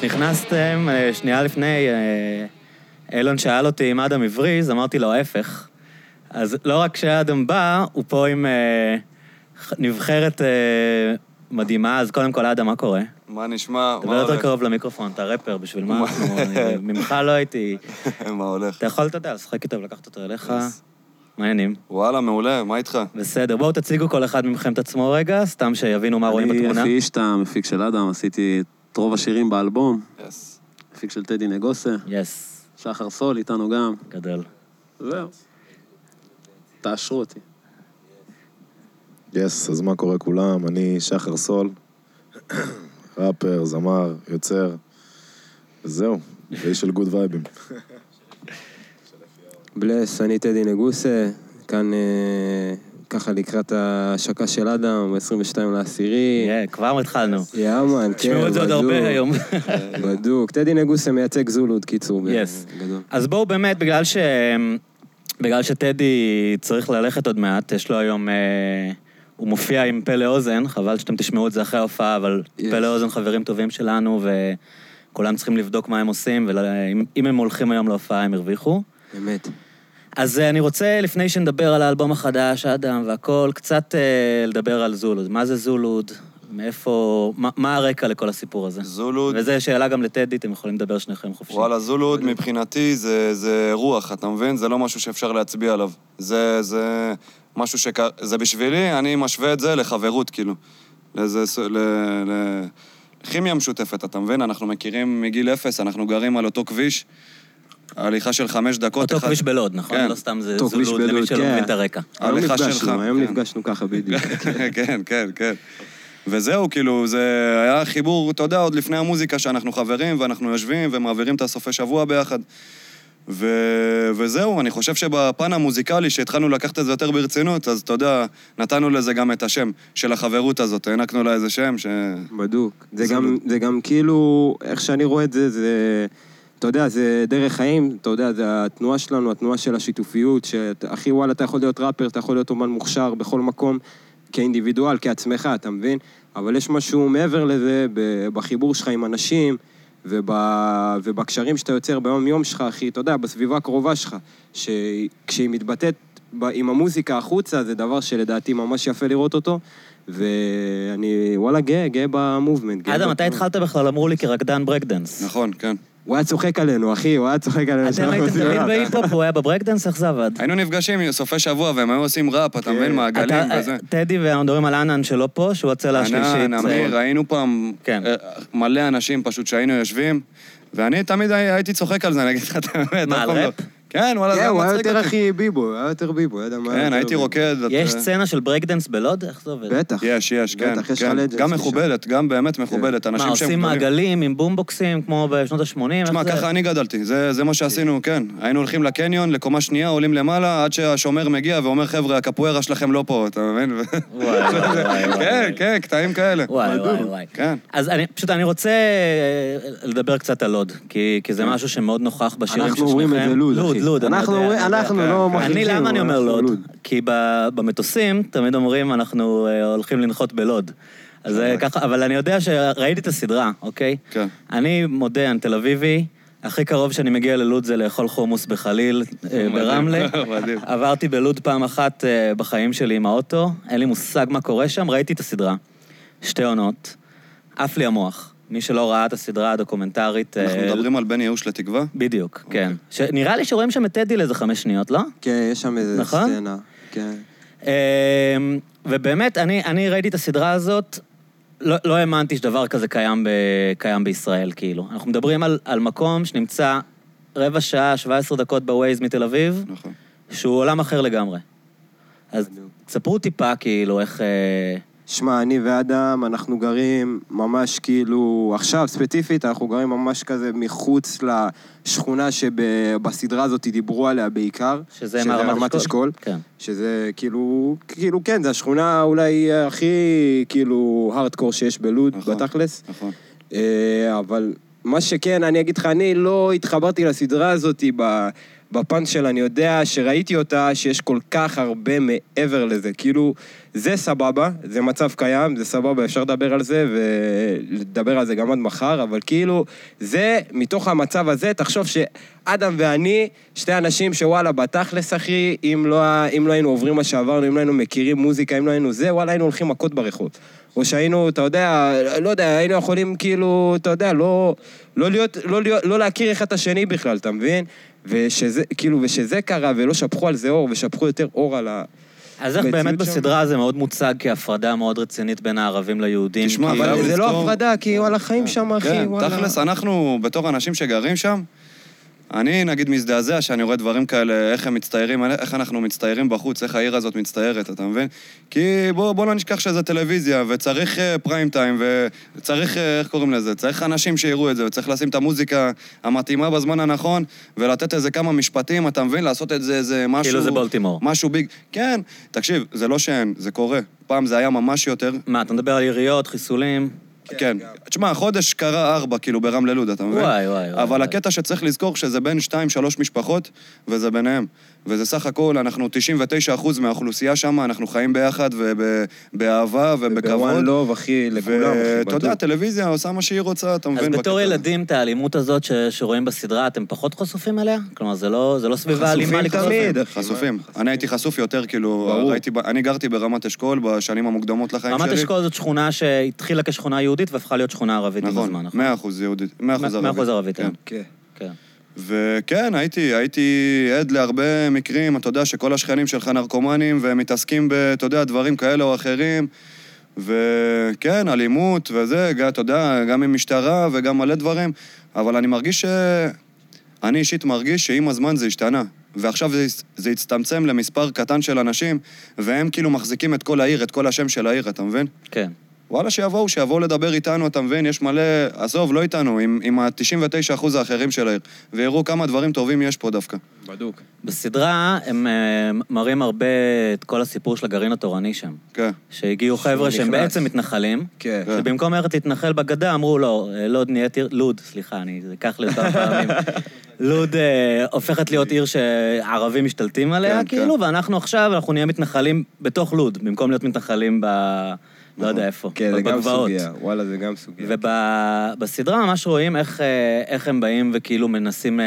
כשנכנסתם, אה, שנייה לפני, אה, אילון שאל אותי אם אדם הבריז, אמרתי לו ההפך. אז לא רק שאדם בא, הוא פה עם אה, נבחרת מדהימה, אז קודם כל, אדם, מה קורה? מה נשמע? דבר יותר קרוב למיקרופון, אתה ראפר, בשביל מה אנחנו... ממך לא הייתי... מה הולך? אתה יכול, אתה יודע, לשחק איתו ולקחת אותו אליך. מה העניינים? וואלה, מעולה, מה איתך? בסדר, בואו תציגו כל אחד מכם את עצמו רגע, סתם שיבינו מה רואים בתמונה. אני אחי אישטה, מפיק של אדם, עשיתי את רוב השירים באלבום, yes. מפיק של טדי נגוסה, yes, שחר סאול איתנו גם. גדול. זהו. תאשרו אותי. yes, אז מה קורה כולם? אני שחר סאול, ראפר, זמר, יוצר, וזהו, ואיש של good vibeים. bless, אני טדי נגוסה, כאן אה, ככה לקראת ההשקה של אדם, ב-22 לעשירי. יהיה, כבר התחלנו. יאמן, כן, תשמעו את זה עוד בדוק. הרבה היום. בדוק. טדי נגוסה מייצג זולוד, קיצור. יס. אז בואו באמת, בגלל ש... בגלל שטדי צריך ללכת עוד מעט, יש לו היום... אה, הוא מופיע עם פלא אוזן, חבל שאתם תשמעו את זה אחרי ההופעה, אבל Yes. פלא אוזן חברים טובים שלנו, וכולם צריכים לבדוק מה הם עושים, ואם הם הולכים היום להופעה הם הרוויחו. אמת. אז אה, אני רוצה, לפני שנדבר על האלבום החדש, אדם והכל, קצת אה, לדבר על זולוד. מה זה זולוד? מאיפה... מה, מה הרקע לכל הסיפור הזה? זולוד, וזו שאלה גם לטדי, אתם יכולים לדבר שניכם חופשי. וואלה, זולוד מבחינתי זה, זה רוח, אתה מבין? זה לא משהו שאפשר להצביע עליו. זה, זה משהו ש... זה בשבילי, אני משווה את זה לחברות, כאילו. ס- ל... ל... כימיה משותפת, אתה מבין? אנחנו מכירים מגיל אפס, אנחנו גרים על אותו כביש. הליכה של חמש דקות. אותו אחד- כביש בלוד, נכון? כן. לא סתם זה זולוד למי בלוד, שלא כן. מבין את הרקע. היום ההליכה שלך, נפגשנו, היום כן. נפגשנו ככה בדיוק. כן, כן, כן. וזהו, כאילו, זה היה חיבור, אתה יודע, עוד לפני המוזיקה שאנחנו חברים, ואנחנו יושבים ומעבירים את הסופי שבוע ביחד. ו... וזהו, אני חושב שבפן המוזיקלי, שהתחלנו לקחת את זה יותר ברצינות, אז אתה יודע, נתנו לזה גם את השם של החברות הזאת, הענקנו לה איזה שם ש... בדוק. זה זולוד. גם, זה גם כאילו, איך שאני רואה את זה, זה... אתה יודע, זה דרך חיים, אתה יודע, זה התנועה שלנו, התנועה של השיתופיות, שאחי, וואלה, אתה יכול להיות ראפר, אתה יכול להיות אומן מוכשר בכל מקום, כאינדיבידואל, כעצמך, אתה מבין? אבל יש משהו מעבר לזה, בחיבור שלך עם אנשים, וב, ובקשרים שאתה יוצר ביום-יום שלך, אחי, אתה יודע, בסביבה הקרובה שלך, שכשהיא מתבטאת עם המוזיקה החוצה, זה דבר שלדעתי ממש יפה לראות אותו, ואני, וואלה, גאה, גאה במובמנט. גאה אדם, מתי התחלת בכלל? אמרו לי כרקדן ברקדנס. נכון, כן. הוא היה צוחק עלינו, אחי, הוא היה צוחק עלינו. אתם הייתם תמיד. בהיפ-הופ, הוא היה בברקדנס, איך זה עבד? היינו נפגשים סופי שבוע, והם היו עושים ראפ, אתה מבין? מעגלים אתה- וזה. טדי ואנחנו מדברים על ענן שלא פה, שהוא הצלע השלישית. ענן, אמיר, היינו פעם כן. אה, מלא אנשים פשוט שהיינו יושבים, ואני תמיד הי- הייתי צוחק על זה, אני אגיד לך את האמת. מה, על לא- ראפ? כן, וואלה, זה כן, היה הוא היה מצחיק יותר. אחי ביבו, הוא היה יותר ביבו, לא יודע מה. כן, הייתי. רוקד. יש סצנה של ברקדנס בלוד? איך זה עובד? בטח. יש, יש, כן. בטח, יש כן. לך גם. מכובדת, גם באמת מכובדת. מה, אנשים שהם עושים. מעגלים עם בומבוקסים כמו בשנות ה-80? תשמע, ככה אני גדלתי, זה, מה שעשינו, כן. היינו הולכים לקניון, לקומה שנייה, עולים למעלה, עד שהשומר מגיע ואומר, חבר'ה, הקפוארה שלכם לא פה, אתה מבין? וואי, וואי, וואי. כן, כן, קטעים כאלה. וואי, וואי, וואי. כן. אז פשוט אני רוצה אה, לדבר קצת על לוד, כי, כי זה משהו שמאוד נוכח בשירים של אנחנו שניכם. אומרים את זה לוד, לוד, אחי. לוד, אנחנו כן, לא כן. מכריחים. אני, למה אני אומר אנחנו לוד? כי במטוסים תמיד אומרים, אנחנו אה, הולכים לנחות בלוד. אז זה ככה, אבל אני יודע שראיתי את הסדרה, אוקיי? כן. אני מודה, אני תל אביבי, הכי קרוב שאני מגיע ללוד זה לאכול חומוס בחליל, אה, ברמלה. מדהים. עברתי בלוד פעם אחת אה, בחיים שלי עם האוטו, אין לי מושג מה קורה שם, ראיתי את הסדרה. שתי עונות, עף לי המוח. מי שלא ראה את הסדרה הדוקומנטרית... אנחנו אה, מדברים על בין ייאוש לתקווה? בדיוק, כן. ש- נראה לי שרואים שם את טדי לאיזה חמש שניות, לא? כן, יש שם איזה נכון? סצנה. כן. אמ, ובאמת, אני, אני ראיתי את הסדרה הזאת, לא, לא האמנתי שדבר כזה קיים, ב, קיים בישראל, כאילו. אנחנו מדברים על, על מקום שנמצא רבע שעה, 17 דקות בווייז מתל אביב, נכון. שהוא עולם אחר לגמרי. אז תספרו טיפה, כאילו, איך... אה, שמע, אני ואדם, אנחנו גרים ממש כאילו, עכשיו ספציפית, אנחנו גרים ממש כזה מחוץ לשכונה שבסדרה הזאת דיברו עליה בעיקר. שזה מהרמת אשכול? כן. שזה כאילו, כאילו כן, זו השכונה אולי הכי כאילו הארדקור שיש בלוד, נכון. בתכלס. נכון. אה, אבל מה שכן, אני אגיד לך, אני לא התחברתי לסדרה הזאת ב... בפן של אני יודע שראיתי אותה, שיש כל כך הרבה מעבר לזה. כאילו, זה סבבה, זה מצב קיים, זה סבבה, אפשר לדבר על זה ולדבר על זה גם עד מחר, אבל כאילו, זה, מתוך המצב הזה, תחשוב שאדם ואני, שתי אנשים שוואלה, בתכלס, אחי, אם לא, אם לא היינו עוברים מה שעברנו, אם לא היינו מכירים מוזיקה, אם לא היינו זה, וואלה, היינו הולכים מכות ברחוב. או שהיינו, אתה יודע, לא יודע, היינו יכולים כאילו, אתה יודע, לא, לא להיות, לא, להיות, לא להכיר אחד את השני בכלל, אתה מבין? ושזה, כאילו, ושזה קרה, ולא שפכו על זה אור, ושפכו יותר אור על ה... אז איך באמת שם- בסדרה זה מאוד מוצג כהפרדה מאוד רצינית בין הערבים ליהודים? תשמע, אבל זה לא הפרדה, כי וואלה, חיים שם, אחי, כן, וואלה. תכלס, אנחנו, בתור אנשים שגרים שם, אני נגיד מזדעזע שאני רואה דברים כאלה, איך הם מצטיירים, איך אנחנו מצטיירים בחוץ, איך העיר הזאת מצטיירת, אתה מבין? כי בוא, בוא לא נשכח שזה טלוויזיה, וצריך uh, פריים טיים, וצריך, uh, איך קוראים לזה? צריך אנשים שיראו את זה, וצריך לשים את המוזיקה המתאימה בזמן הנכון, ולתת איזה כמה משפטים, אתה מבין? לעשות את זה איזה משהו... כאילו זה בולטימור. משהו ביג. כן, תקשיב, זה לא שאין, זה קורה. פעם זה היה ממש יותר. מה, אתה מדבר על יריות, חיסולים? כן. תשמע, החודש קרה ארבע, כאילו, ברמלה לוד, אתה מבין? וואי, וואי, וואי. אבל. הקטע שצריך לזכור שזה בין שתיים, שלוש משפחות, וזה ביניהם. וזה סך הכל, אנחנו 99% מהאוכלוסייה שם, אנחנו חיים ביחד ובאהבה ובכבוד. בוואן לוב, אחי, לכולם, אחי, ואתה יודע, בטוח. הטלוויזיה עושה מה שהיא רוצה, אתה אז מבין? בתור בקטע הזה. ילדים, את האלימות הזאת ש- שרואים בסדרה, אתם פחות חשופים אליה? כלומר, זה לא זה לא סביבה אלימה חשופים לקרוא תמיד, לכם. אחי. חשופים. אני הייתי חשוף יותר, כאילו. ראיתי, אני גרתי ברמת אשכול בשנים המוקדמות לחיים שלי. רמת אשכול זאת שכונה שהתחילה כשכונה יהודית והפכה להיות שכונה ערבית עם נכון, הזמן, נכון? מאה אחוז יהודית, מאה אחוז מאה ערבית. אחוז ערבית, כן. כן. כן. וכן, הייתי, הייתי עד להרבה מקרים, אתה יודע, שכל השכנים שלך נרקומנים והם מתעסקים ב, אתה יודע, דברים כאלה או אחרים. וכן, אלימות וזה, אתה יודע, גם עם משטרה וגם מלא דברים, אבל אני מרגיש ש... אני אישית מרגיש שעם הזמן זה השתנה. ועכשיו זה, זה הצטמצם למספר קטן של אנשים, והם כאילו מחזיקים את כל העיר, את כל השם של העיר, אתה מבין? כן. וואלה, שיבואו, שיבואו לדבר איתנו, אתה מבין? יש מלא... עזוב, לא איתנו, עם, עם ה-99% האחרים של העיר. ויראו כמה דברים טובים יש פה דווקא. בדוק. בסדרה הם אה, מראים הרבה את כל הסיפור של הגרעין התורני שם. כן. שהגיעו חבר'ה שהם. בעצם מתנחלים, כן. כן. שבמקום ללכת להתנחל בגדה, אמרו לא, אה, לוד נהיית עיר, לוד, סליחה, אני, זה ייקח לי כמה פעמים. לוד אה, הופכת להיות עיר שערבים משתלטים עליה, כן, כאילו, כן. ואנחנו עכשיו, אנחנו נהיה מתנחלים בתוך לוד, במקום להיות מתנחלים ב... לא יודע איפה, כן, זה גם. סוגיה. וואלה, זה גם סוגיה. ובסדרה ממש רואים איך, אה, הם באים וכאילו מנסים אה,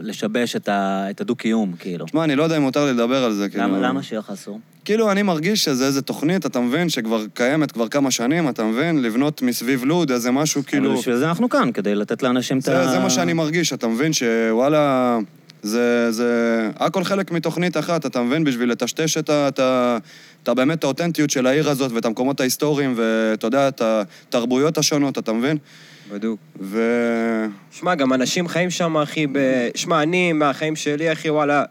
לשבש את הדו-קיום, כאילו. תשמע, אני לא יודע אם מותר לי לדבר על זה, כאילו... למה, שיהיה לך אסור? כאילו, אני מרגיש שזה איזה תוכנית, אתה מבין, שכבר קיימת כבר כמה שנים, אתה מבין? לבנות מסביב לוד איזה משהו, כאילו... בשביל זה אנחנו כאן, כדי לתת לאנשים את ה... זה מה שאני מרגיש, אתה מבין שוואלה, זה, זה הכל חלק מתוכנית אחת, אתה מבין? בשביל לטשטש את, ה, את, ה, את ה, באמת האותנטיות של העיר הזאת ואת המקומות ההיסטוריים ואתה יודע, את התרבויות השונות, אתה מבין? בדוק. ו... שמע, גם אנשים חיים שם, אחי, ב... שמע, אני, מהחיים שלי, אחי, וואלה,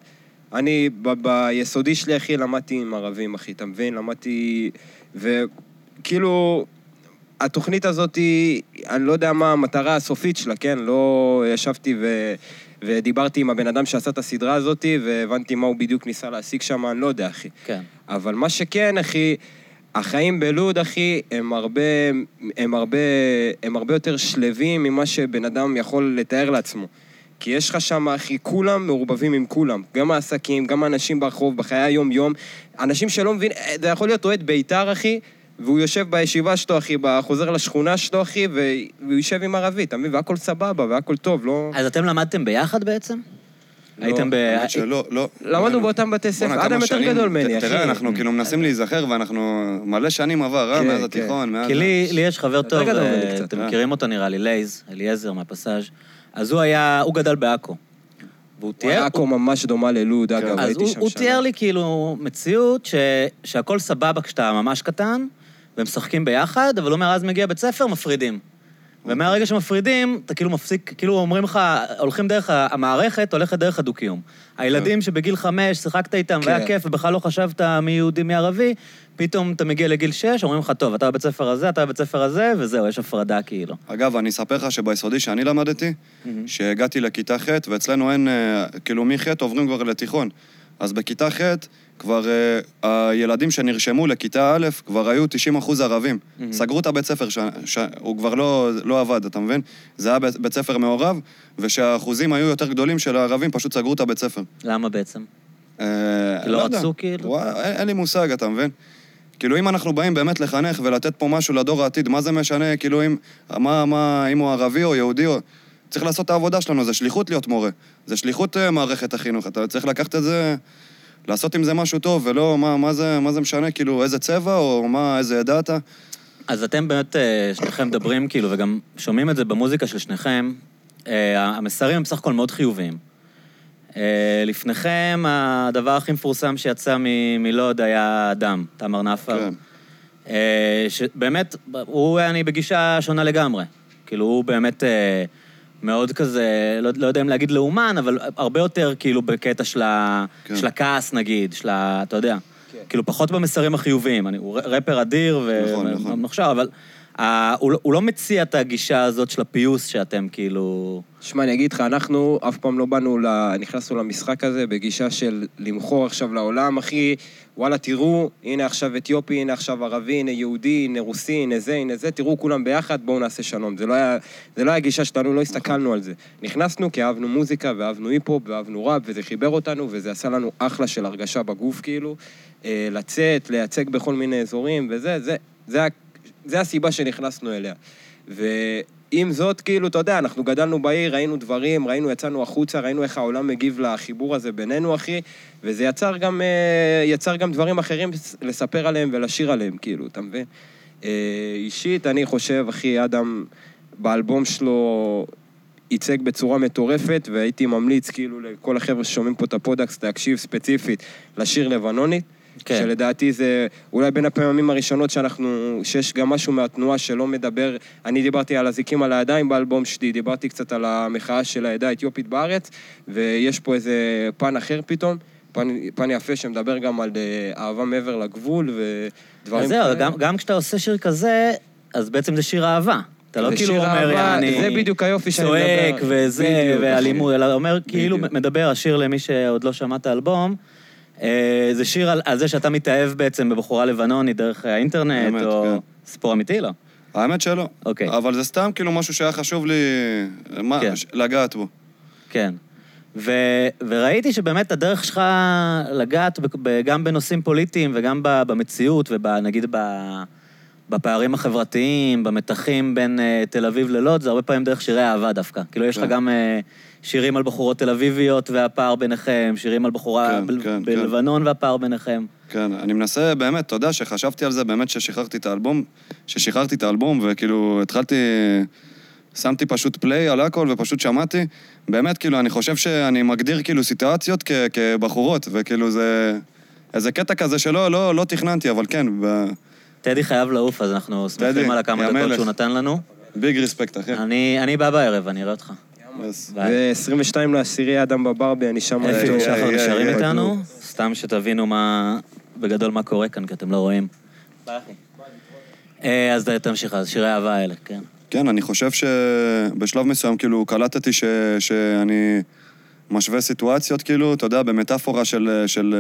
אני ב- ביסודי שלי, אחי, למדתי עם ערבים, אחי, אתה מבין? למדתי... וכאילו, התוכנית הזאת, אני לא יודע מה המטרה הסופית שלה, כן? לא ישבתי ו... ודיברתי עם הבן אדם שעשה את הסדרה הזאת, והבנתי מה הוא בדיוק ניסה להשיג שם, אני לא יודע, אחי. כן. אבל מה שכן, אחי, החיים בלוד, אחי, הם הרבה, הם הרבה, הם הרבה יותר שלווים ממה שבן אדם יכול לתאר לעצמו. כי יש לך שם, אחי, כולם מעורבבים עם כולם. גם העסקים, גם האנשים ברחוב, בחיי היום-יום. אנשים שלא מבין, זה יכול להיות אוהד בית"ר, אחי, והוא יושב בישיבה שלו, אחי, חוזר לשכונה שלו, אחי, והוא יושב עם ערבי, אתה מבין? והכל סבבה, והכל טוב, לא... אז אתם למדתם ביחד בעצם? לא, הייתם ב... האמת שלא, לא. למדנו באותם בתי ספר, אדם יותר גדול ממני, אחי. תראה, אנחנו כאילו מנסים להיזכר, ואנחנו... מלא שנים עבר, אה? כן, מאז כן. התיכון, מאז... כי לי, לי יש חבר טוב, אה, אתם אה. מכירים אותו נראה לי, לייז, אליעזר מהפסאז'. אז הוא היה, הוא גדל בעכו. והוא תיאר... עכו ממש דומה ללוד, אגב, אז הייתי הוא, שם הוא שנה. תיאר לי כאילו מציאות ש, שהכל סבבה כשאתה ממש קטן, והם משחקים ביחד, אבל הוא אומר, אז מגיע בית ספר, מפרידים. ומהרגע שמפרידים, אתה כאילו מפסיק, כאילו אומרים לך, הולכים דרך המערכת, הולכת דרך הדו-קיום. הילדים שבגיל חמש שיחקת איתם והיה כן. כיף, ובכלל לא חשבת מי יהודי מי ערבי, פתאום אתה מגיע לגיל שש, אומרים לך, טוב, אתה בבית ספר הזה, אתה בבית ספר הזה, וזהו, יש הפרדה כאילו. אגב, אני אספר לך שביסודי שאני למדתי, שהגעתי לכיתה ח', ואצלנו אין, אה, כאילו מח' עוברים כבר לתיכון. אז בכיתה ח' כבר אה, הילדים שנרשמו לכיתה א', כבר היו 90 אחוז ערבים. מהמם. סגרו את הבית ספר, ש... ש... הוא כבר לא, לא עבד, אתה מבין? זה היה בית בית ספר מעורב, ושהאחוזים היו יותר גדולים של הערבים, פשוט סגרו את הבית ספר. למה בעצם? אה, לא יודע. רצו, כאילו? וואי, אין, אין לי מושג, אתה מבין? כאילו, אם אנחנו באים באמת לחנך ולתת פה משהו לדור העתיד, מה זה משנה, כאילו, אם, מה, מה, אם הוא ערבי או יהודי או... צריך לעשות את העבודה שלנו, זה שליחות להיות מורה. זה שליחות אה, מערכת החינוך. אתה צריך לקחת את זה, לעשות עם זה משהו טוב, ולא מה, מה, זה, מה זה משנה, כאילו, איזה צבע או מה, איזה עדה אתה. אז אתם באמת, אה, שניכם מדברים, כאילו, וגם שומעים את זה במוזיקה של שניכם, אה, המסרים הם בסך הכל מאוד חיוביים. אה, לפניכם, הדבר הכי מפורסם שיצא מ- מלוד היה דם, תמר נפר. כן. שבאמת, הוא, אני בגישה שונה לגמרי. כאילו, הוא באמת מאוד כזה, לא, לא יודע אם להגיד לאומן, אבל הרבה יותר כאילו בקטע של, ה, כן. של הכעס, נגיד, של ה... אתה יודע. כן. כאילו, פחות במסרים החיוביים. אני, הוא רפר אדיר נכון, נכון. ומוכשר, אבל הוא, לא- הוא לא מציע את הגישה הזאת של הפיוס שאתם כאילו... שמע, אני אגיד לך, אנחנו אף פעם לא באנו, ל... נכנסנו למשחק הזה בגישה של למכור עכשיו לעולם, אחי, וואלה, תראו, הנה עכשיו אתיופי, הנה עכשיו ערבי, הנה יהודי, הנה רוסי, הנה זה, הנה זה, תראו כולם ביחד, בואו נעשה שלום. זה לא היה, זה לא היה הגישה שלנו, לא הסתכלנו על זה. נכנסנו כי אהבנו מוזיקה, ואהבנו היפ-הופ, ואהבנו ראפ, וזה חיבר אותנו, וזה עשה לנו אחלה של הרגשה בגוף, כאילו. אה, לצאת, לייצג בכל מיני אזורים, וזה, זה, זה, ה- זה הסיבה שנכנסנו אליה. ועם זאת, כאילו, אתה יודע, אנחנו גדלנו בעיר, ראינו דברים, ראינו, יצאנו החוצה, ראינו איך העולם מגיב לחיבור הזה בינינו, אחי, וזה יצר גם, אה, יצר גם דברים אחרים לספר עליהם ולשיר עליהם, כאילו, אתה מבין? אה, אישית, אני חושב, אחי, אדם, באלבום שלו ייצג בצורה מטורפת, והייתי ממליץ, כאילו, לכל החבר'ה ששומעים פה את הפודקאסט, להקשיב ספציפית לשיר לבנונית. כן. שלדעתי זה אולי בין הפעמים הראשונות שאנחנו, שיש גם משהו מהתנועה שלא מדבר, אני דיברתי על אזיקים על הידיים באלבום שלי, דיברתי קצת על המחאה של העדה האתיופית בארץ, ויש פה איזה פן אחר פתאום, פן, פן יפה שמדבר גם על אה, אהבה מעבר לגבול ודברים אז זהו, גם, גם כשאתה עושה שיר כזה, אז בעצם זה שיר אהבה. אתה לא כאילו אומר, אני... זה בדיוק היופי שאני צועק מדבר. וזה, בדיוק, ואלימות, אלא אומר, כאילו. מדבר, השיר למי שעוד לא שמע את האלבום, זה שיר על, על זה שאתה מתאהב בעצם בבחורה לבנונית דרך האינטרנט, באמת, או... כן. סיפור אמיתי, לא? האמת שלא. אוקיי. אבל זה סתם כאילו משהו שהיה חשוב לי מה, כן. לגעת בו. כן. ו, וראיתי שבאמת הדרך שלך לגעת ב, ב, גם בנושאים פוליטיים וגם ב, במציאות ונגיד ב, בפערים החברתיים, במתחים בין uh, תל אביב ללוד, זה הרבה פעמים דרך שירי אהבה דווקא. כאילו, יש לך כן. גם uh, שירים על בחורות תל אביביות והפער ביניכם, שירים על בחורה כן, ב, כן, בלבנון והפער ביניכם. כן, אני מנסה, באמת, אתה יודע שחשבתי על זה באמת ששחררתי את האלבום, ששחררתי את האלבום, וכאילו התחלתי, שמתי פשוט פליי על הכל ופשוט שמעתי. באמת, כאילו, אני חושב שאני מגדיר כאילו סיטואציות כ- כבחורות, וכאילו זה... איזה קטע כזה שלא לא, לא תכננתי, אבל כן, ב- טדי חייב לעוף, אז אנחנו שמחים על הכמה דקות. שהוא נתן לנו. big respect, אחי. אני, אני בא בערב, אני אראה אותך. אז- ביי. וב-22 לעשירי אדם בברבי, אני שם... אפי. ושחר איי, נשארים איתנו, סתם שתבינו מה, בגדול מה קורה כאן, כי אתם לא רואים. ביי, אחי. אה, אז תמשיך, אז שירי האהבה האלה, כן. כן, אני חושב שבשלב מסוים, כאילו, קלטתי ש... שאני משווה סיטואציות, כאילו, אתה יודע, במטאפורה של, של,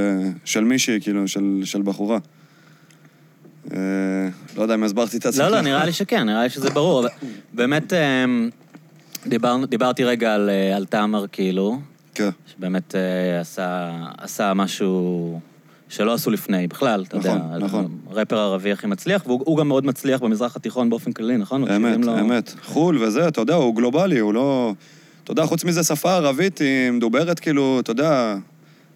של מישהי, כאילו, של, של בחורה. אה, לא יודע אם הסברתי את עצמי. לא, לא, נראה לי שכן, נראה לי שזה ברור. באמת, אמ, דיברתי רגע על, אה, על תאמר, כאילו, כן, שבאמת אה, עשה, משהו שלא עשו לפני בכלל, אתה יודע. נכון, נכון. רפר ערבי הכי מצליח, והוא הוא גם מאוד מצליח במזרח התיכון באופן כללי, נכון? אמת, לו- אמת. חו"ל וזה, אתה יודע, הוא גלובלי, הוא לא... אתה יודע, חוץ מזה, שפה ערבית היא מדוברת, כאילו, אתה יודע,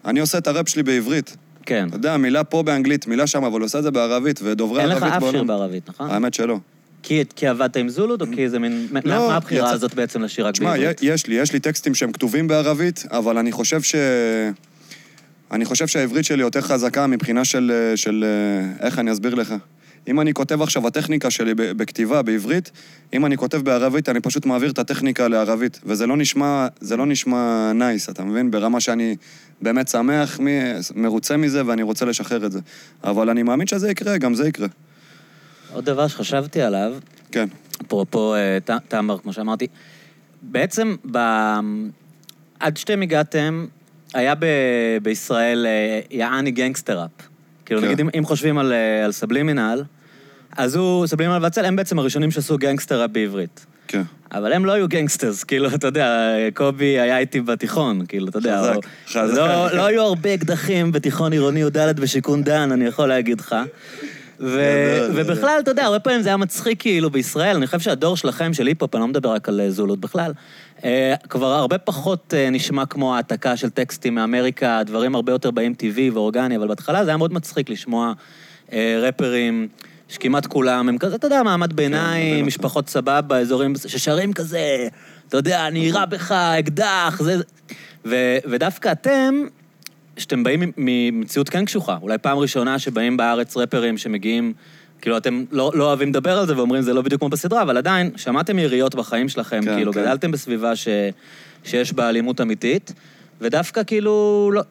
אני עושה את הראפ שלי בעברית. כן. אתה יודע, מילה פה באנגלית, מילה שם, אבל הוא עושה את זה בערבית, ודובר ערבית אין לך אף שיר בעולם. בערבית, נכון? האמת שלא. כי, כי עבדת עם זולוד, או כי זה מין... לא, מה הבחירה יצא- הזאת בעצם לשיר רק תשמע, בעברית? יש לי, יש לי טקסטים שהם כתובים בערבית, אבל אני חושב ש... אני חושב שהעברית שלי יותר חזקה מבחינה של... של איך אני אסביר לך? אם אני כותב עכשיו, הטכניקה שלי בכתיבה, בעברית, אם אני כותב בערבית, אני פשוט מעביר את הטכניקה לערבית. וזה לא נשמע, זה לא נשמע nice, אתה מבין? ברמה שאני באמת שמח, מ- מרוצה מזה, ואני רוצה לשחרר את זה. אבל אני מאמין שזה יקרה, גם זה יקרה. עוד דבר שחשבתי עליו, כן. אפרופו אה, ת- תאמר, כמו שאמרתי, בעצם ב... עד שאתם הגעתם, היה ב- בישראל אה, יעני גנגסטראפ. כאילו, כן. נגיד, אם, חושבים על, אה, על סבלימינל, אז הוא, סבלימינל והצל, הם בעצם הראשונים שעשו גנגסטראפ בעברית. כן. אבל הם לא היו גנגסטרס, כאילו, אתה יודע, קובי היה איתי בתיכון, כאילו, אתה יודע. חזק, חזק. לא, לא היו הרבה אקדחים בתיכון עירוני י"ד בשיכון דן, אני יכול להגיד לך. ו-. ובכלל, אתה יודע, הרבה פעמים זה היה מצחיק כאילו בישראל, אני חושב שהדור שלכם, של היפ-הופ, אני לא מדבר רק על אה, זולות בכלל, כבר הרבה פחות אה, נשמע כמו העתקה של טקסטים מאמריקה, דברים הרבה יותר באים טבעי ואורגני, אבל בהתחלה זה היה מאוד מצחיק לשמוע אה, רפרים. שכמעט כולם הם כזה, אתה יודע, מעמד ביניים, משפחות סבבה, אזורים ששרים כזה, אתה יודע, אני אירה בך, אקדח, זה... ו- ודווקא אתם, שאתם באים ממציאות כן קשוחה, אולי פעם ראשונה שבאים בארץ רפרים שמגיעים, כאילו אתם לא, לא אוהבים לדבר על זה ואומרים זה לא בדיוק כמו בסדרה, אבל עדיין, שמעתם יריות בחיים שלכם, כן, כאילו כן. גדלתם בסביבה ש, שיש בה אלימות אמיתית, ודווקא כאילו לא...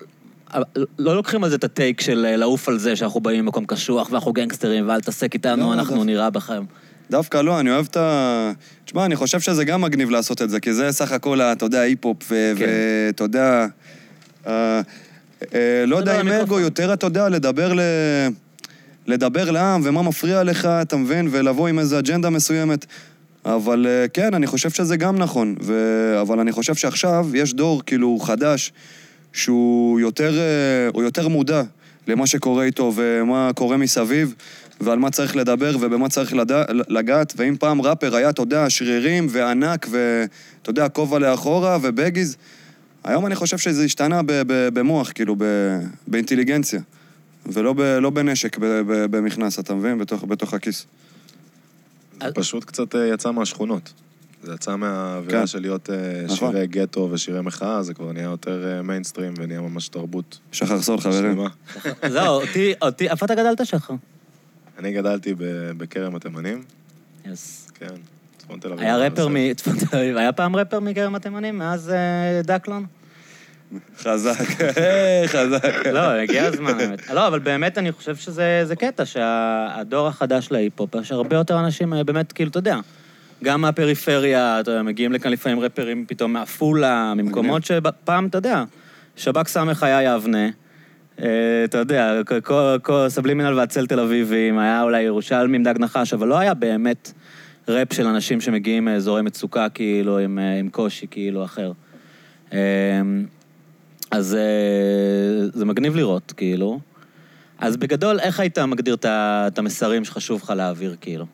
לא לוקחים על זה את הטייק של אה, לעוף על זה שאנחנו באים ממקום קשוח ואנחנו גנגסטרים ואל תתעסק איתנו, לא, אנחנו דווקא- נירה בכם. דווקא לא, אני אוהב את ה... תשמע, אני חושב שזה גם מגניב לעשות את זה, כי זה סך הכל, אתה יודע, היפ-הופ, כן. ואתה יודע... אה, אה, לא יודע דבר אם. אגו, יותר, אתה יודע, לדבר ל... לדבר לעם ומה מפריע לך, אתה מבין? ולבוא עם איזו אג'נדה מסוימת. אבל אה, כן, אני חושב שזה גם נכון. ו... אבל אני חושב שעכשיו יש דור, כאילו, חדש, שהוא יותר, אה, יותר מודע למה שקורה איתו ומה קורה מסביב, ועל מה צריך לדבר ובמה צריך לדע, לגעת. ואם פעם ראפר היה, אתה יודע, שרירים וענק ואתה יודע, כובע לאחורה ובגיז, היום אני חושב שזה השתנה במוח, כאילו, באינטליגנציה. ולא ב, לא בנשק, ב- ב- במכנס, אתה מבין? בתוך, בתוך הכיס. זה פשוט קצת אה, יצא מהשכונות. זה יצא מהאווירה כן. של להיות אה, נכון. שירי גטו ושירי מחאה, זה כבר נהיה יותר אה, מיינסטרים ונהיה ממש תרבות. שחר סול, חברים. זהו, אותי, אותי, איפה אתה גדלת שחר? אני גדלתי בכרם התימנים, יס. כן, צפון תל אביב. היה רפר אז, אה, מצפון תל אביב, היה פעם רפר מכרם התימנים מאז אה, דקלון? חזק, חזק. לא, הגיע הזמן, האמת. לא, אבל באמת אני חושב שזה זה קטע, שהדור החדש להיפ-הופ, יש הרבה יותר אנשים אה, באמת, כאילו, אתה יודע, גם מהפריפריה, אתה יודע, מגיעים לכאן לפעמים רפרים פתאום מעפולה, ממקומות שפעם, אתה יודע, שב"כ סמך היה יבנה. אה, אתה יודע, סבלימינל והצל תל אביבים, היה אולי ירושלמים, דג נחש, אבל לא היה באמת ראפ של אנשים שמגיעים מאזורי מצוקה, כאילו, עם, אה, עם קושי, כאילו, אחר. אז אה, זה מגניב לראות, כאילו. אז בגדול, איך היית מגדיר את המסרים שחשוב לך להעביר, כאילו?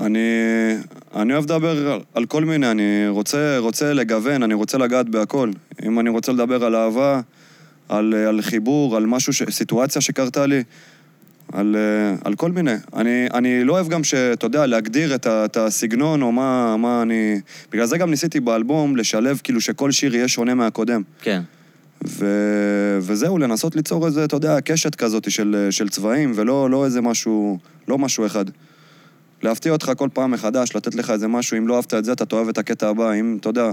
אני, אני אוהב לדבר על, על כל מיני, אני רוצה, רוצה לגוון, אני רוצה לגעת בהכל. אם אני רוצה לדבר על אהבה, על, על חיבור, על משהו, ש, סיטואציה שקרתה לי, על, אה, על כל מיני. אני, אני לא אוהב גם שאתה יודע, להגדיר את, ה, את הסגנון או מה, מה אני... בגלל זה גם ניסיתי באלבום לשלב כאילו שכל שיר יהיה שונה מהקודם. כן. ו... וזהו, לנסות ליצור איזה, אתה יודע, קשת כזאת של, של צבעים, ולא לא איזה משהו, לא משהו אחד. להפתיע אותך כל פעם מחדש, לתת לך איזה משהו, אם לא אהבת את זה, אתה תאהב את הקטע הבא, אם, אתה יודע...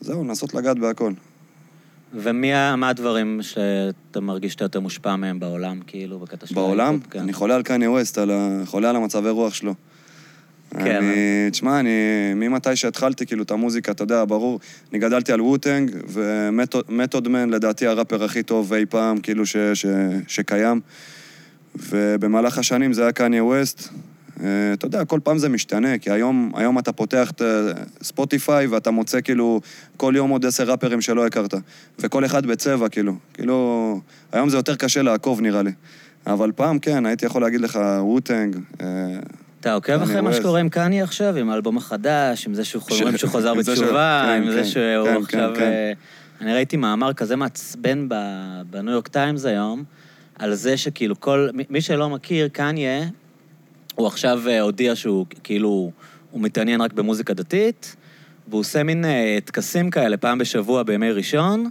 זהו, לנסות לגעת בהכל. ומי ה- מה הדברים שאתה מרגיש שאתה יותר מושפע מהם בעולם, כאילו, בקטע של בעולם? כן. אני חולה על קניה ווסט, על ה... חולה על המצבי רוח שלו. כן, אני, תשמע, אני, ממתי שהתחלתי, כאילו, את המוזיקה, אתה יודע, ברור, אני גדלתי על ווטנג, ומתוד מן, לדעתי, הראפר הכי טוב אי פעם, כאילו, ש, ש, שקיים. ובמהלך השנים זה היה קניה ווסט. אה, אתה יודע, כל פעם זה משתנה, כי היום, היום אתה פותח את אה, ספוטיפיי ואתה מוצא כאילו כל יום עוד עשר ראפרים שלא הכרת. וכל אחד בצבע, כאילו. כאילו, היום זה יותר קשה לעקוב, נראה לי. אבל פעם, כן, הייתי יכול להגיד לך וו-טאנג. אה, אתה עוקב אחרי מה. שקורה עם קניה עכשיו, עם האלבום החדש, עם זה שהוא שהוא חוזר בתשובה, כן, עם זה כן, שהוא כן, עכשיו... כן, כן. אה, אני ראיתי מאמר כזה מעצבן בניו יורק טיימס היום, על זה שכאילו כל... מי שלא מכיר, קניה, הוא עכשיו אה, הודיע שהוא כאילו... הוא מתעניין רק במוזיקה דתית, והוא עושה מין אה, טקסים כאלה פעם בשבוע בימי ראשון,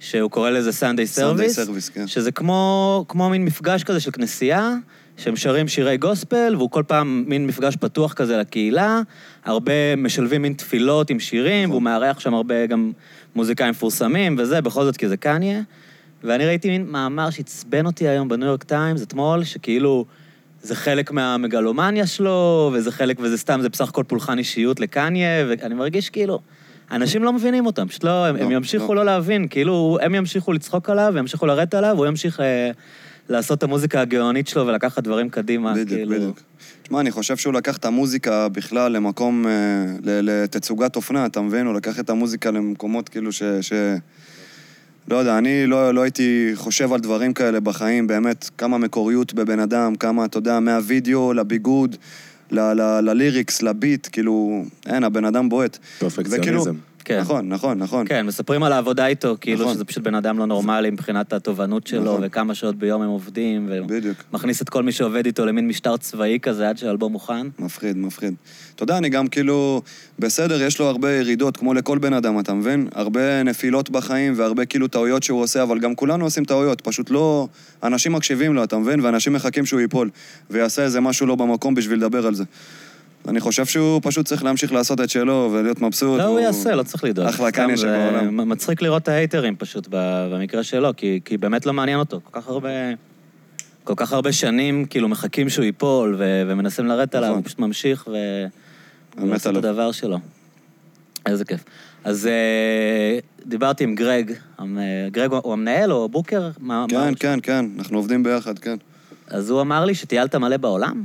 שהוא קורא לזה Sunday Service. כן. שזה כמו, כמו מין מפגש כזה של כנסייה, שהם שרים שירי גוספל, והוא כל פעם מין מפגש פתוח כזה לקהילה, הרבה משלבים מין תפילות עם שירים, והוא מארח שם הרבה גם מוזיקאים מפורסמים וזה, בכל זאת כי זה קניה. ואני ראיתי מין מאמר שעצבן אותי היום בניו יורק טיימס אתמול, שכאילו זה חלק מהמגלומניה שלו, וזה חלק, וזה סתם, זה בסך הכל פולחן אישיות לקניה, ואני מרגיש כאילו, אנשים לא מבינים אותם, פשוט לא, הם, לא, הם ימשיכו לא. לא להבין, כאילו, הם ימשיכו לצחוק עליו, ימשיכו לרדת עליו, הוא ימשיך אה, לעשות את המוזיקה הגאונית שלו ולקחת דברים קדימה, בדיוק, כאילו... בדיוק. תשמע, אני חושב שהוא לקח את המוזיקה בכלל למקום, אה, לתצוגת אופנה, אתה מבין? הוא לקח את המוזיקה למקומות כאילו ש... ש... לא יודע, אני לא, לא הייתי חושב על דברים כאלה בחיים, באמת, כמה מקוריות בבן אדם, כמה, אתה יודע, מהווידאו לביגוד, ל- ל- לליריקס, לביט, כאילו, אין, הבן אדם בועט. פרפקציוניזם. כן. נכון, נכון, נכון. כן, מספרים על העבודה איתו, כאילו נכון. שזה פשוט בן אדם לא נורמלי מבחינת התובנות שלו, נכון. וכמה שעות ביום הם עובדים. ומכניס את כל מי שעובד איתו למין משטר צבאי כזה עד שהאלבום מוכן. מפחיד, מפחיד. אתה יודע, אני גם כאילו, בסדר, יש לו הרבה ירידות, כמו לכל בן אדם, אתה מבין? הרבה נפילות בחיים והרבה כאילו טעויות שהוא עושה, אבל גם כולנו עושים טעויות, פשוט לא... אנשים מקשיבים לו, אתה מבין? ואנשים מחכים שהוא ייפול, ויעשה איזה משהו לא במקום בשביל לדבר על זה. אני חושב שהוא פשוט צריך להמשיך לעשות את שלו ולהיות מבסוט. לא, הוא יעשה, לא צריך לדאוג. אחלה קניה זה שבעולם. מצחיק לראות את ההייטרים פשוט במקרה שלו, כי, כי באמת לא מעניין אותו. כל כך הרבה... כל כך הרבה שנים, כאילו, מחכים שהוא ייפול, ו- ומנסים לרדת עליו, נכון. הוא פשוט ממשיך ו... ועושה את. הדבר שלו. איזה כיף. אז אה, דיברתי עם גרג, אה, גרג הוא המנהל או בוקר? מה, כן. כן, כן, אנחנו עובדים ביחד, כן. אז הוא אמר לי שטיילת מלא בעולם?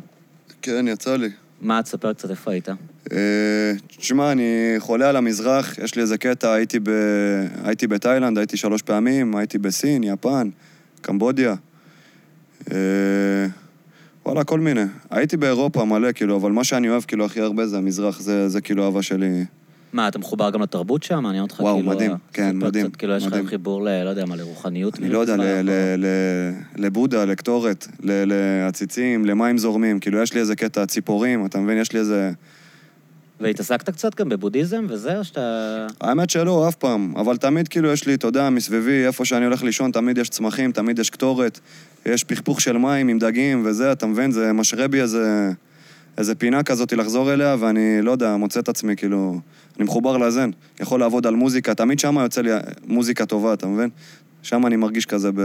כן, יצא לי. מה, תספר קצת איפה היית. אה, תשמע, אני חולה על המזרח, יש לי איזה קטע, הייתי, ב... הייתי בתאילנד, הייתי שלוש פעמים, הייתי בסין, יפן, קמבודיה. אה, וואלה, כל מיני. הייתי באירופה מלא, כאילו, אבל מה שאני אוהב, כאילו, הכי הרבה זה המזרח, זה, זה כאילו אהבה שלי. מה, אתה מחובר גם לתרבות שם? מעניין אותך וואו, כאילו... מדהים, אה, כן, מדהים, קצת, כאילו, יש לך. חיבור ל... לא יודע מה, לרוחניות? אני לא יודע, ל- ל- ל- לבודה, לקטורת, ל- לעציצים, למים זורמים. כאילו, יש לי איזה קטע ציפורים, אתה מבין? יש לי איזה... והתעסקת קצת גם בבודהיזם וזה, או שאתה... האמת שלא, אף פעם. אבל תמיד כאילו יש לי, אתה יודע, מסביבי, איפה שאני הולך לישון, תמיד יש צמחים, תמיד יש קטורת, יש פכפוך של מים עם דגים וזה, אתה מבין? זה משרה בי איזה, איזה פינה כזאת לחזור אליה, ואני, לא יודע, מוצא את עצמי, כאילו... אני מחובר לזן. יכול לעבוד על מוזיקה, תמיד שמה יוצא לי מוזיקה טובה, אתה מבין? שם אני מרגיש כזה ב...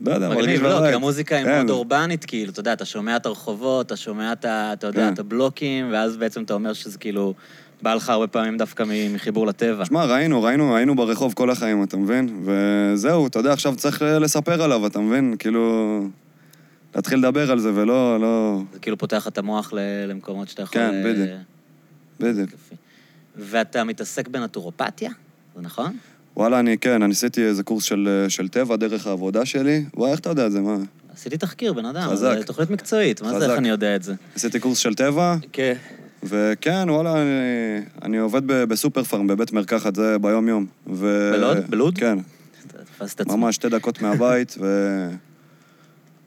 לא יודע, מרגיש מגניב, לא, בבית. כי המוזיקה היא כן. מאוד אורבנית, כאילו, אתה יודע, אתה שומע את הרחובות, אתה שומע את ה... אתה יודע, כן. את הבלוקים, ואז בעצם אתה אומר שזה כאילו... בא לך הרבה פעמים דווקא מחיבור לטבע. שמע, ראינו, ראינו, היינו ברחוב כל החיים, אתה מבין? וזהו, אתה יודע, עכשיו צריך לספר עליו, אתה מבין? כאילו... להתחיל לדבר על זה, ולא, לא... זה כאילו פותח את המוח למקומות שאתה יכול... כן, אה, בדיוק. בדיוק. ואתה מתעסק בנטורופתיה? זה נכון? וואלה, אני, כן, אני עשיתי איזה קורס של, של טבע דרך העבודה שלי. וואי, איך אתה יודע את זה, מה? עשיתי תחקיר, בן אדם. חזק. זו תוכנית מקצועית, מה זה חזק. איך אני יודע את זה? עשיתי קורס של טבע, כן. וכן, וואלה, אני, אני עובד ב- בסופר פארם, בבית מרקחת, זה ביום-יום. ו... בלוד? בלוד? כן. ממש שתי דקות מהבית, ו...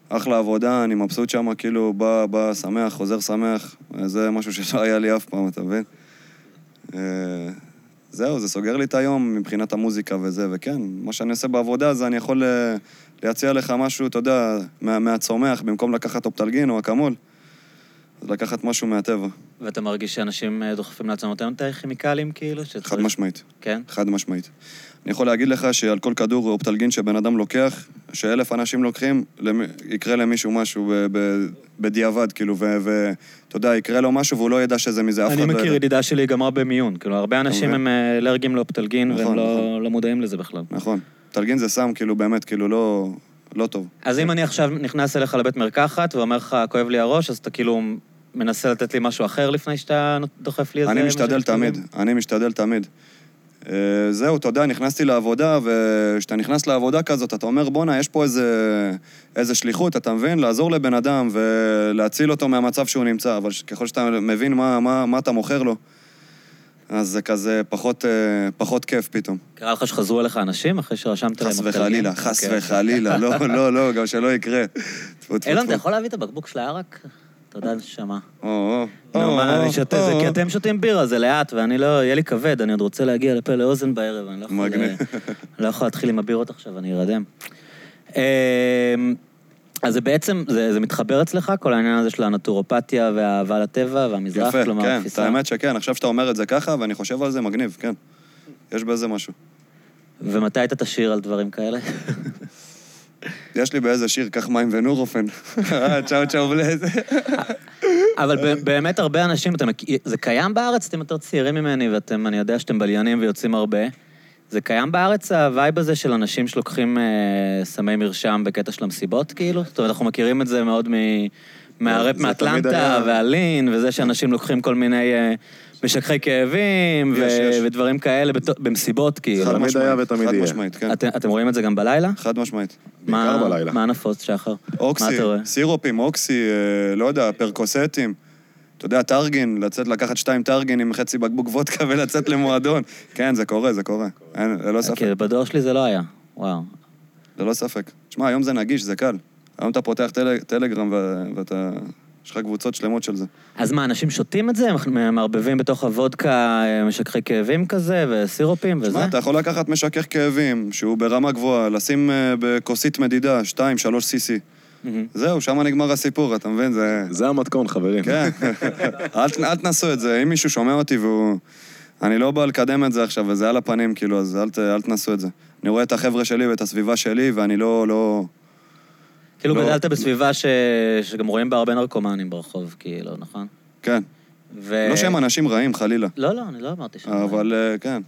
אחלה עבודה, אני מבסוט שם, כאילו, בא, בא שמח, חוזר שמח. זה משהו שלא היה לי אף פעם, אתה מבין? אה, זהו, זה סוגר לי את היום מבחינת המוזיקה וזה, וכן, מה שאני עושה בעבודה זה אני יכול אה, להציע לך משהו, אתה יודע, מה, מהצומח, במקום לקחת אופטלגין או אקמול, אז לקחת משהו מהטבע, ואתה מרגיש שאנשים אה, דוחפים לעצמם יותר מדי כימיקלים, כאילו? שצריך- חד משמעית. כן? חד משמעית. אני יכול להגיד לך שעל כל כדור אופטלגין שבן אדם לוקח, שאלף אנשים לוקחים, למי- יקרה למישהו משהו ב- ב- בדיעבד, כאילו, ואתה יודע, יקרה לו משהו והוא לא ידע שזה מזה, אף אחד אני לא מכיר ידע. ידידה שלי גמרה במיון. כאילו, הרבה אנשים מבין? הם אה, אלרגיים לאופטלגין, והם נכון, לא- נכון. לא מודעים לזה בכלל. נכון. אופטלגין זה סם, כאילו, באמת, כאילו, לא, לא טוב. אז אם אני עכשיו נכנס אליך לבית מרקחת ואומר לך, כואב לי הראש, אז אתה כאילו מנסה לתת לי משהו אחר לפני שאתה דוחף לי איזה... אני משתדל? תמיד, אני משתדל תמיד. אה, זהו, אתה יודע, נכנסתי לעבודה, וכשאתה נכנס לעבודה כזאת, אתה אומר, בואנה, יש פה איזה, איזה שליחות, אתה מבין? לעזור לבן אדם ולהציל אותו מהמצב שהוא נמצא, אבל ככל שאתה מבין מה, מה, מה אתה מוכר לו, אז זה כזה פחות, אה, פחות כיף פתאום. קרה לך שחזרו אליך אנשים אחרי שרשמת להם חס? וחלילה, חס אוקיי. וחלילה, לא, לא, לא, גם שלא יקרה. אילון. אתה יכול להביא את הבקבוק של הערק? תודה, נשמה. נו, מה, או, אני שותה, זה או. כי אתם שותים בירה, זה לאט, ואני לא, יהיה לי כבד, אני עוד רוצה להגיע לפה לאוזן בערב, אני לא יכול... מגניב. אה, לא יכול להתחיל עם הבירות עכשיו, אני ארדם. אמ, אז זה בעצם, זה, זה מתחבר אצלך, כל העניין הזה של הנטורופתיה והאהבה לטבע והמזרח, יפה, כלומר, כן, התפיסה. האמת שכן, עכשיו שאתה אומר את זה ככה, ואני חושב על זה, מגניב, כן. יש בזה משהו. ומתי אתה תשיר על דברים כאלה? יש לי באיזה שיר, קח מים ונורופן. אה, צ'או צ'או bless. אבל באמת הרבה אנשים, זה קיים בארץ? אתם יותר צעירים ממני, ואתם, אני יודע שאתם בליינים ויוצאים הרבה. זה קיים בארץ, ה vibe הזה של אנשים שלוקחים אה, סמי מרשם בקטע של המסיבות, כאילו? זאת אומרת, אנחנו מכירים את זה מאוד מ... מהרפ זה תמיד מאטלנטה, וה lean, וזה שאנשים לוקחים כל מיני אה, משככי כאבים, ו- יש, יש. ודברים כאלה בת- במסיבות, כאילו. חד תמיד משמעית, היה ותמיד חד יהיה. משמעית, כן. אתם, אתם רואים את זה גם בלילה? חד משמעית. מה- בעיקר בלילה. מה נפוץ, שחר? מה אוקסי, אתה רואה? סירופים, אוקסי, אה, לא יודע, פרקוסטים. אתה יודע, טרגין, לצאת, לקחת שתיים טרגין עם חצי בקבוק וודקה ולצאת למועדון. כן, זה קורה, זה קורה. אין, ללא ספק. כי בדור שלי זה לא היה. וואו. ללא ספק. שמע, היום זה נגיש, זה קל. היום אתה פותח טל, טלגרם ו- ואתה... יש לך קבוצות שלמות של זה. אז מה, אנשים שותים את זה? הם מערבבים בתוך הוודקה אה, משככי כאבים כזה, וסירופים וזה? שמע, אתה יכול לקחת משכך כאבים, שהוא ברמה גבוהה, לשים אה, בכוסית מדידה, 2, 3 cc. זהו, שם נגמר הסיפור, אתה מבין? זה... זה המתכון, חברים. כן. אל, ת- אל תנסו את זה. אם מישהו שומע אותי והוא... אני לא בא לקדם את זה עכשיו, וזה על הפנים, כאילו, אז אל, ת, אל תנסו את זה. אני רואה את החבר'ה שלי ואת הסביבה שלי, ואני לא... לא... כאילו לא. גדלת בסביבה ש... שגם רואים בה הרבה נרקומנים ברחוב, כאילו, נכון? כן. ו... לא שהם אנשים רעים, חלילה. לא, לא, אני לא אמרתי ש... אבל אה, כן.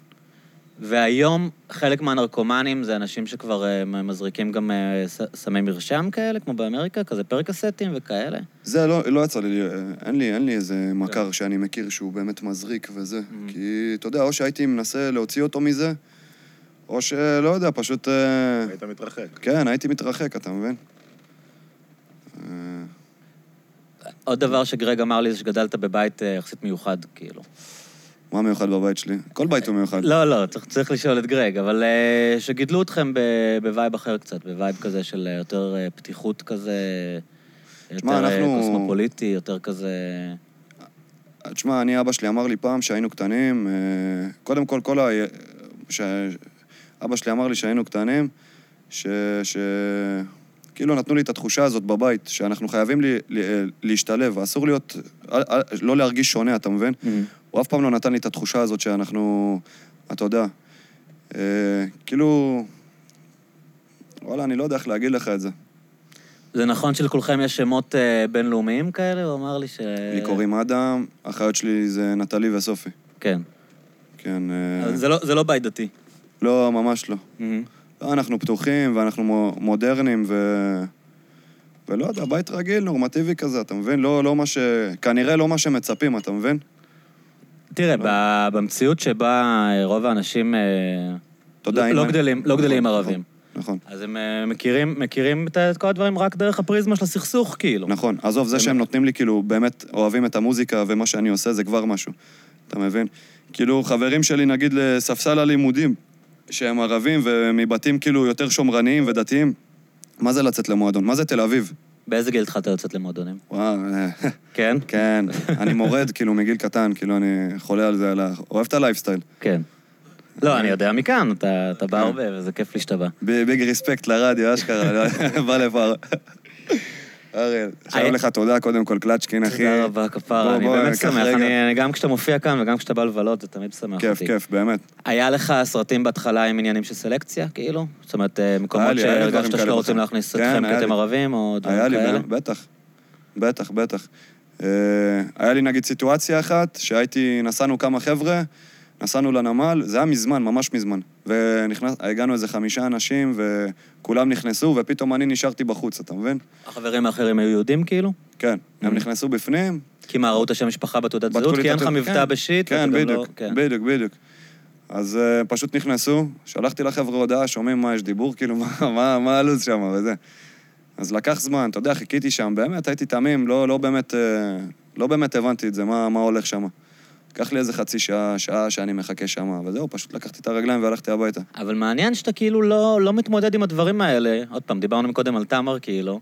והיום חלק מהנרקומנים זה אנשים שכבר אה, מזריקים גם ס- סמי מרשם כאלה, כמו באמריקה, כזה פרקסטים וכאלה. זה לא, לא יצא לי, אין לי, אין לי איזה כן. מכר שאני מכיר שהוא באמת מזריק וזה. Mm-hmm. כי, אתה יודע, או שהייתי מנסה להוציא אותו מזה, או שלא יודע, פשוט... היית מתרחק. כן, הייתי מתרחק, אתה מבין? עוד דבר שגרג אמר לי זה שגדלת בבית אה, יחסית מיוחד, כאילו. מה מיוחד בבית שלי? כל בית הוא מיוחד. לא, לא, צריך, צריך לשאול את גרג, אבל uh, שגידלו אתכם ב vibe אחר קצת, ב vibe כזה של אה, יותר uh, פתיחות כזה, יותר אנחנו... קוסמופוליטי, יותר כזה... תשמע, אני, אבא שלי אמר לי פעם שהיינו קטנים, אה, קודם כל, כל ה... ש... אבא שלי אמר לי שהיינו קטנים, ש... ש... כאילו נתנו לי את התחושה הזאת בבית, שאנחנו חייבים לי, לי, להשתלב, אסור להיות, לא להרגיש שונה, אתה מבין? הוא אף פעם לא נתן לי את התחושה הזאת שאנחנו, אתה יודע, אה, כאילו, וואלה, אני לא יודע איך להגיד לך את זה. זה נכון שלכולכם יש שמות uh, בינלאומיים כאלה? הוא אמר לי ש... לי קוראים אדם, האחיות שלי זה נטלי וסופי. כן. כן, אה, זה לא, זה לא בית דתי. לא, ממש לא. מהמם. לא, אנחנו פתוחים ואנחנו מו- מודרניים ו... ולא יודע, בית רגיל, נורמטיבי כזה, אתה מבין? לא, לא מה ש... כנראה לא מה שמצפים, אתה מבין? תראה, ב- במציאות שבה אה, רוב האנשים אה, אתה יודע, לא, לא גדלים, לא גדלים נכון, ערבים. נכון. אז הם אה, מכירים, מכירים את כל הדברים רק דרך הפריזמה של הסכסוך, כאילו. נכון, עזוב, זה שהם נותנים לי, כאילו, באמת אוהבים את המוזיקה ומה שאני עושה, זה כבר משהו. אתה מבין? כאילו, חברים שלי, נגיד, לספסל הלימודים, שהם ערבים ומבתים כאילו יותר שמרניים ודתיים, מה זה לצאת למועדון? מה זה תל אביב? באיזה גיל התחלת לצאת למועדונים? וואו, כן? כן, אני מורד, כאילו, מגיל קטן, כאילו, אני חולה על זה, על ה... אוהב את הלייפסטייל. כן. לא, אני יודע מכאן, אתה, אתה בא הרבה, וזה כיף לי שאתה בא. big respect לרדיו, אשכרה, בא לפה. אריאל, חייב לך תודה, קודם כל, קלצ'קין, אחי. תודה רבה, כפרה, אני באמת שמח. אני, גם כשאתה מופיע כאן וגם כשאתה בא לבלות, זה תמיד שמח כיף, אותי. כיף, באמת. היה לך סרטים בהתחלה עם עניינים של סלקציה, כאילו? זאת אומרת, אה, מקומות שהרגשת כאלה שלא רוצים. להכניס כן, אתכם כי אתם. ערבים, או דברים היה לי, כאלה? בטח. בטח, בטח. אה, היה לי נגיד סיטואציה אחת, שהייתי, נסענו כמה חבר'ה, נסענו לנמל, זה היה מזמן, ממש מזמן. והגענו איזה חמישה אנשים, וכולם נכנסו, ופתאום אני נשארתי בחוץ, אתה מבין? החברים האחרים היו יהודים, כאילו? כן, הם Mhm. נכנסו בפנים, כי מה, ראו את השם משפחה בתעודת זהות? כי אין לך מבטא כן, בשיט? כן, גם לא- בדיוק, כן. בדיוק, בדיוק. אז אה, פשוט נכנסו, שלחתי לחבר'ה הודעה, שומעים מה, יש דיבור? כאילו, מה- מה מה הלו"ז שם וזה. אז לקח זמן, אתה יודע, חיכיתי שם, באמת, הייתי תמים, לא לא באמת אה, לא באמת הבנתי את זה, מה מה הולך שם. לקח לי איזה חצי שעה, שעה שאני מחכה שם, וזהו, פשוט לקחתי את הרגליים והלכתי הביתה. אבל מעניין שאתה כאילו לא, לא מתמודד עם הדברים האלה. עוד פעם, דיברנו קודם על תמר, כאילו.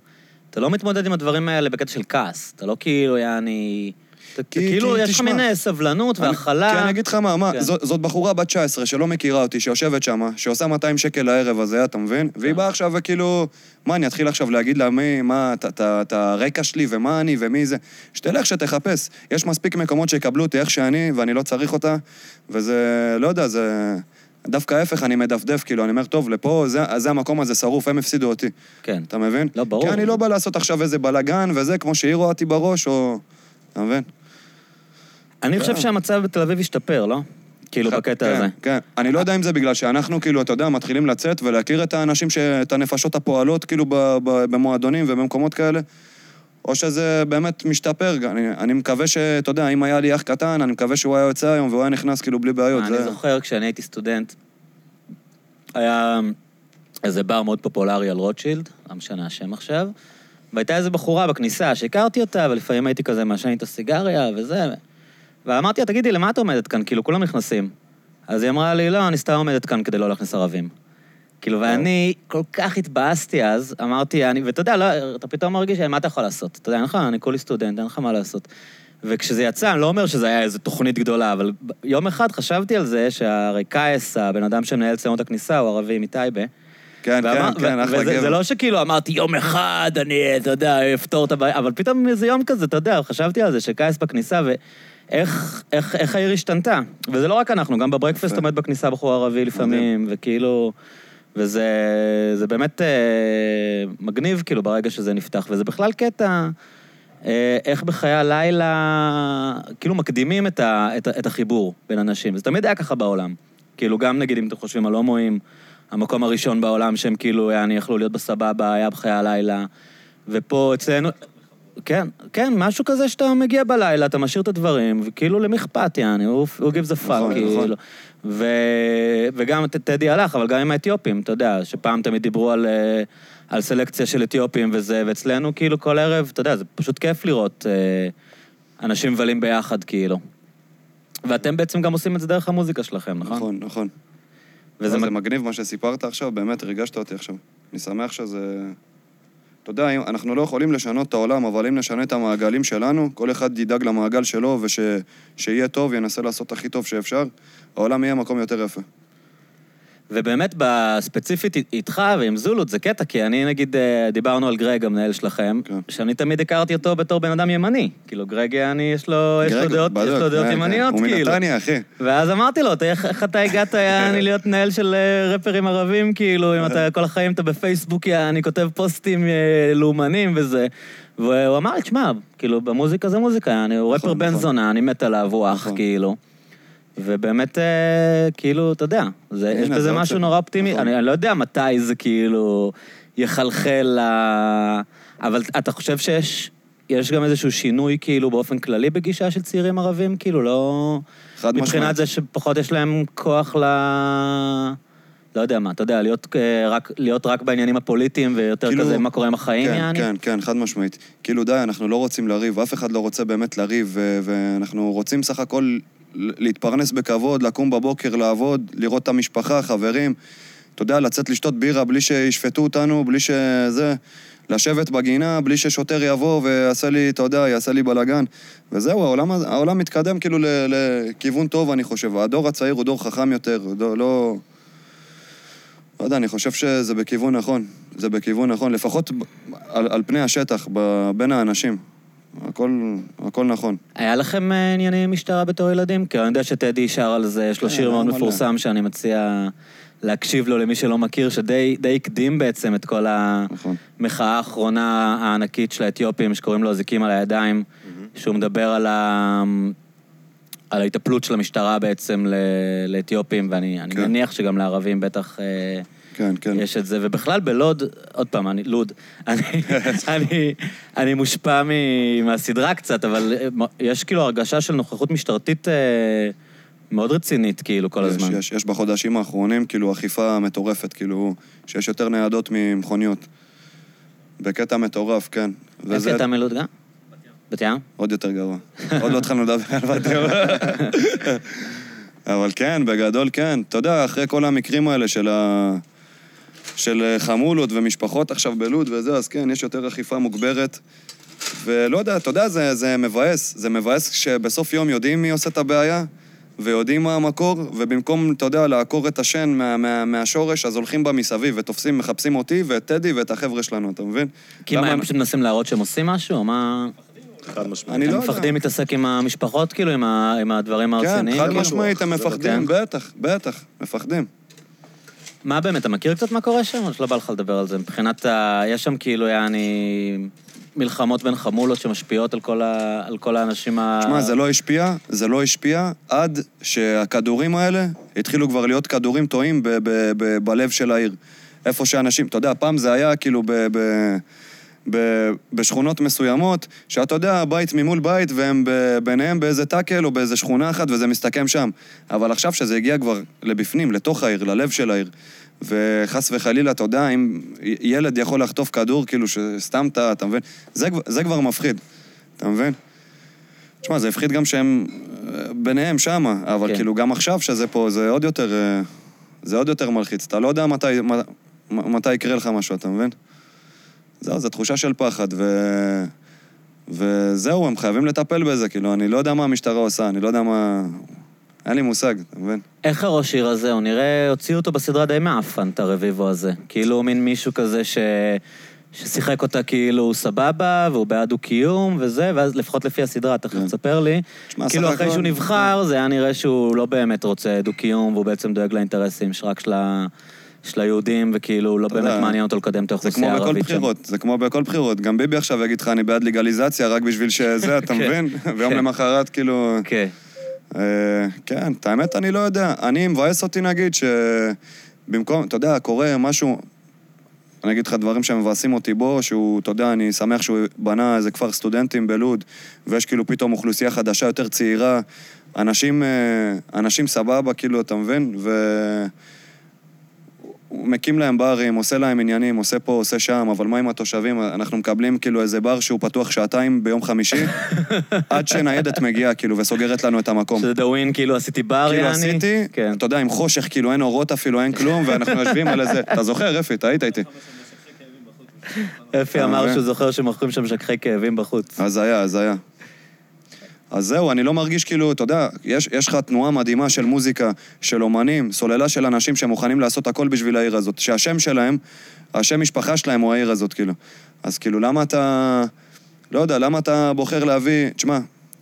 אתה לא מתמודד עם הדברים האלה בקטע של כעס. אתה לא כאילו, יעני... כי- כאילו, יש לך מין סבלנות והכלה. כי אני אגיד לך מה, מה, כן. זאת, בחורה בת 19 שלא מכירה אותי, שיושבת שם, שעושה 200 שקל לערב הזה, אתה מבין? והיא כן. באה עכשיו וכאילו, מה, אני אתחיל עכשיו להגיד לה מי, מה, את הרקע שלי ומה אני ומי זה? שתלך, שתחפש. יש מספיק מקומות שיקבלו אותי איך שאני, ואני לא צריך אותה, וזה, לא יודע, זה... דווקא ההפך, אני מדפדף, כאילו, אני אומר, טוב, לפה, זה, זה המקום הזה שרוף, הם הפסידו אותי. כן. אתה מבין? לא, ברור. כי אני לא בא לעשות עכשיו איזה בלאגן וזה, כמו שהיא רואה אותי בראש, או... אתה מבין? אני חושב כן. שהמצב בתל אביב השתפר, לא? כאילו, בקטע כן, הזה. כן. אני לא יודע אם זה בגלל שאנחנו, כאילו, אתה יודע, מתחילים לצאת ולהכיר את האנשים, ש... את הנפשות הפועלות, כאילו. במועדונים ובמקומות כאלה, או שזה באמת משתפר. אני, אני מקווה ש... אתה יודע, אם היה לי אח קטן, אני מקווה שהוא היה יוצא היום והוא היה נכנס, כאילו, בלי בעיות. אני זה... זוכר, כשאני הייתי סטודנט, היה איזה בר מאוד פופולרי על רוטשילד, לא משנה השם עכשיו, והייתה איזו בחורה בכניסה שהכרתי אותה, ולפעמים הייתי כזה מעשן איתה סיגריה וזה, ואמרתי לה, תגידי, למה את עומדת כאן? כאילו, כולם נכנסים. אז היא אמרה לי, לא, אני סתם עומדת כאן כדי לא להכניס ערבים. כאילו, ואני כל כך התבאסתי אז, אמרתי, אני, ואתה יודע, לא, אתה פתאום מרגיש, מה אתה יכול לעשות? אתה יודע, אין לך, אני כולי סטודנט, אין לך מה לעשות. וכשזה יצא, אני לא אומר שזה היה איזו תוכנית גדולה, אבל יום אחד חשבתי על זה שהרי קייס, הבן אדם שמנהל את הכניסה, הוא ערבי מטייבה. כן, ואמר- כן, כן, ו- אחלה וזה גבר. לא שכאילו אמרתי, יום אחד אני, אתה יודע, אפתור את הבעיה, אבל פתאום איזה יום כזה, אתה יודע, חשבתי על זה, שקייס בכניסה, ואיך איך, איך העיר השתנתה. וזה לא רק אנחנו, גם בברקפסט. עומד בכניסה בחור ערבי לפעמים, וכאילו... וזה זה באמת אה, מגניב, כאילו, ברגע שזה נפתח. וזה בכלל קטע, אה, איך בחיי הלילה, כאילו, מקדימים את, ה, את, את החיבור בין אנשים. זה תמיד היה ככה בעולם. כאילו, גם נגיד, אם אתם חושבים על הומואים, המקום הראשון בעולם שהם כאילו, יעני, יכלו להיות בסבבה, היה בחיי הלילה. ופה אצלנו... כן, כן, משהו כזה שאתה מגיע בלילה, אתה משאיר את הדברים, וכאילו למי אכפת, יעני, הוא a fuck, נכון, כאילו. ו... וגם טדי הלך, אבל גם עם האתיופים, אתה יודע, שפעם תמיד דיברו על, אה, על סלקציה של אתיופים וזה, ואצלנו כאילו כל ערב, אתה יודע, זה פשוט כיף לראות אה, אנשים מבלים ביחד, כאילו. ואתם בעצם גם עושים את זה דרך המוזיקה שלכם, נכון? נכון, נכון. וזה זה מג... מגניב מה שסיפרת עכשיו, באמת ריגשת אותי עכשיו. אני שמח שזה... אתה יודע, אנחנו לא יכולים לשנות את העולם, אבל אם נשנה את המעגלים שלנו, כל אחד ידאג למעגל שלו, ושיהיה טוב, ינסה לעשות הכי טוב שאפשר, העולם יהיה מקום יותר יפה. ובאמת, בספציפית איתך ועם זולות זה קטע, כי אני נגיד, אה, דיברנו על גרג, המנהל שלכם, כן. שאני תמיד הכרתי אותו בתור בן אדם ימני. כאילו, גרג, אני, יש לו, יש לו גרג, דעות, יש בדיוק, לו דעות כן, ימניות, הוא כאילו. מנתניה, אחי. ואז אמרתי לו, "אתה- איך, איך אתה הגעת, יעני, להיות מנהל של אה, רפרים ערבים, כאילו, אם אתה כל החיים אתה בפייסבוק, אני כותב פוסטים אה, לאומנים וזה. והוא אמר לי, תשמע, כאילו, במוזיקה זה מוזיקה, אני, הוא נכון, רפר בן נכון. זונה, אני מת עליו, הוא אח, נכון. כאילו. ובאמת, אה, כאילו, אתה יודע, זה, יש בזה משהו נורא אופטימי, נכון. אני, אני לא יודע מתי זה כאילו יחלחל ל... אבל אתה חושב שיש יש גם איזשהו שינוי, כאילו, באופן כללי בגישה של צעירים ערבים? כאילו, לא... חד משמעית. מבחינת זה שפחות יש להם כוח ל... לא יודע מה, אתה יודע, להיות, אה, רק, להיות רק בעניינים הפוליטיים ויותר כאילו- כזה מה קורה עם החיים, כן, יעני? כן, כן, חד משמעית. כאילו, די, אנחנו לא רוצים לריב, אף אחד לא רוצה באמת לריב, ואנחנו רוצים סך הכל להתפרנס בכבוד, לקום בבוקר, לעבוד, לראות את המשפחה, חברים. אתה יודע, לצאת לשתות בירה בלי שישפטו אותנו, בלי שזה... לשבת בגינה בלי ששוטר יבוא ויעשה לי, אתה יודע, יעשה לי בלאגן. וזהו, העולם, העולם מתקדם כאילו לכיוון טוב, אני חושב. הדור הצעיר הוא דור חכם יותר, דור, לא... לא יודע, אני חושב שזה בכיוון נכון. זה בכיוון נכון, לפחות על, על פני השטח, ב, בין האנשים. הכל, הכל נכון. היה לכם אה, ענייני משטרה בתור ילדים? כי אני יודע שטדי שר על זה, יש לו כן, שיר מאוד. מפורסם שאני מציע להקשיב לו למי שלא מכיר, שדי די הקדים בעצם את כל נכון. המחאה האחרונה הענקית של האתיופים, שקוראים לו אזיקים על הידיים, שהוא מדבר על ה... על ההיטפלות של המשטרה בעצם לאתיופים, ואני אני כן. מניח שגם לערבים בטח אה, כן, כן. יש את זה. ובכלל בלוד, עוד פעם, אני, לוד, אני, אני, אני מושפע מ- מהסדרה קצת, אבל אה, יש כאילו הרגשה של נוכחות משטרתית אה, מאוד רצינית, כאילו, כל יש, הזמן. יש, יש בחודשים האחרונים, כאילו, אכיפה מטורפת, כאילו, שיש יותר ניידות ממכוניות. בקטע מטורף, כן. איזה קטע מלוד גם? בת ים? עוד יותר גרוע. עוד לא התחלנו לדבר על בת ים. אבל כן, בגדול כן. אתה יודע, אחרי כל המקרים האלה של ה... של חמולות ומשפחות עכשיו בלוד וזה, אז כן, יש יותר אכיפה מוגברת. ולא יודע, אתה יודע, זה, זה מבאס. זה מבאס שבסוף יום יודעים מי עושה את הבעיה, ויודעים מה המקור, ובמקום, אתה יודע, לעקור את השן מה, מה, מהשורש, אז הולכים בה מסביב ותופסים, מחפשים אותי ואת טדי ואת החבר'ה שלנו, אתה מבין? כי מה, הם פשוט מנסים להראות שהם עושים משהו, מה... חד משמעית. אני לא הם יודע. מפחדים להתעסק עם המשפחות, כאילו, עם ה- עם הדברים כן, הרציניים? חד כאילו? משמעית, הם זה מפחדים, כן. בטח, בטח, מפחדים. מה באמת, אתה מכיר קצת מה קורה שם, או שלא בא לך לדבר על זה? מבחינת ה... יש שם כאילו, יעני... מלחמות בין חמולות שמשפיעות על כל, ה... על כל האנשים ה... תשמע, זה לא השפיע, זה לא השפיע עד שהכדורים האלה התחילו כבר להיות כדורים טועים ב- ב- ב- בלב של העיר. איפה שאנשים, אתה יודע, פעם זה היה כאילו ב... ב- ב- בשכונות מסוימות, שאתה יודע, בית ממול בית, והם ב- ביניהם באיזה טאקל או באיזה שכונה אחת, וזה מסתכם שם. אבל עכשיו שזה הגיע כבר לבפנים, לתוך העיר, ללב של העיר, וחס וחלילה, אתה יודע, אם ילד יכול לחטוף כדור, כאילו, שסתם אתה, אתה מבין? זה, זה כבר מפחיד, אתה מבין? תשמע, זה הפחיד גם שהם אה, ביניהם שמה, אבל כן. כאילו גם עכשיו שזה פה, זה עוד יותר, אה, זה עוד יותר מלחיץ. אתה לא יודע מתי, מתי יקרה לך משהו, אתה מבין? זהו, זו תחושה של פחד, ו... וזהו, הם חייבים לטפל בזה, כאילו, אני לא יודע מה המשטרה עושה, אני לא יודע מה... אין לי מושג, אתה מבין? איך הראש עיר הזה? הוא נראה, הוציאו אותו בסדרה די מעפן, את הרביבו הזה. כאילו מין מישהו כזה ש... ששיחק אותה כאילו הוא סבבה, והוא בעד דו-קיום וזה, ואז לפחות לפי הסדרה, תכף כן. תספר לי. כאילו אחרי שהוא נבחר, זה היה נראה שהוא לא באמת רוצה דו-קיום, והוא בעצם דואג לאינטרסים רק של ה... של היהודים, וכאילו לא באמת מעניין אותו לקדם את זה האוכלוסייה כמו בכל הערבית שם. בחירות, זה כמו בכל בחירות. גם ביבי עכשיו יגיד לך, אני בעד לגליזציה רק בשביל שזה, אתה כן. מבין? ויום כן. למחרת, כאילו... כן. אה, כן, את האמת אני לא יודע. אני, מבאס אותי נגיד שבמקום, אתה יודע, קורה משהו, אני אגיד לך דברים שמבאסים אותי בו, שהוא, אתה יודע, אני שמח שהוא בנה איזה כפר סטודנטים בלוד, ויש כאילו פתאום אוכלוסייה חדשה, יותר צעירה, אנשים, אה, אנשים סבבה, כאילו, אתה מבין? ו... מקים להם ברים, עושה להם עניינים, עושה פה, עושה שם, אבל מה עם התושבים? אנחנו מקבלים כאילו איזה בר שהוא פתוח שעתיים ביום חמישי, עד שניידת מגיעה, כאילו, וסוגרת לנו את המקום. שזה דאווין, כאילו עשיתי בר, כאילו יעני. עשיתי, כן. אתה יודע, עם חושך, כאילו אין אורות אפילו, אין כלום, ואנחנו יושבים על איזה... אתה זוכר, אפי, אתה היית איתי. אפי אמר מבין? שהוא זוכר שמוכרים שם משככי כאבים בחוץ. אז היה, אז זהו, אני לא מרגיש כאילו, אתה יודע, יש, יש לך תנועה מדהימה של מוזיקה, של אומנים, סוללה של אנשים שמוכנים לעשות הכל בשביל העיר הזאת, שהשם שלהם, השם משפחה שלהם הוא העיר הזאת, כאילו. אז כאילו, למה אתה... לא יודע, למה אתה בוחר להביא... תשמע,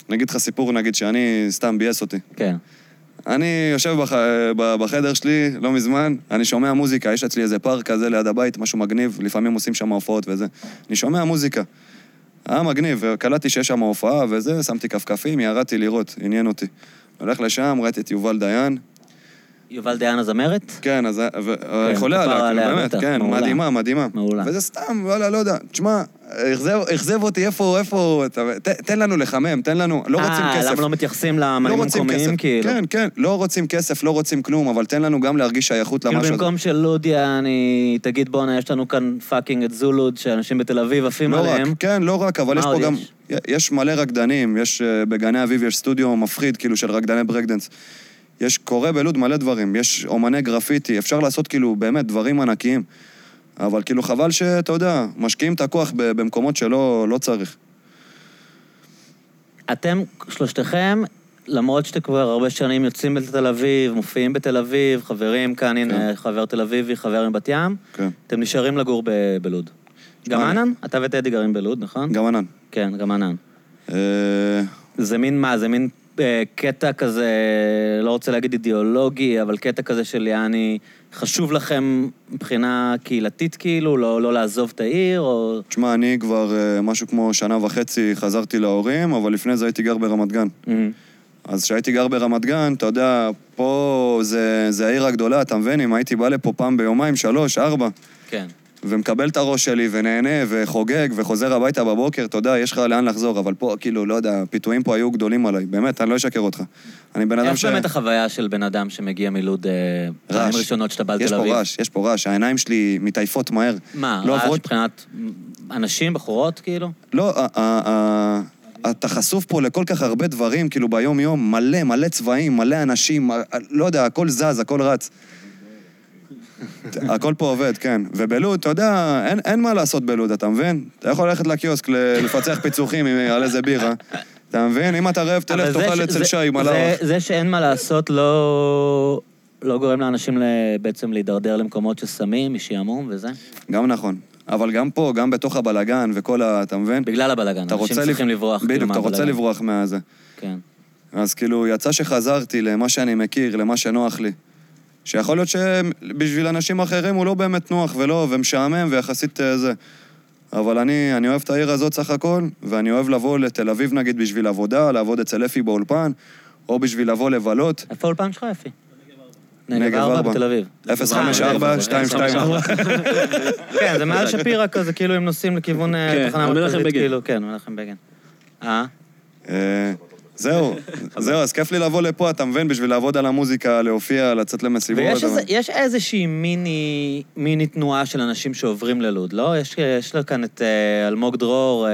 אני אגיד לך סיפור, נגיד, שאני סתם ביאס אותי. כן. אני יושב בח... בחדר שלי לא מזמן, אני שומע מוזיקה, יש אצלי איזה פארק כזה ליד הבית, משהו מגניב, לפעמים עושים שם הופעות וזה. אני שומע מוזיקה. היה מגניב, וקלטתי שיש שם הופעה וזה, שמתי כפכפים, ירדתי לראות, עניין אותי. הולך לשם, ראיתי את יובל דיין, יובל דיין הזמרת? כן, אז כן, חולה כפרה עליה, כאילו, עליה, באמת, כן, מעולה. מדהימה, מדהימה. מעולה. וזה סתם, וואלה, לא יודע. תשמע, אכזב- אותי, איפה, איפה, תן לנו לחמם, תן לנו, לא רוצים אה, כסף. למה לא מתייחסים לא רוצים המקומיים. כאילו? כן, כן, לא רוצים כסף, לא רוצים כלום, אבל תן לנו גם להרגיש שייכות כאילו למשהו הזה. במקום שלודיה, אני... תגיד, בואנה, יש לנו כאן fucking את זולוד, שאנשים בתל אביב עפים לא רק, עליהם. כן, לא רק, אבל יש פה גם... יש? יש מלא רקדנים, יש אה, בגני אביב, יש סטודיו מפחיד, כאילו, של רקדני ברקדנס. יש, קורה בלוד מלא דברים, יש אומני גרפיטי, אפשר לעשות כאילו באמת דברים ענקיים. אבל כאילו חבל שאתה יודע, משקיעים את הכוח במקומות שלא לא צריך. אתם, שלושתכם, למרות שאתם כבר הרבה שנים יוצאים בתל אביב, מופיעים בתל אביב, חברים כאן, הנה, חבר תל אביבי, חבר מבת ים, כן. אתם נשארים לגור ב- בלוד. גם ענן? אתה וטדי גרים בלוד, נכון? גם ענן. כן, גם ענן. אה, זה מין מה? זה מין קטע כזה, לא רוצה להגיד אידיאולוגי, אבל קטע כזה של יעני, חשוב לכם מבחינה קהילתית כאילו, לא, לא לעזוב את העיר, או... תשמע, אני כבר אה, משהו כמו שנה וחצי חזרתי להורים, אבל לפני זה הייתי גר ברמת גן. אמ, אז כשהייתי גר ברמת גן, אתה יודע, פה זה, זה העיר הגדולה, אתה מבין? אם הייתי בא לפה פעם ביומיים, שלוש, ארבע, כן. ומקבל את הראש שלי, ונהנה, וחוגג, וחוזר הביתה בבוקר, אתה יודע, יש לך לאן לחזור, אבל פה, כאילו, לא יודע, הפיתויים פה היו גדולים עליי, באמת, אני לא אשקר אותך. אני בן אדם איך ש... באמת החוויה של בן אדם שמגיע מלוד, אה, פעמים. ראשונות שאתה בא יש לתל פה אביב? רעש, יש פה רעש, העיניים שלי מתעייפות מהר. מה, לא רעש מבחינת אנשים, בחורות, כאילו? לא, אתה חשוף פה לכל כך הרבה דברים, כאילו ביום-יום, מלא, מלא צבעים, מלא אנשים, לא יודע, הכל זז, הכל רץ. הכל פה עובד, כן. ובלוד, אתה יודע, אין, אין מה לעשות בלוד, אתה מבין? אתה יכול ללכת לקיוסק לפצח פיצוחים עם- על איזה בירה. אתה מבין? אם אתה רעב, תלך, תאכל ש- אצל זה- שי עם זה- שאין מה לעשות לא... לא גורם לאנשים בעצם להידרדר למקומות של סמים, משעמום וזה? גם נכון. אבל גם פה, גם בתוך הבלגן וכל ה... אתה מבין? בגלל הבלאגן, אתה אנשים צריכים לב- לברוח כאילו בדיוק, אתה רוצה. לברוח מהזה. כן. אז כאילו, יצא שחזרתי למה שאני מכיר, למה שנוח לי. שיכול להיות שבשביל אנשים אחרים הוא לא באמת נוח ולא, ומשעמם ויחסית אה, זה. אבל אני, אני אוהב את העיר הזאת סך הכל, ואני אוהב לבוא לתל אביב נגיד בשביל עבודה, לעבוד אצל אפי באולפן, או בשביל לבוא לבלות. איפה האולפן שלך, יפי? נגב ארבע. בתל אביב. 054 224 כן, זה מעל שפירא כזה, כאילו הם נוסעים לכיוון אה, כן, תחנה מרכזית. כאילו, כן, מנחם בגין. אה? זהו, זהו, אז כיף לי לבוא לפה, אתה מבין? בשביל לעבוד על המוזיקה, להופיע, לצאת למסיבות. ויש איזה- יש איזושהי מיני, מיני תנועה של אנשים שעוברים ללוד, לא? יש, יש לה כאן את אה, אלמוג דרור, אה,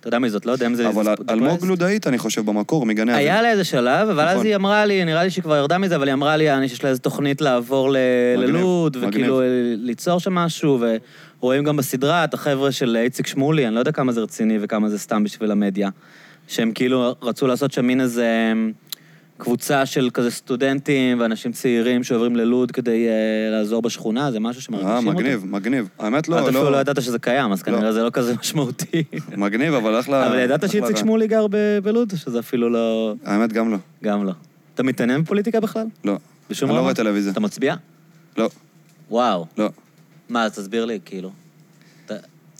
אתה יודע מי זאת, לא יודע אם זה... אבל אלמוג לודאית, אני חושב, במקור, מגני אביב. היה לה איזה שלב, אבל אז נכון. היא אמרה לי, נראה לי שהיא כבר ירדה מזה, אבל היא אמרה לי, אני, שיש לה איזו תוכנית לעבור ל- מגניב, ללוד, מגניב. וכאילו אה, ליצור שם משהו, ורואים גם בסדרה את החבר'ה של איציק שמולי, אני לא יודע כמה זה רציני וכמה זה סתם בשביל המדיה, שהם כאילו רצו לעשות שם מין איזה אה, קבוצה של כזה סטודנטים ואנשים צעירים שעוברים ללוד כדי אה, לעזור בשכונה, זה משהו שמרגישים אה, אותו. מגניב, מגניב. האמת אתה לא, אפילו לא לא, ידעת שזה קיים, אז כנראה זה לא כזה משמעותי. מגניב, אבל אחלה... אבל ידעת שאיציק. שמולי גר בלוד, שזה אפילו לא... האמת, גם לא. גם לא. אתה מתעניין בפוליטיקה בכלל? לא. בשום אני לא רמה? רואה טלוויזיה. אתה מצביע? לא, וואו. לא. מה, אז תסביר לי, כאילו. אתה-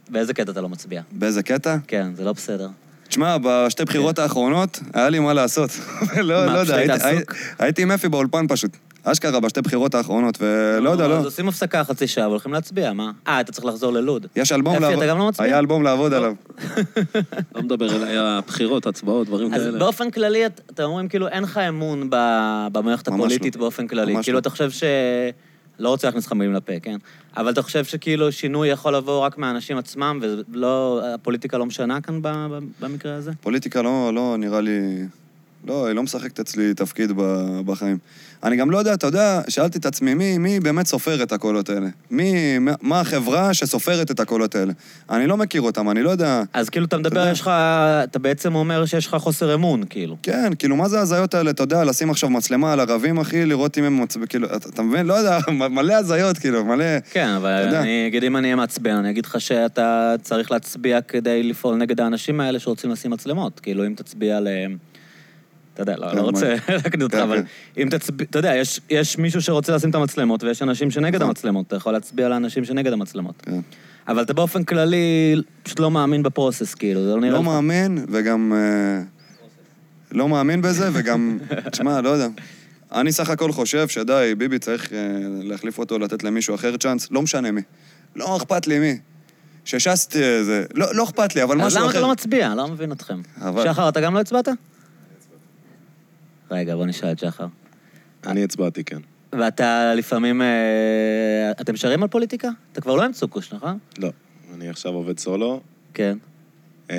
באיזה קטע אתה לא מצביע? באיזה קטע? כן, זה לא בסדר. תשמע, בשתי בחירות האחרונות היה לי מה לעשות. לא, לא יודע, היית הייתי- עם אפי באולפן פשוט. אשכרה, בשתי בחירות האחרונות, ולא יודע, אז לא. עושים הפסקה חצי שעה והולכים להצביע, מה? אה, אתה צריך לחזור ללוד. יש אלבום אפי, לעבוד. אתה גם לא מצביע? היה אלבום לעבוד עליו. לא מדבר על היה בחירות, הצבעות, דברים אז כאלה. באופן כללי, את- אתם אומרים, כאילו, אין לך אמון ב- במערכת הפוליטית לא. באופן כללי. ממש כאילו, לא. אתה חושב ש... לא רוצה להכניס לך מילים לפה, כן? אבל אתה חושב שכאילו שינוי יכול לבוא רק מהאנשים עצמם, והפוליטיקה לא משנה כאן במקרה הזה? פוליטיקה לא, לא, נראה לי... לא, היא לא משחקת אצלי תפקיד בחיים. אני גם לא יודע, אתה יודע, שאלתי את עצמי, מי, מי באמת סופר את הקולות האלה? מי, מה- החברה שסופרת את הקולות האלה? אני לא מכיר אותם, אני לא יודע... אז כאילו, אתה מדבר, יודע. יש לך... אתה בעצם אומר שיש לך חוסר אמון, כאילו. כן, כאילו, מה זה ההזיות האלה, אתה יודע, לשים עכשיו מצלמה על ערבים, אחי, לראות אם הם מצב... כאילו, אתה, אתה מבין? לא יודע, מלא הזיות, כאילו, מלא... כן, אבל אתה. אני אגיד, אם אני אהיה מעצבן, אני אגיד לך שאתה צריך להצביע כדי לפעול נגד האנשים האלה שרוצים לשים מצלמות. כאילו, אם תצביע ל... אתה יודע, לא, לא רוצה להקניט אותך, כן, אבל כן. אם תצביע... אתה יודע, יש, יש מישהו שרוצה לשים את המצלמות ויש אנשים שנגד נכון. המצלמות. אתה יכול להצביע לאנשים שנגד המצלמות. כן. אבל אתה באופן כללי פשוט לא מאמין בפרוסס, כאילו, זה לא נראה לא לך... מאמין, וגם... אה, לא מאמין בזה, וגם... תשמע, לא יודע. אני סך הכל חושב שדי, ביבי צריך אה, להחליף אותו, לתת למישהו אחר צ'אנס, לא משנה מי. לא אכפת לי מי. שש"ס ת- זה... לא, לא אכפת לי, אבל אז משהו למה אחר. אתה לא מצביע? לא מבין אתכם. שחר, אתה גם לא הצבעת? רגע, בוא נשאל את שחר. אני הצבעתי, כן. ואתה לפעמים... אה, אתם שרים על פוליטיקה? אתה כבר לא עם צוקוש, נכון? לא. אני עכשיו עובד סולו. כן. אמ,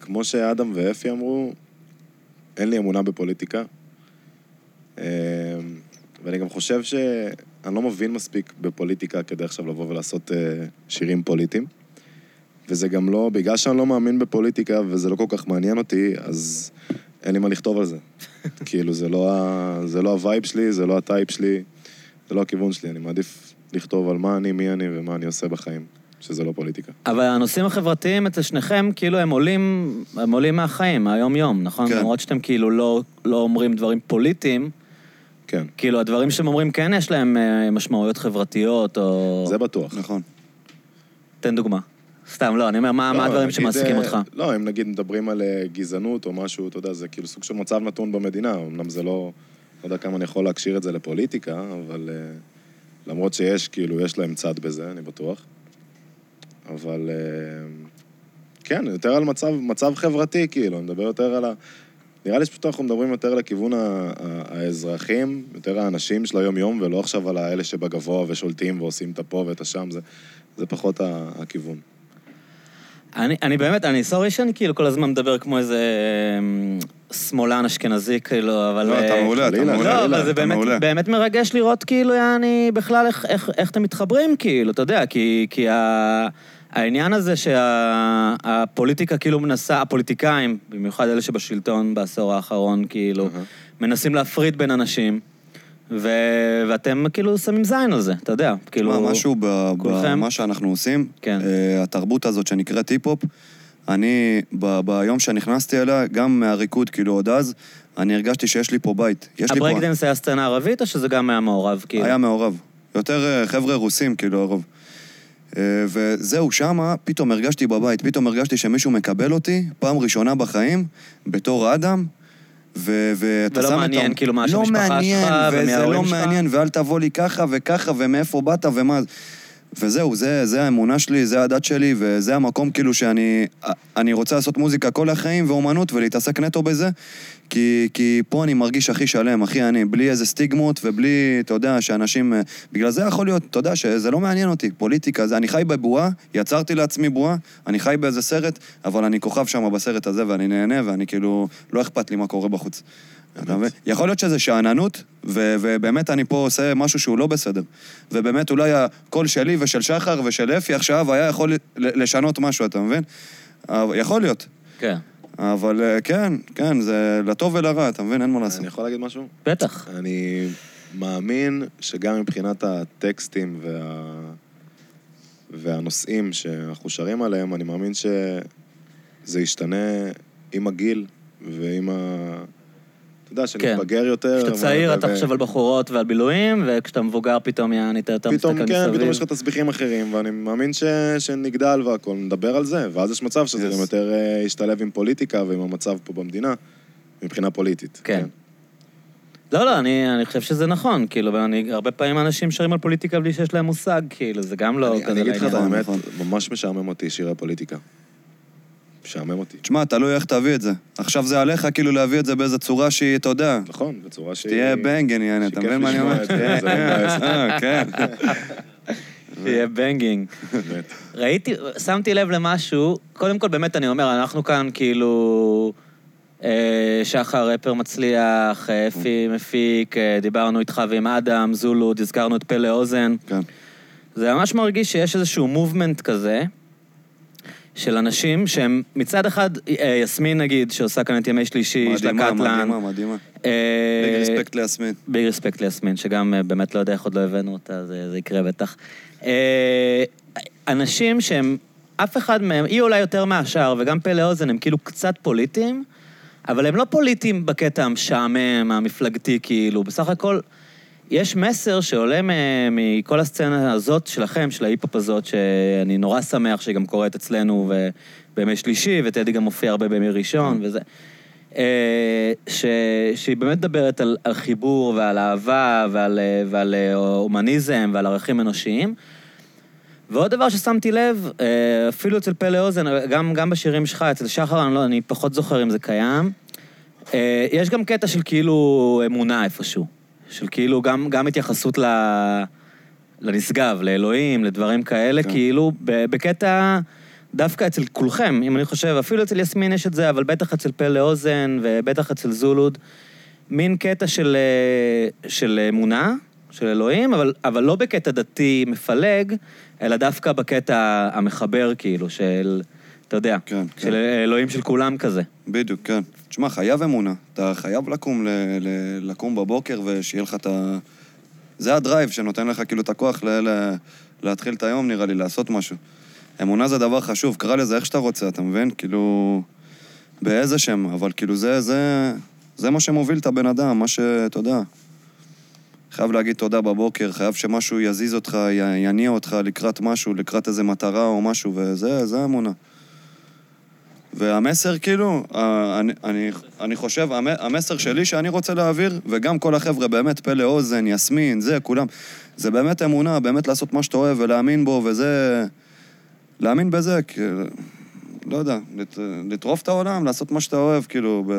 כמו שאדם ואפי אמרו, אין לי אמונה בפוליטיקה. אמ, ואני גם חושב שאני לא מבין מספיק בפוליטיקה כדי עכשיו לבוא ולעשות אה, שירים פוליטיים. וזה גם לא, בגלל שאני לא מאמין בפוליטיקה וזה לא כל כך מעניין אותי, אז אין לי מה לכתוב על זה. כאילו, זה לא, ה... זה לא ה vibe שלי, זה לא ה type שלי, זה לא הכיוון שלי. אני מעדיף לכתוב על מה אני, מי אני ומה אני עושה בחיים, שזה לא פוליטיקה. אבל הנושאים החברתיים אצל שניכם, כאילו הם עולים, הם עולים מהחיים, מהיום-יום, נכון? כן. למרות שאתם כאילו לא, לא אומרים דברים פוליטיים, כן, כאילו הדברים שאתם אומרים כן יש להם אה, משמעויות חברתיות, או... זה בטוח. נכון. תן דוגמה. סתם, לא, אני אומר, מה, מה לא, הדברים נגיד, שמעסיקים אה, אותך? לא, אם נגיד מדברים על אה, גזענות או משהו, אתה יודע, זה כאילו סוג של מצב נתון במדינה. אמנם זה לא... לא יודע כמה אני יכול להקשיר את זה לפוליטיקה, אבל אה, למרות שיש, כאילו, יש להם צד בזה, אני בטוח. אבל כן, יותר על מצב, מצב חברתי, כאילו, אני מדבר יותר על ה... נראה לי שפשוט אנחנו מדברים יותר לכיוון ה- האזרחים, יותר האנשים של היום-יום, ולא עכשיו על האלה שבגבוה ושולטים ועושים את הפה ואת השם, זה, זה פחות הכיוון. אני, אני באמת, אני סורי שאני כאילו כל הזמן מדבר כמו איזה אמ, שמאלן אשכנזי, כאילו, אבל... לא, אתה אה, מעולה, אתה מעולה. לא, אבל זה באמת. באמת מרגש לראות כאילו, יעני, בכלל איך, איך, איך אתם מתחברים, כאילו, אתה יודע, כי, כי ה, העניין הזה שהפוליטיקה כאילו מנסה, הפוליטיקאים, במיוחד אלה שבשלטון בעשור האחרון, כאילו, אהה. מנסים להפריד בין אנשים, ו, ואתם כאילו שמים זין על זה, אתה יודע, כאילו... מה, משהו ב- כולכם? במה שאנחנו עושים, כן. אה, התרבות הזאת שנקראת היפ-הופ, אני, ב- ביום שנכנסתי אליה, גם מהריקוד, כאילו עוד אז, אני הרגשתי שיש לי פה בית. יש לי פה... הברקדנס היה סצנה ערבית, או שזה גם היה מעורב, כאילו? היה מעורב. יותר אה, חבר'ה רוסים, כאילו, הרוב. אה, וזהו, שמה פתאום הרגשתי בבית, פתאום הרגשתי שמישהו מקבל אותי, פעם ראשונה בחיים, בתור אדם, ו- ואתה ולא שם את מעניין, ה- כאילו, מה לא שהמשפחה מעניין, שלך וזה ומההורים לא שלך. מעניין, ואל תבוא לי ככה וככה, ומאיפה באת ומה... וזהו, זה, זה האמונה שלי, זה הדת שלי, וזה המקום כאילו שאני אני רוצה לעשות מוזיקה כל החיים ואומנות ולהתעסק נטו בזה, כי, כי פה אני מרגיש הכי שלם, הכי אני, בלי איזה סטיגמות ובלי, אתה יודע, שאנשים... בגלל זה יכול להיות, אתה יודע, שזה לא מעניין אותי, פוליטיקה, זה, אני חי בבועה, יצרתי לעצמי בועה, אני חי באיזה סרט, אבל אני כוכב שם בסרט הזה ואני נהנה, ואני כאילו, לא אכפת לי מה קורה בחוץ. אתה מבין? יכול להיות שזה שאננות, ו- ובאמת אני פה עושה משהו שהוא לא בסדר. ובאמת אולי הקול שלי ושל שחר ושל אפי עכשיו היה יכול ל- לשנות משהו, אתה מבין? אבל- יכול להיות. כן. אבל אה, כן, כן, זה לטוב ולרע, אתה מבין? אין מה לעשות. אני יכול להגיד משהו? בטח. אני מאמין שגם מבחינת הטקסטים וה... והנושאים שאנחנו שרים עליהם, אני מאמין שזה ישתנה עם הגיל ועם ה... אתה יודע, שנתבגר יותר. כשאתה צעיר ו- אתה ו- חושב על בחורות ועל בילויים, וכשאתה מבוגר פתאום אתה יותר מסתכל פתאום, מסביב. כן, פתאום יש לך תסביכים אחרים, ואני מאמין ש... שנגדל והכול, נדבר על זה, ואז יש מצב שזה Yes. גם יותר אה, ישתלב עם פוליטיקה ועם המצב פה במדינה, מבחינה פוליטית. כן. לא, לא, אני, אני חושב שזה נכון, כאילו, אני, הרבה פעמים אנשים שרים על פוליטיקה בלי שיש להם מושג, כאילו, זה גם לא אני, כזה אני אגיד לך את לעניין. האמת, נכון. ממש משעמם אותי שירי פוליטיקה. משעמם אותי. תשמע, תלוי איך תביא את זה. עכשיו זה עליך כאילו להביא את זה באיזו צורה שהיא, אתה יודע, נכון, בצורה שהיא... שתהיה בנגן, יעני, אתה מבין מה אני אומר? לא מבאס. אה, כן. שיהיה בנגינג. ראיתי, שמתי לב למשהו, קודם כל באמת אני אומר, אנחנו כאן כאילו... אה, שחר רפר מצליח, אה, אפי מפיק, אה, דיברנו איתך ועם אדם, זולוד, הזכרנו את פלא אוזן. כן. זה ממש מרגיש שיש איזשהו מובמנט כזה, של אנשים שהם מצד אחד, אה, יסמין נגיד, שעושה כאן את ימי שלישי, יש לה מדהימה, קטלן. מדהימה, מדהימה. אה, ביג רספקט ליסמין. ביג רספקט ליסמין, שגם אה, באמת לא יודע איך עוד לא הבאנו אותה, זה, זה יקרה בטח. אה, אנשים שהם, אף אחד מהם, היא אולי יותר מהשאר, וגם פלא אוזן, הם כאילו קצת פוליטיים, אבל הם לא פוליטיים בקטע המשעמם, המפלגתי, כאילו. בסך הכל, יש מסר שעולה מכל הסצנה הזאת שלכם, של ההיפ-הופ הזאת, שאני נורא שמח שהיא גם קורית אצלנו בימי שלישי, וטדי גם מופיע הרבה בימי ראשון, וזה. אה, ש... שהיא באמת מדברת על, על חיבור ועל אהבה ועל, אה, ועל אה, הומניזם ועל ערכים אנושיים. ועוד דבר ששמתי לב, אפילו אצל פלא אוזן, גם, גם בשירים שלך, אצל שחר, אני, לא, אני פחות זוכר אם זה קיים, יש גם קטע של כאילו אמונה איפשהו. של כאילו גם, גם התייחסות ל... לנשגב, לאלוהים, לדברים כאלה, כן. כאילו, בקטע, דווקא אצל כולכם, אם אני חושב, אפילו אצל יסמין יש את זה, אבל בטח אצל פלא אוזן, ובטח אצל זולוד, מין קטע של, אה, של אמונה, של אלוהים, אבל, אבל לא בקטע דתי מפלג, אלא דווקא בקטע המחבר, כאילו, של, אתה יודע, כן, כן. של אלוהים של כולם כזה. בדיוק, כן. תשמע, חייב אמונה. אתה חייב לקום, ל- ל- לקום בבוקר ושיהיה לך את ה... זה הדרייב שנותן לך כאילו את הכוח ל- ל- להתחיל את היום, נראה לי, לעשות משהו. אמונה זה דבר חשוב, קרא לזה איך שאתה רוצה, אתה מבין? כאילו... באיזה שם, אבל כאילו זה, זה, זה מה שמוביל את הבן אדם, מה שאתה יודע. חייב להגיד תודה בבוקר, חייב שמשהו יזיז אותך, י- יניע אותך לקראת משהו, לקראת איזה מטרה או משהו, וזה, זה האמונה. והמסר, כאילו, אה, אני, אני, אני חושב, המ- המסר שלי שאני רוצה להעביר, וגם כל החבר'ה, באמת, פלא אוזן, יסמין, זה, כולם, זה באמת אמונה, באמת לעשות מה שאתה אוהב ולהאמין בו, וזה... להאמין בזה, כאילו, לא יודע, לט, לטרוף את העולם, לעשות מה שאתה אוהב, כאילו, ב...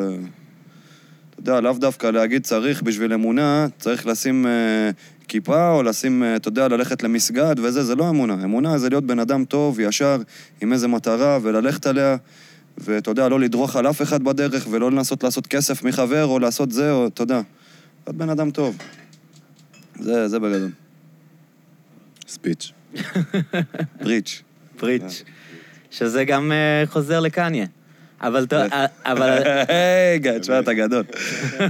אתה יודע, לאו דווקא להגיד צריך בשביל אמונה, צריך לשים אה, כיפה, או לשים, אה, אתה יודע, ללכת למסגד וזה, זה לא אמונה. אמונה זה להיות בן אדם טוב, ישר, עם איזה מטרה, וללכת עליה, ואתה יודע, לא לדרוך על אף אחד בדרך, ולא לנסות לעשות כסף מחבר, או לעשות זה, או, אתה יודע, להיות בן אדם טוב. זה, זה בגדול. ספיץ'. בריץ'. פריץ'. שזה גם אה, חוזר לקניה. אבל, אתה- אה, אבל, רגע, תשמע, אתה גדול.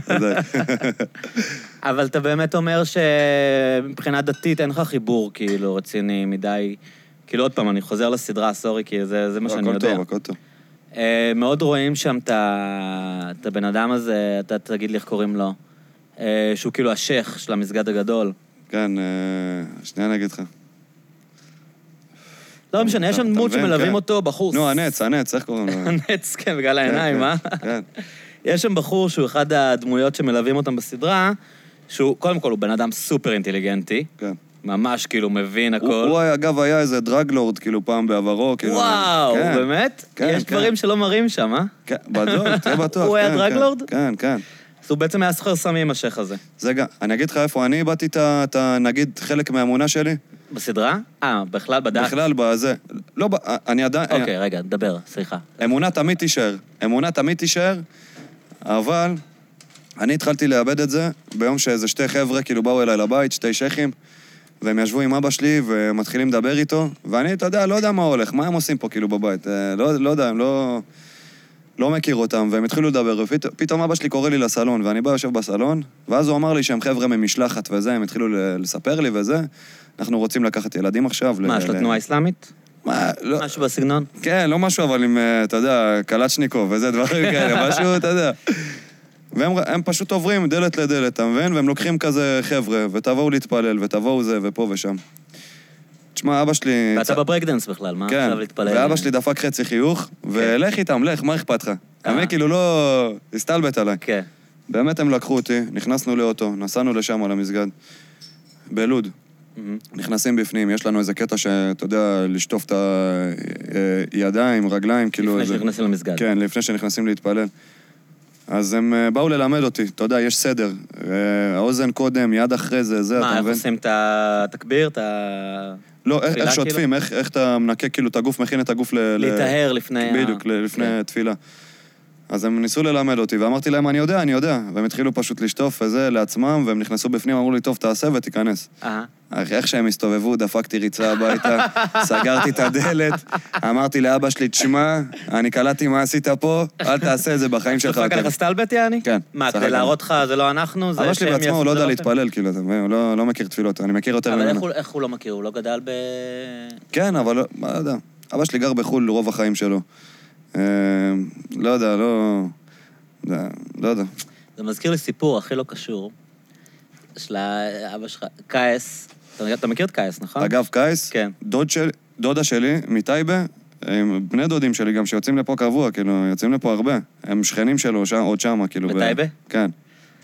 אבל אתה באמת אומר שמבחינה דתית אין לך חיבור כאילו רציני מדי. כאילו עוד פעם, אני חוזר לסדרה, סורי, כי זה, זה מה שאני הכל יודע. טוב, הכל טוב. אה, מאוד רואים שם את הבן אדם הזה, אתה תגיד לי איך קוראים לו, אה, שהוא כאילו השייח של המסגד הגדול. כן, אה, שנייה אני אגיד לך. לא משנה, יש שם דמות? שמלווים כן. אותו, בחור... נו, הנץ, הנץ, איך קוראים לו? הנץ, כן, בגלל העיניים, כן, אה? כן. יש שם בחור שהוא אחד הדמויות שמלווים אותם בסדרה, שהוא, קודם כל, הוא בן אדם סופר אינטליגנטי, כן. ממש כאילו מבין הוא, הכל. הוא, היה- אגב, היה איזה דרגלורד, כאילו, פעם בעברו, כאילו... וואו, כן, באמת? כן, יש כן. דברים שלא מראים שם, אה? כן, בטוח, תהיה בטוח. הוא היה כן, דרגלורד? כן, כן. אז הוא בעצם היה סוחר סמים, השייח הזה. זה גם, אני אגיד לך איפה אני איבדתי את ה... נגיד, חלק מהאמונה שלי. בסדרה? אה, בכלל בדת? בכלל, בזה. לא, ב- אני עדיין... אוקיי, רגע, דבר, סליחה. אמונה תמיד תישאר. אמונה תמיד תישאר, אבל אני התחלתי לאבד את זה ביום שאיזה שתי חבר'ה כאילו באו אליי לבית, שתי שייחים, והם ישבו עם אבא שלי ומתחילים לדבר איתו, ואני, אתה יודע, לא יודע מה הולך, מה הם עושים פה כאילו בבית. אה, לא, לא יודע, הם לא... לא מכיר אותם, והם התחילו לדבר, ופתאום אבא שלי קורא לי לסלון, ואני בא יושב בסלון, ואז הוא אמר לי שהם חבר'ה ממשלחת וזה, הם התחילו לספר לי וזה, אנחנו רוצים לקחת ילדים עכשיו. מה, של ל- התנועה האסלאמית? מה, לא, משהו בסגנון? כן, לא משהו, אבל עם, אה, אתה יודע, קלצ'ניקוב וזה, דברים כאלה, משהו, אתה יודע. והם הם פשוט עוברים דלת לדלת, אתה מבין? והם לוקחים כזה חבר'ה, ותבואו להתפלל, ותבואו זה, ופה ושם. תשמע, אבא שלי... ואתה בברקדנס בכלל, מה כן, עכשיו להתפלל? ואבא שלי דפק חצי חיוך, ולך איתם, לך, מה אכפת לך? אתה מבין? כאילו לא... הסתלבט עליי. כן. באמת הם לקחו אותי, נכנסנו לאוטו, נסענו לשם על המסגד. בלוד. מהמם. נכנסים בפנים, יש לנו איזה קטע שאתה יודע, לשטוף את הידיים, רגליים, כאילו... לפני איזה- שנכנסים למסגד. כן, לפני שנכנסים להתפלל. אז הם אה, באו ללמד אותי, אתה יודע, יש סדר. אה, האוזן קודם, יד אחרי זה, זה, מה, אתה איך מבין? עושים את התקביר, את ה... לא, איך- תפילה, איך שוטפים, איך איך אתה מנקה כאילו את הגוף, מכין את הגוף ל... להיטהר לפני ה... בדיוק, לפני כן. תפילה. אז הם ניסו ללמד אותי, ואמרתי להם, אני יודע, אני יודע. והם התחילו פשוט לשטוף וזה לעצמם, והם נכנסו בפנים, אמרו לי, טוב, תעשה ותיכנס. אה. איך שהם הסתובבו, דפקתי ריצה הביתה, סגרתי את הדלת, אמרתי לאבא שלי, תשמע, אני קלטתי מה עשית פה, אל תעשה את זה בחיים שלך. דפק יותר." עליך סטלבט, יעני? כן, מה, כדי. להראות לך, זה לא אנחנו, זה אבא שלי שהם בעצמו, הוא לא את יודע זה לכם? להתפלל, כאילו, אתה מבין? הוא לא לא מכיר תפילות, אני מכיר יותר אבל איך ממנו. הוא- איך הוא לא מכיר? הוא לא גדל ב... כן, אבל לא- מה יודע. אבא שלי גר בחו"ל רוב החיים שלו. אה, לא יודע, לא... לא- לא יודע. זה מזכיר לי סיפור הכי לא קשור, של אבא שלך, קייס. אתה- מכיר את קייס, נכון? אגב, קייס, כן. דוד של, דודה שלי מטייבה, הם בני דודים שלי גם שיוצאים לפה קבוע, כאילו, יוצאים לפה הרבה. הם שכנים שלו, שם, עוד שמה, כאילו. ב- בטייבה? כן.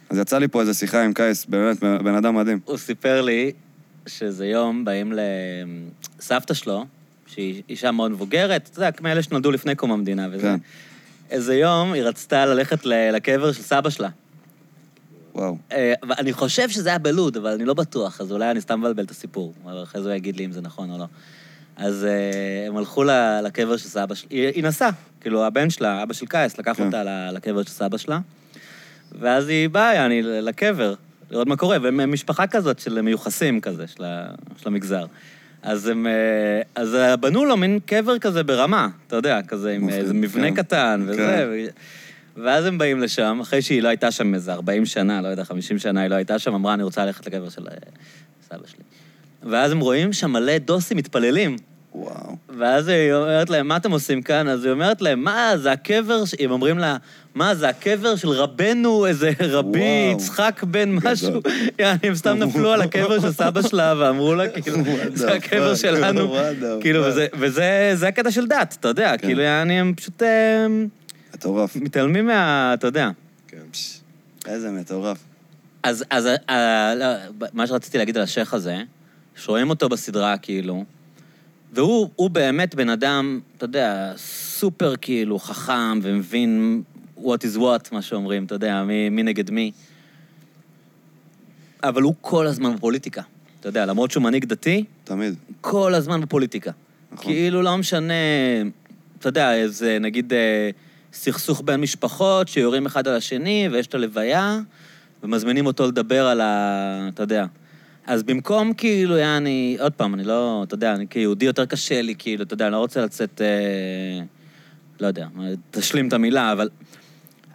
אז יצא לי פה איזה שיחה עם קייס, באמת, בן אדם מדהים. הוא סיפר לי שאיזה יום באים לסבתא שלו, שהיא אישה מאוד מבוגרת, אתה יודע, מאלה שנולדו לפני קום המדינה וזה. כן. איזה יום היא רצתה ללכת לקבר של סבא שלה. וואו. אה, ואני חושב שזה היה בלוד, אבל אני לא בטוח, אז אולי אני סתם מבלבל את הסיפור. אבל אחרי זה הוא יגיד לי אם זה נכון או לא. אז אה, הם הלכו לקבר של סבא שלה, היא, נסעה, כאילו הבן שלה, אבא של קייס, לקח כן. אותה לקבר של סבא שלה, ואז היא באה, יעני, לקבר, לראות מה קורה, והם הם משפחה כזאת של מיוחסים כזה, של המגזר. אז הם, אה, אז בנו לו מין קבר כזה ברמה, אתה יודע, כזה עם איזה מבנה כן. קטן וזה. כן. ואז הם באים לשם, אחרי שהיא לא הייתה שם איזה 40 שנה, לא יודע, 50 שנה היא לא הייתה שם, אמרה, אני רוצה ללכת לקבר של אה, סבא שלי. ואז הם רואים שם מלא דוסים מתפללים. וואו. ואז היא אומרת להם, מה אתם עושים כאן? אז היא אומרת להם, מה, זה הקבר, ש... הם אומרים לה, מה, זה הקבר של רבנו, איזה רבי. יצחק בן משהו. יעני, הם סתם נפלו על הקבר של סבא שלה, ואמרו לה, כאילו, זה הקבר? שלנו. כאילו? וזה- וזה זה הקטע של דת, אתה יודע, כן. כאילו, יעני, הם פשוט אה, מטורף. מתעלמים מה... אתה יודע. כן. איזה מטורף. אז, אז אה, לא, מה שרציתי להגיד על השייח הזה, שרואים אותו בסדרה, כאילו, והוא הוא באמת בן אדם, אתה יודע, סופר כאילו חכם ומבין what is what, מה שאומרים, אתה יודע, מי, מי נגד מי. אבל הוא כל הזמן בפוליטיקה. אתה יודע, למרות שהוא מנהיג דתי, תמיד. כל הזמן בפוליטיקה. נכון. כאילו לא משנה, אתה יודע, איזה נגיד אה, סכסוך בין משפחות שיורים אחד על השני ויש את הלוויה, ומזמינים אותו לדבר על ה... אתה יודע. אז במקום כאילו, יעני, עוד פעם, אני לא, אתה יודע, אני כיהודי יותר קשה לי, כאילו, אתה יודע, אני לא רוצה לצאת, אה, לא יודע, תשלים את המילה, אבל,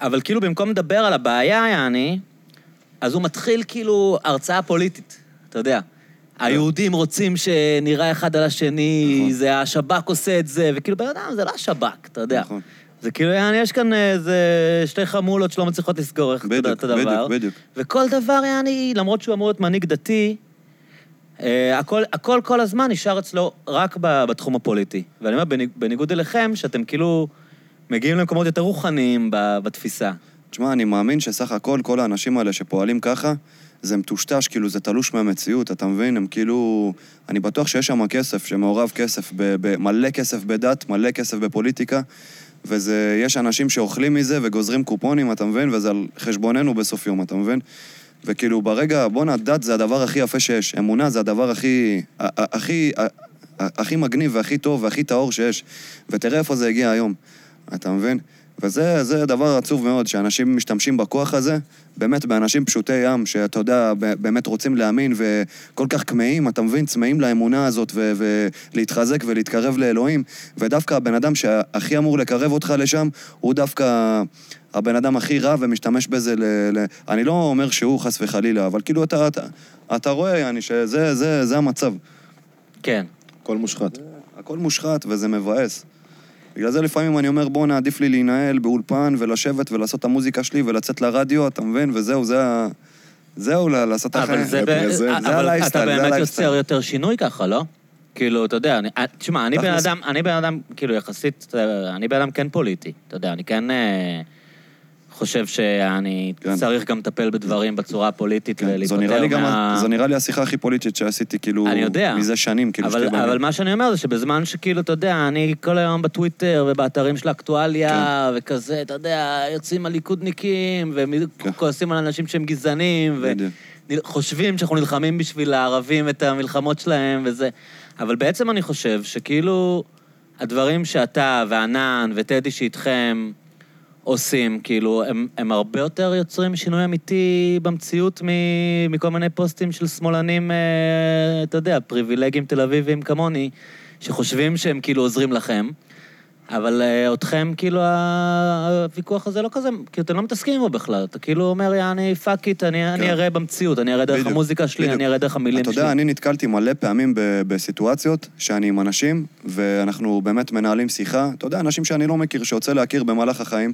אבל כאילו במקום לדבר על הבעיה, יעני, אז הוא מתחיל כאילו הרצאה פוליטית, אתה יודע. היהודים רוצים שנראה אחד על השני, נכון. זה השב"כ עושה את זה, וכאילו, בן אדם, זה לא השב"כ, אתה יודע. נכון. זה כאילו, יעני, יש כאן איזה שתי חמולות שלא מצליחות לסגור איך בדיוק, את הדבר. בדיוק, בדיוק. וכל דבר, יעני, למרות שהוא אמור להיות מנהיג דתי, אה, הכל, הכל כל הזמן נשאר אצלו רק בתחום הפוליטי. ואני אומר, בניג- בניגוד אליכם, שאתם כאילו מגיעים למקומות יותר רוחניים בתפיסה. תשמע, אני מאמין שסך הכל, כל האנשים האלה שפועלים ככה, זה מטושטש, כאילו, זה תלוש מהמציאות, אתה מבין? הם כאילו... אני בטוח שיש שם כסף, שמעורב כסף, ב- ב- מלא כסף בדת, מלא כסף בפוליטיקה, וזה... יש אנשים שאוכלים מזה וגוזרים קופונים, אתה מבין? וזה על חשבוננו בסוף יום, אתה מבין? וכאילו, ברגע, בואנה, דת זה הדבר הכי יפה שיש. אמונה זה הדבר הכי... הכי... הכי מגניב והכי טוב והכי טהור שיש. ותראה איפה זה הגיע היום, אתה מבין? וזה זה דבר עצוב מאוד, שאנשים משתמשים בכוח הזה, באמת באנשים פשוטי ים, שאתה יודע, ב- באמת רוצים להאמין וכל כך כמהים, אתה מבין? צמאים לאמונה הזאת ו- ולהתחזק ולהתקרב לאלוהים, ודווקא הבן אדם שהכי אמור לקרב אותך לשם, הוא דווקא הבן אדם הכי רע ומשתמש בזה ל... ל... אני לא אומר שהוא חס וחלילה, אבל כאילו אתה, אתה, אתה רואה, יעני, שזה זה, זה המצב. כן. הכל מושחת. הכל מושחת וזה מבאס. בגלל זה לפעמים אני אומר, בואנה, עדיף לי להינעל באולפן ולשבת ולעשות את המוזיקה שלי ולצאת לרדיו, אתה מבין? וזהו, זה ה... זהו, לעשות את החיים. אבל אתה באמת. יוצר יותר שינוי ככה, לא? כאילו, אתה יודע, אני, אה, תשמע, אני בן. אדם, אני בן אדם, כאילו, יחסית, אני בן אדם כן פוליטי, אתה יודע, אני כן אה, חושב שאני כן. צריך גם לטפל בדברים בצורה הפוליטית כן, גם, מה... זו נראה לי השיחה הכי פוליטית שעשיתי, כאילו, אני יודע. מזה שנים, כאילו, אבל, שתהיה אבל. מה שאני אומר זה שבזמן שכאילו, אתה יודע, אני כל היום בטוויטר ובאתרים של האקטואליה, כן. וכזה, אתה יודע, יוצאים הליכודניקים, כן. וכועסים על אנשים שהם גזענים, בדיוק. וחושבים שאנחנו נלחמים בשביל הערבים את המלחמות שלהם וזה. אבל בעצם אני חושב שכאילו, הדברים שאתה וענן וטדי שאיתכם עושים, כאילו, הם, הם הרבה יותר יוצרים שינוי אמיתי במציאות מ- מכל מיני פוסטים של שמאלנים, אה, אתה יודע, פריבילגים תל אביבים כמוני, שחושבים שהם כאילו עוזרים לכם. אבל אה, אתכם, כאילו, הוויכוח הזה לא כזה, כאילו, אתם לא מתעסקים בו בכלל. אתה כאילו אומר, יעני, fuck it, אני, אני אראה במציאות, אני אראה דרך כן. המוזיקה שלי. אני אראה דרך המילים אתה שלי. יודע, אני נתקלתי מלא פעמים בסיטואציות שאני עם אנשים, ואנחנו באמת מנהלים שיחה. אתה יודע, אנשים שאני לא מכיר, שרוצה להכיר במהלך החיים,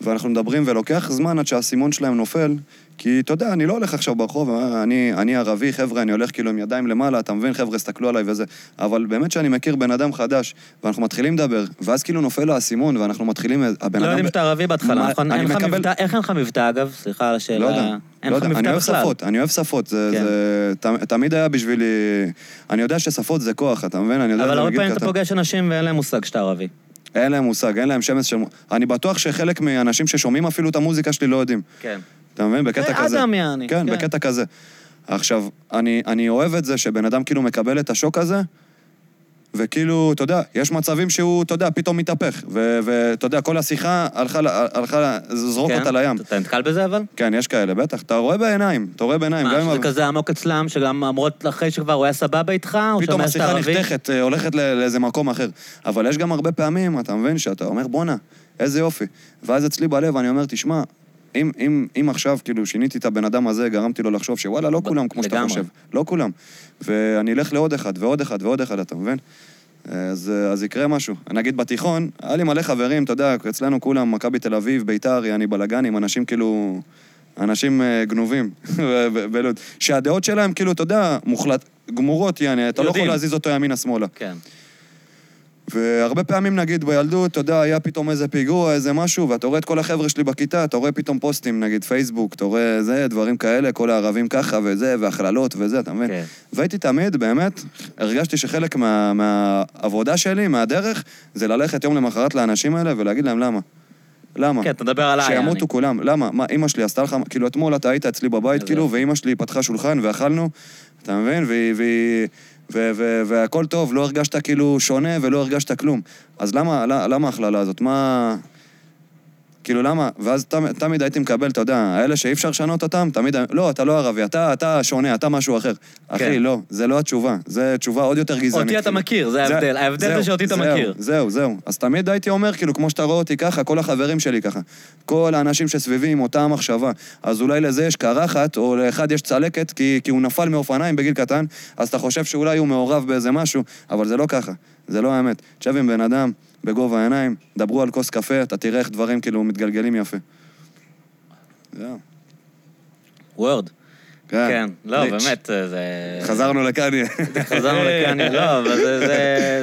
ואנחנו מדברים, ולוקח זמן עד שהאסימון שלהם נופל, כי אתה יודע, אני לא הולך עכשיו ברחוב, אני, אני ערבי, חבר'ה, אני הולך כאילו עם ידיים למעלה, אתה מבין, חבר'ה, הסתכלו עליי וזה. אבל באמת שאני מכיר בן אדם חדש, ואנחנו מתחילים לדבר, ואז כאילו נופל האסימון, ואנחנו מתחילים, הבן לא אדם... יודעים שאתה ערבי בהתחלה, נכון? אין לך מקבל- מבטא, איך אין לך מבטא, אגב? סליחה על השאלה. לא יודע, לא יודע, אני אוהב בכלל. שפות, אני אוהב שפות, זה, כן. זה ת- תמיד היה בשבילי... אני יודע ששפות זה כוח, אתה מבין? אני יודע אבל הרבה פעמים אתה. פוגש אנשים ואין להם מושג שאתה ערבי. אין להם מושג, אין להם שמץ של... אני בטוח שחלק מהאנשים ששומעים אפילו את המוזיקה שלי לא יודעים. כן. אתה מבין? בקטע זה כזה. אדם יעני, כן, כן. בקטע כזה. עכשיו, אני, אני אוהב את זה שבן אדם כאילו מקבל את השוק הזה, וכאילו, אתה יודע, יש מצבים שהוא, אתה יודע, פתאום מתהפך. ואתה יודע, כל השיחה הלכה, הלכה זרוק כן? אותה לים. אתה נתקל בזה אבל? כן, יש כאלה, בטח. אתה רואה בעיניים, אתה רואה בעיניים. מה, אם שזה ה- כזה עמוק אצלם, שגם אמרות אחרי שכבר הוא היה סבבה איתך, או פתאום השיחה? נחתכת, אה, הולכת לאיזה מקום אחר. אבל יש גם הרבה פעמים, אתה מבין, שאתה אומר, בואנה, איזה יופי. ואז אצלי בלב אני אומר, תשמע, אם, אם, אם עכשיו, כאילו, שיניתי את הבן אדם הזה, גרמתי לו לחשוב שוואלה, לא ב- כולם כמו שאתה לגמרי. חושב. לא כולם. ואני אלך לעוד אחד, ועוד אחד, ועוד אחד, אתה מבין? אז, אז יקרה משהו. נגיד בתיכון, היה לי מלא חברים, אתה יודע, אצלנו כולם, מכבי תל אביב, ביתר, יעני בלאגנים, אנשים כאילו... אנשים אה, גנובים בלוד. שהדעות שלהם, כאילו, אתה יודע, מוחלט, גמורות, יעני, אתה לא יכול יודעים. להזיז אותו ימינה-שמאלה. כן. והרבה פעמים, נגיד, בילדות, אתה יודע, היה פתאום איזה פיגוע, איזה משהו, ואתה רואה את כל החבר'ה שלי בכיתה, אתה רואה פתאום פוסטים, נגיד פייסבוק, אתה רואה זה, דברים כאלה, כל הערבים ככה וזה, והכללות וזה, אתה מבין? כן. והייתי תמיד, באמת, הרגשתי שחלק מה, מהעבודה שלי, מהדרך, זה ללכת יום למחרת לאנשים האלה ולהגיד להם למה. למה? כן, אתה מדבר עליי, שימותו יעני. כולם. למה? מה, אימא שלי עשתה לך... כאילו, אתמול אתה היית אצלי בבית, כאילו. ואימא שלי פתחה שולחן ואכלנו, אתה מבין? והיא... ו- ו- והכל טוב, לא הרגשת כאילו שונה ולא הרגשת כלום. אז למה למה ההכללה הזאת? מה... כאילו, למה? ואז תמ- תמיד הייתי מקבל, אתה יודע, האלה שאי אפשר לשנות אותם, תמיד... לא, אתה לא ערבי, אתה, אתה שונה, אתה משהו אחר. אחי, לא, זה לא התשובה. זו תשובה עוד יותר גזענית. אותי אתה כאילו. מכיר, זה ההבדל. ההבדל זה זהו, שאותי אתה זהו, מכיר. זהו, זהו. אז תמיד הייתי אומר, כאילו, כמו שאתה רואה אותי ככה, כל החברים שלי ככה. כל האנשים שסביבי עם אותה המחשבה. אז אולי לזה יש קרחת, או לאחד יש צלקת, כי, כי הוא נפל מאופניים בגיל קטן, אז אתה חושב שאולי הוא מעורב באיזה משהו, אבל זה לא ככה. זה לא האמת. תשב עם בן אדם, בגובה העיניים, דברו על כוס קפה, אתה תראה איך דברים כאילו מתגלגלים יפה. זהו. וורד. כן, לא, ליץ'. באמת, זה... חזרנו לקניה. חזרנו לכאן, לא, אבל זה- זה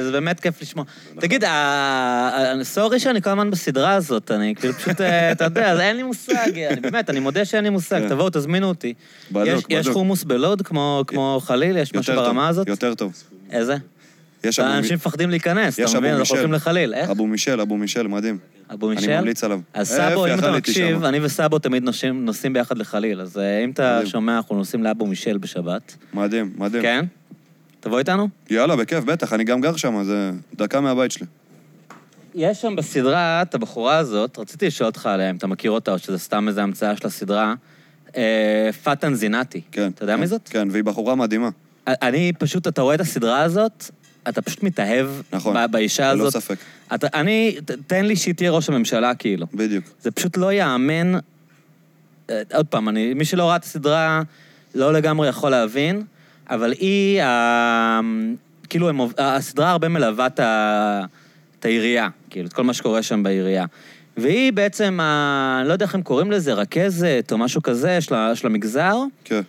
זה באמת כיף לשמוע. תגיד, ה- ה- סורי שאני כל הזמן בסדרה הזאת, אני כאילו פשוט, אה, אתה יודע, אז אין לי מושג, אני באמת, אני מודה שאין לי מושג, כן. תבואו, תזמינו אותי. בדוק, יש- יש בדוק. חומוס בלוד כמו חליל? יש משהו ברמה הזאת? יותר טוב. איזה? יש אבו אנשים מי- מפחדים להיכנס, אתה מבין? אנחנו הולכים מישל. לחליל. איך? אבו מישל, אבו מישל, מדהים. אבו מישל? אני ממליץ עליו. אז אה, סאבו, אם אתה מקשיב. אני וסאבו תמיד נוסעים- ביחד לחליל, אז אה, אם אתה. שומע, אנחנו נוסעים לאבו מישל בשבת. מדהים, מדהים. כן? תבוא איתנו? יאללה, בכיף, בטח, אני גם גר שם, זה דקה מהבית שלי. יש שם בסדרה את הבחורה הזאת, רציתי לשאול אותך עליה, אם אתה מכיר אותה, או שזה סתם איזו המצאה של הסדרה, אה, פאטן זינאטי. כן. אתה יודע כן, מי זאת? כן, והיא בחורה מדהימה. אני פשוט, אתה רואה את הסדרה הזאת, אתה פשוט מתאהב נכון. ב- באישה ללא הזאת. ספק. אתה, אני, ת- תן לי שהיא תהיה ראש הממשלה, כאילו. בדיוק. זה פשוט לא ייאמן. אה, עוד פעם, אני, מי שלא ראה את הסדרה לא לגמרי יכול להבין, אבל היא, ה, כאילו, הם, הסדרה הרבה מלווה את, ה, את העירייה, כאילו, את כל מה שקורה שם בעירייה. והיא בעצם, ה, אני לא יודע איך הם קוראים לזה, רכזת או משהו כזה של, של המגזר, כן.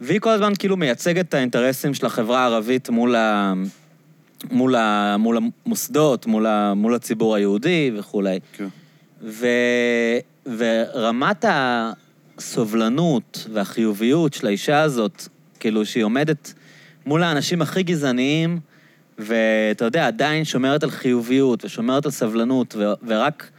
והיא כל הזמן כאילו מייצגת את האינטרסים של החברה הערבית מול, ה, מול, ה, מול המוסדות, מול, ה, מול הציבור היהודי וכולי. כן. ו... ורמת הסובלנות והחיוביות של האישה הזאת, כאילו שהיא עומדת מול האנשים הכי גזעניים, ואתה יודע, עדיין שומרת על חיוביות ושומרת על סבלנות, ו... ורק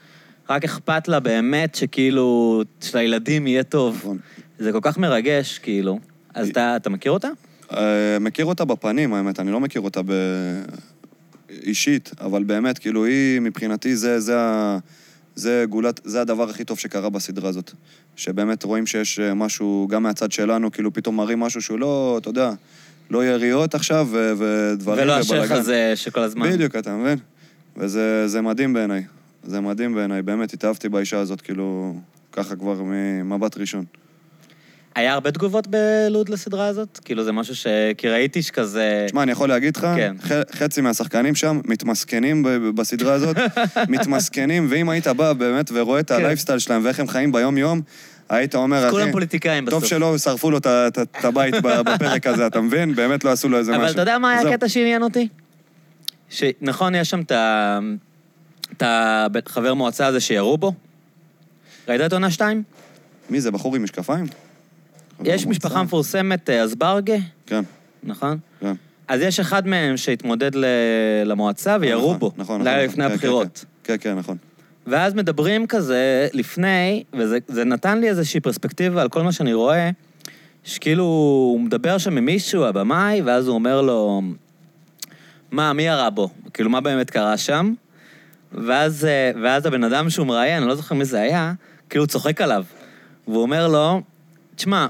רק אכפת לה באמת שכאילו, שלילדים יהיה טוב. נכון. זה כל כך מרגש, כאילו. אז אתה, אתה מכיר אותה? אה, מכיר אותה בפנים, האמת, אני לא מכיר אותה ב... אישית, אבל באמת, כאילו, היא, מבחינתי, זה, זה. זה, גולת, זה הדבר הכי טוב שקרה בסדרה הזאת. שבאמת רואים שיש אה, משהו, גם מהצד שלנו, כאילו, פתאום מראים משהו שהוא לא, אתה יודע, לא יריות עכשיו, ו... ודברים ולא השייח. הזה שכל הזמן... בדיוק, אתה מבין? וזה זה מדהים בעיניי. זה מדהים בעיניי, באמת, התאהבתי באישה הזאת, כאילו, ככה כבר ממבט ראשון. היה הרבה תגובות בלוד לסדרה הזאת? כאילו, זה משהו ש... כי ראיתי שכזה... תשמע, אני יכול להגיד לך, כן. ח- חצי מהשחקנים שם מתמסכנים ב- בסדרה הזאת, מתמסכנים, ואם היית בא באמת ורואה את הלייפסטייל שלהם ואיך הם חיים ביום-יום, היית אומר, כולם אחי, פוליטיקאים בסוף. טוב שלא שרפו לו את הבית בפרק הזה, אתה מבין? באמת לא עשו לו איזה משהו. אבל אתה יודע מה היה זהו. הקטע שעניין אותי? שנכון, יש שם את החבר מועצה הזה שירו בו? ראית את עונה שתיים? מי זה, בחור עם משקפיים? יש משפחה מפורסמת, אה, אזברגה, כן, נכון? כן. אז יש אחד מהם שהתמודד למועצה וירו נכון, בו. נכון, לילה נכון. לפני כן, כן, הבחירות. כן, כן, נכון. ואז מדברים כזה לפני, וזה זה נתן לי איזושהי פרספקטיבה על כל מה שאני רואה, שכאילו הוא מדבר שם עם מישהו, הבמאי, ואז הוא אומר לו, מה, מי ירה בו? כאילו, מה באמת קרה שם? ואז, אה, ואז הבן אדם שהוא מראיין, אני לא זוכר מי זה היה, כאילו צוחק עליו. והוא אומר לו, תשמע,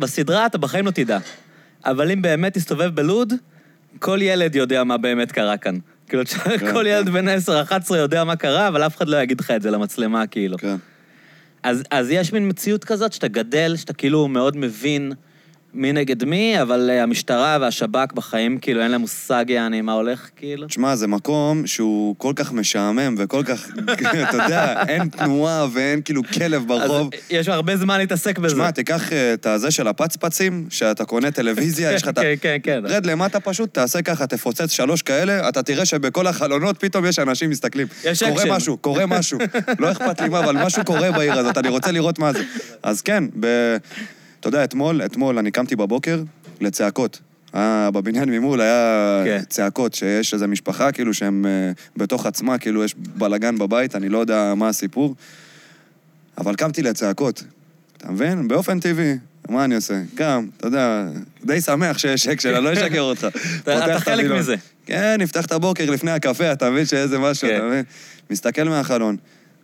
בסדרה אתה בחיים לא תדע, אבל אם באמת תסתובב בלוד, כל ילד יודע מה באמת קרה כאן. כאילו, כל ילד בן 10-11 יודע מה קרה, אבל אף אחד לא יגיד לך את זה למצלמה, כאילו. כן. אז, אז יש מין מציאות כזאת שאתה גדל, שאתה כאילו מאוד מבין מי נגד מי, אבל אה, המשטרה והשב"כ בחיים, כאילו, אין להם מושג יעני מה הולך, כאילו. תשמע, זה מקום שהוא כל כך משעמם וכל כך, אתה יודע, אין תנועה ואין כאילו כלב ברחוב. אז יש הרבה זמן להתעסק בזה. תשמע, תיקח אה, את הזה של הפצפצים, שאתה קונה טלוויזיה, יש לך את ה... כן, כן, כן. רד למטה פשוט, תעשה ככה, תפוצץ שלוש כאלה, אתה תראה שבכל החלונות פתאום יש אנשים מסתכלים. יש קורה אקשן. משהו, קורה משהו. לא אכפת לי מה, אבל משהו קורה בעיר הזאת, אני רוצה לראות מה זה. אז כן, ב... אתה יודע, אתמול, אתמול אני קמתי בבוקר לצעקות. אה, בבניין ממול היה כן. צעקות, שיש איזו משפחה, כאילו, שהם אה, בתוך עצמה, כאילו, יש בלאגן בבית, אני לא יודע מה הסיפור. אבל קמתי לצעקות, אתה מבין? באופן טבעי. מה אני עושה? קם, אתה יודע, די שמח שיש אקשן, אני לא אשקר אותך. אתה את חלק. מזה. כן, נפתח את הבוקר לפני הקפה, אתה מבין שאיזה משהו, כן. אתה מבין? מסתכל מהחלון.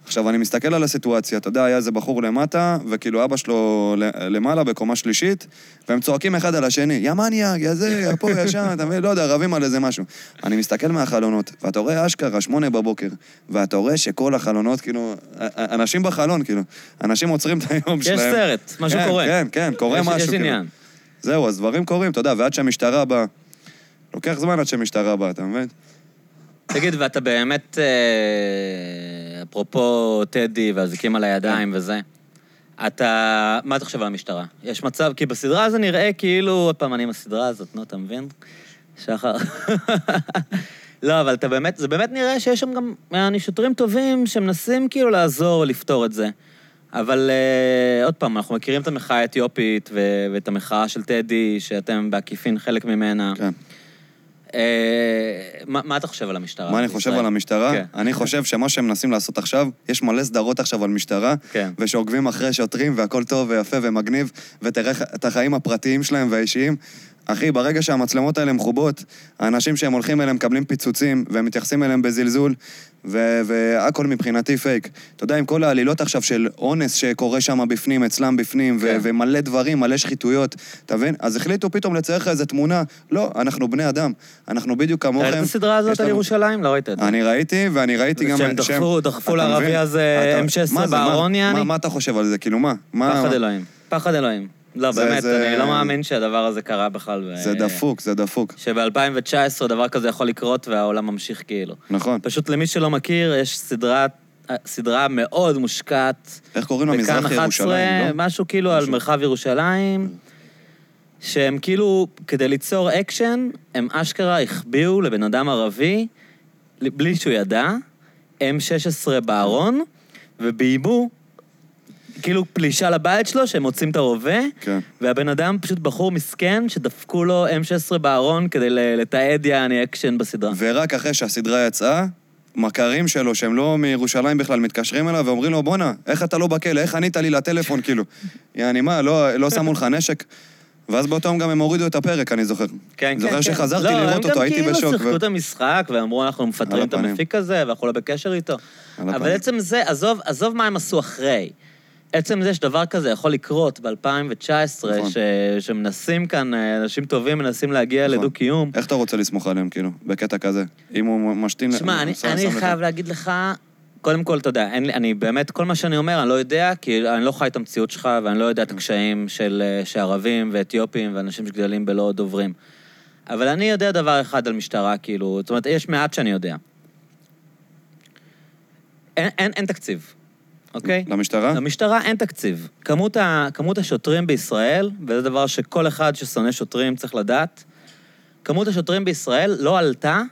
עכשיו, אני מסתכל על הסיטואציה, אתה יודע, היה איזה בחור למטה, וכאילו אבא שלו למעלה, בקומה שלישית, והם צועקים אחד על השני, יא מניאק, יא זה, יא פה, יא שם, אתה מבין? לא יודע, רבים על איזה משהו. אני מסתכל מהחלונות, ואתה רואה אשכרה, שמונה בבוקר, ואתה רואה שכל החלונות, כאילו, א- א- אנשים בחלון, כאילו, אנשים עוצרים את היום יש שלהם. סרט, משהו כן, קורה. כן, כן, קורה יש- משהו, יש כאילו. עניין. זהו, אז דברים קורים, אתה יודע, ועד שהמשטרה באה... לוקח זמן עד שהמשטרה באה, אתה מבין? תגיד, ואתה באמת, אה, אפרופו טדי והזיקים על הידיים וזה, אתה... מה אתה חושב על המשטרה? יש מצב, כי בסדרה זה נראה כאילו, עוד פעם, אני עם הסדרה הזאת, נו, אתה מבין? שחר. לא, אבל אתה באמת, זה באמת נראה שיש שם גם אני שוטרים טובים שמנסים כאילו לעזור לפתור את זה. אבל uh, עוד פעם, אנחנו מכירים את המחאה האתיופית ו- ואת המחאה של טדי, שאתם בעקיפין חלק ממנה. כן. Uh, מה, אתה חושב על המשטרה? מה אני חושב? על המשטרה? כן. אני חושב שמה שהם מנסים לעשות עכשיו, יש מלא סדרות עכשיו על משטרה, כן. ושעוקבים אחרי שוטרים, והכל טוב ויפה ומגניב, ותראה את החיים הפרטיים שלהם והאישיים. אחי, ברגע שהמצלמות האלה מחובות, האנשים שהם הולכים אליהם מקבלים פיצוצים, והם מתייחסים אליהם בזלזול, והכל מבחינתי פייק. אתה יודע, עם כל העלילות עכשיו של אונס שקורה שם בפנים, אצלם בפנים, ו- כן. ומלא דברים, מלא שחיתויות, אתה מבין? אז החליטו פתאום לצייר לך איזה תמונה. לא, אנחנו בני אדם. אנחנו בדיוק כמוכם. ראית את הסדרה הזאת על ירושלים? לא ראית את זה. אני ראיתי, ואני ראיתי גם... שהם דחפו- דחפו לערבי? הזה אתה- M16 מה זה, מה-? מה- מה אתה חושב על זה? כאילו? מה- פחד אלוהים. פחד אלוהים. לא, זה- באמת, זה- אני לא מאמין שהדבר הזה קרה בכלל. ו- זה דפוק, זה דפוק. שב-2019 דבר כזה יכול לקרות והעולם ממשיך כאילו. נכון. פשוט למי שלא מכיר, יש סדרה, סדרה מאוד מושקעת. איך קוראים לה? מזרח 11, ירושלים, לא? משהו כאילו על מרחב ירושלים, שהם כאילו, כדי ליצור אקשן, הם אשכרה החביאו לבן אדם ערבי, בלי שהוא ידע, M16 בארון, וביימו, כאילו פלישה לבית שלו, שהם מוצאים את הרובה, כן. והבן אדם פשוט בחור מסכן, שדפקו לו M16 בארון כדי לתעד יעני אקשן בסדרה. ורק אחרי שהסדרה יצאה, מכרים שלו, שהם לא מירושלים בכלל, מתקשרים אליו ואומרים לו, בואנה, איך אתה לא בכלא? איך ענית לי לטלפון, כאילו? יעני, מה, לא, לא שמו לך נשק? ואז באותו יום גם הם הורידו את הפרק, אני זוכר. כן, זוכר כן, שחזרתי לא, לראות אותו, הייתי הם גם בשוק. כאילו ו- שיחקו את המשחק, ואמרו, אנחנו מפטרים את. המפיק הזה, ואנחנו לא בקשר איתו. אבל. עצם זה, עזוב, עזוב מה הם עשו אחרי. עצם זה שדבר כזה יכול לקרות ב-2019, נכון. ש... שמנסים כאן, אה, אנשים טובים מנסים להגיע נכון. לדו-קיום. איך אתה רוצה לסמוך עליהם, כאילו, בקטע כזה? אם הוא משתין... תשמע, אני, שם- אני שם לך- חייב להגיד לך, קודם כל, אתה יודע, אין, אני באמת, כל מה שאני אומר, אני לא יודע, כי אני לא חי את המציאות שלך, ואני לא יודע את הקשיים של אה, שערבים ואתיופים ואנשים שגדלים בלא דוברים. אבל אני יודע דבר אחד על משטרה, כאילו, זאת אומרת, יש מעט שאני יודע. אין, אין, אין תקציב, אוקיי? למשטרה? למשטרה אין תקציב. כמות, ה, כמות השוטרים בישראל, וזה דבר שכל אחד ששונא שוטרים צריך לדעת, כמות השוטרים בישראל לא עלתה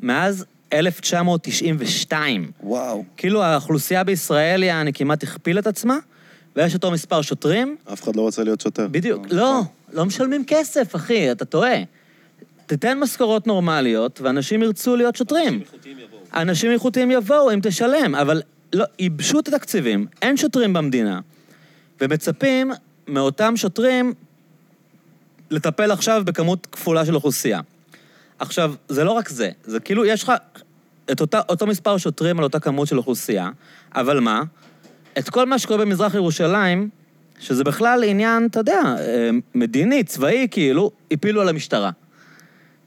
מאז 1992. וואו. כאילו האוכלוסייה בישראל, יעני, כמעט הכפילה את עצמה, ויש אותו מספר שוטרים. אף אחד לא רוצה להיות שוטר. בדיוק. לא, לא משלמים כסף, אחי, אתה טועה. תיתן משכורות נורמליות, ואנשים ירצו להיות שוטרים. אנשים איכותיים יבואו אם תשלם, אבל לא, ייבשו את התקציבים, אין שוטרים במדינה, ומצפים מאותם שוטרים לטפל עכשיו בכמות כפולה של אוכלוסייה. עכשיו, זה לא רק זה, זה כאילו, יש לך את אותה, אותו מספר שוטרים על אותה כמות של אוכלוסייה, אבל מה? את כל מה שקורה במזרח ירושלים, שזה בכלל עניין, אתה יודע, אה, מדיני, צבאי, כאילו, הפילו על המשטרה.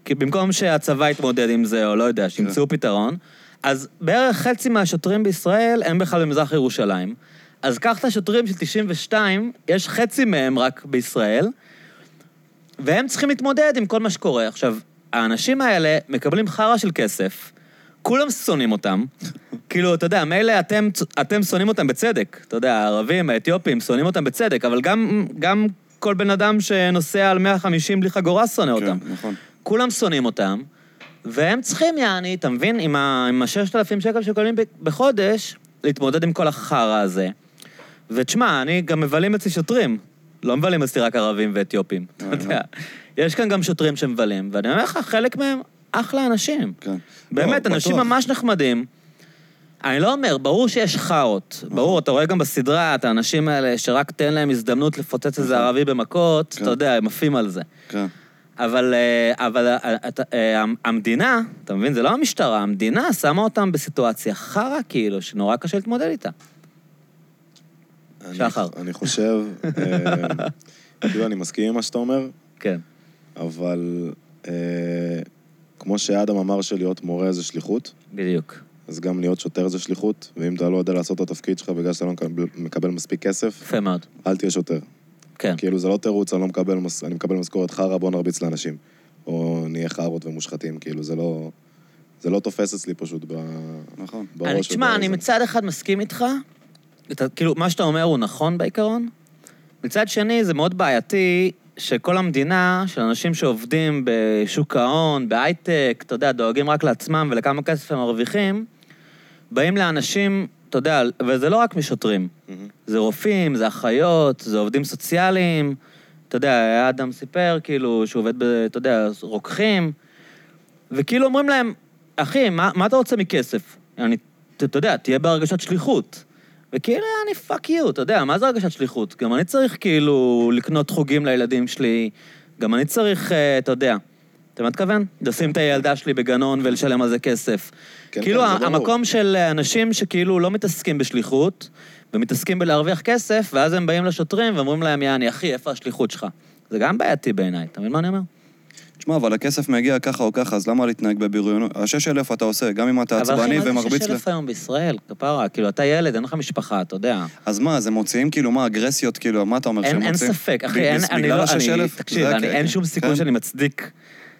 כי במקום שהצבא יתמודד עם זה, או לא יודע, שימצאו פתרון, אז בערך חצי מהשוטרים בישראל הם בכלל במזרח ירושלים. אז קח את השוטרים של 92, יש חצי מהם רק בישראל, והם צריכים להתמודד עם כל מה שקורה. עכשיו, האנשים האלה מקבלים חרא של כסף, כולם שונאים אותם. כאילו, אתה יודע, מילא אתם, אתם שונאים אותם בצדק. אתה יודע, הערבים, האתיופים, שונאים אותם בצדק, אבל גם, גם כל בן אדם שנוסע על 150 בלי חגורה שונא אותם. כן, נכון. כולם שונאים אותם, והם צריכים, יעני, אתה מבין, עם ה-6,000 שקל שקולים בחודש, להתמודד עם כל החרא הזה. ותשמע, אני גם מבלים אצלי שוטרים. לא מבלים אצלי רק ערבים ואתיופים, אתה יודע. יש כאן גם שוטרים שמבלים, ואני אומר לך, חלק מהם אחלה אנשים. כן. באמת, לא, אנשים בטוח. ממש נחמדים. אני לא אומר, ברור שיש חארות. ברור, אתה רואה גם בסדרה את האנשים האלה שרק תן להם הזדמנות לפוצץ איזה ערבי במכות, כן. אתה יודע, הם עפים על זה. כן. אבל, אה, אבל אה, אה, המדינה, אתה מבין, זה לא המשטרה, המדינה שמה אותם בסיטואציה חרא, כאילו, שנורא קשה להתמודד איתה. אני- שחר. אני חושב, כאילו, אני מסכים עם מה שאתה אומר, כן. אבל כמו שאדם אמר שלהיות מורה זה שליחות, בדיוק. אז גם להיות שוטר זה שליחות, ואם אתה לא יודע לעשות את התפקיד שלך בגלל שאתה לא מקבל מספיק כסף, יפה מאוד. אל תהיה שוטר. כן. כאילו, זה לא תירוץ, אני לא מקבל, מס... אני מקבל משכורת חרא, בוא נרביץ לאנשים. או נהיה חארות ומושחתים, כאילו, זה לא... זה לא תופס אצלי פשוט ב... נכון. בראש. אני, תשמע. אני מצד אחד מסכים איתך, אתה, כאילו, מה שאתה אומר הוא נכון בעיקרון. מצד שני, זה מאוד בעייתי שכל המדינה, של אנשים שעובדים בשוק ההון, בהייטק, אתה יודע, דואגים רק לעצמם ולכמה כסף הם מרוויחים, באים לאנשים, אתה יודע, וזה לא רק משוטרים. זה רופאים, זה אחיות, זה עובדים סוציאליים. אתה יודע, אדם סיפר, כאילו, שהוא עובד ב... אתה יודע, רוקחים. וכאילו אומרים להם, אחי, מה, מה אתה רוצה מכסף? אני, אתה, אתה יודע, תהיה בהרגשת שליחות. וכאילו, אני fuck you, אתה יודע, מה זה הרגשת שליחות? גם אני צריך כאילו לקנות חוגים לילדים שלי, גם אני צריך, אה, אתה יודע, אתה מתכוון? לשים את הילדה שלי בגנון ולשלם על זה כסף. כן, כאילו, כן, זה ברור. המקום של אנשים שכאילו לא מתעסקים בשליחות, ומתעסקים בלהרוויח כסף, ואז הם באים לשוטרים ואומרים להם, יעני, אחי, איפה השליחות שלך? זה גם בעייתי בעיניי, אתה מבין מה אני אומר? תשמע, אבל הכסף מגיע ככה או ככה, אז למה להתנהג בבריונות? השש אלף אתה עושה, גם אם אתה עצבני אבל אחי, מה ומרביץ זה ל... 6,000 היום בישראל? כפרה, כאילו, אתה ילד, אין לך משפחה, אתה יודע. אז מה, אז הם מוציאים כאילו, מה, אגרסיות, כאילו, מה אתה אומר שהם אין, אין מוציאים? ספק, אחי, אין, אני לא, אני, אלף? תקשיב, אין שום סיכוי כן. שאני מצדיק.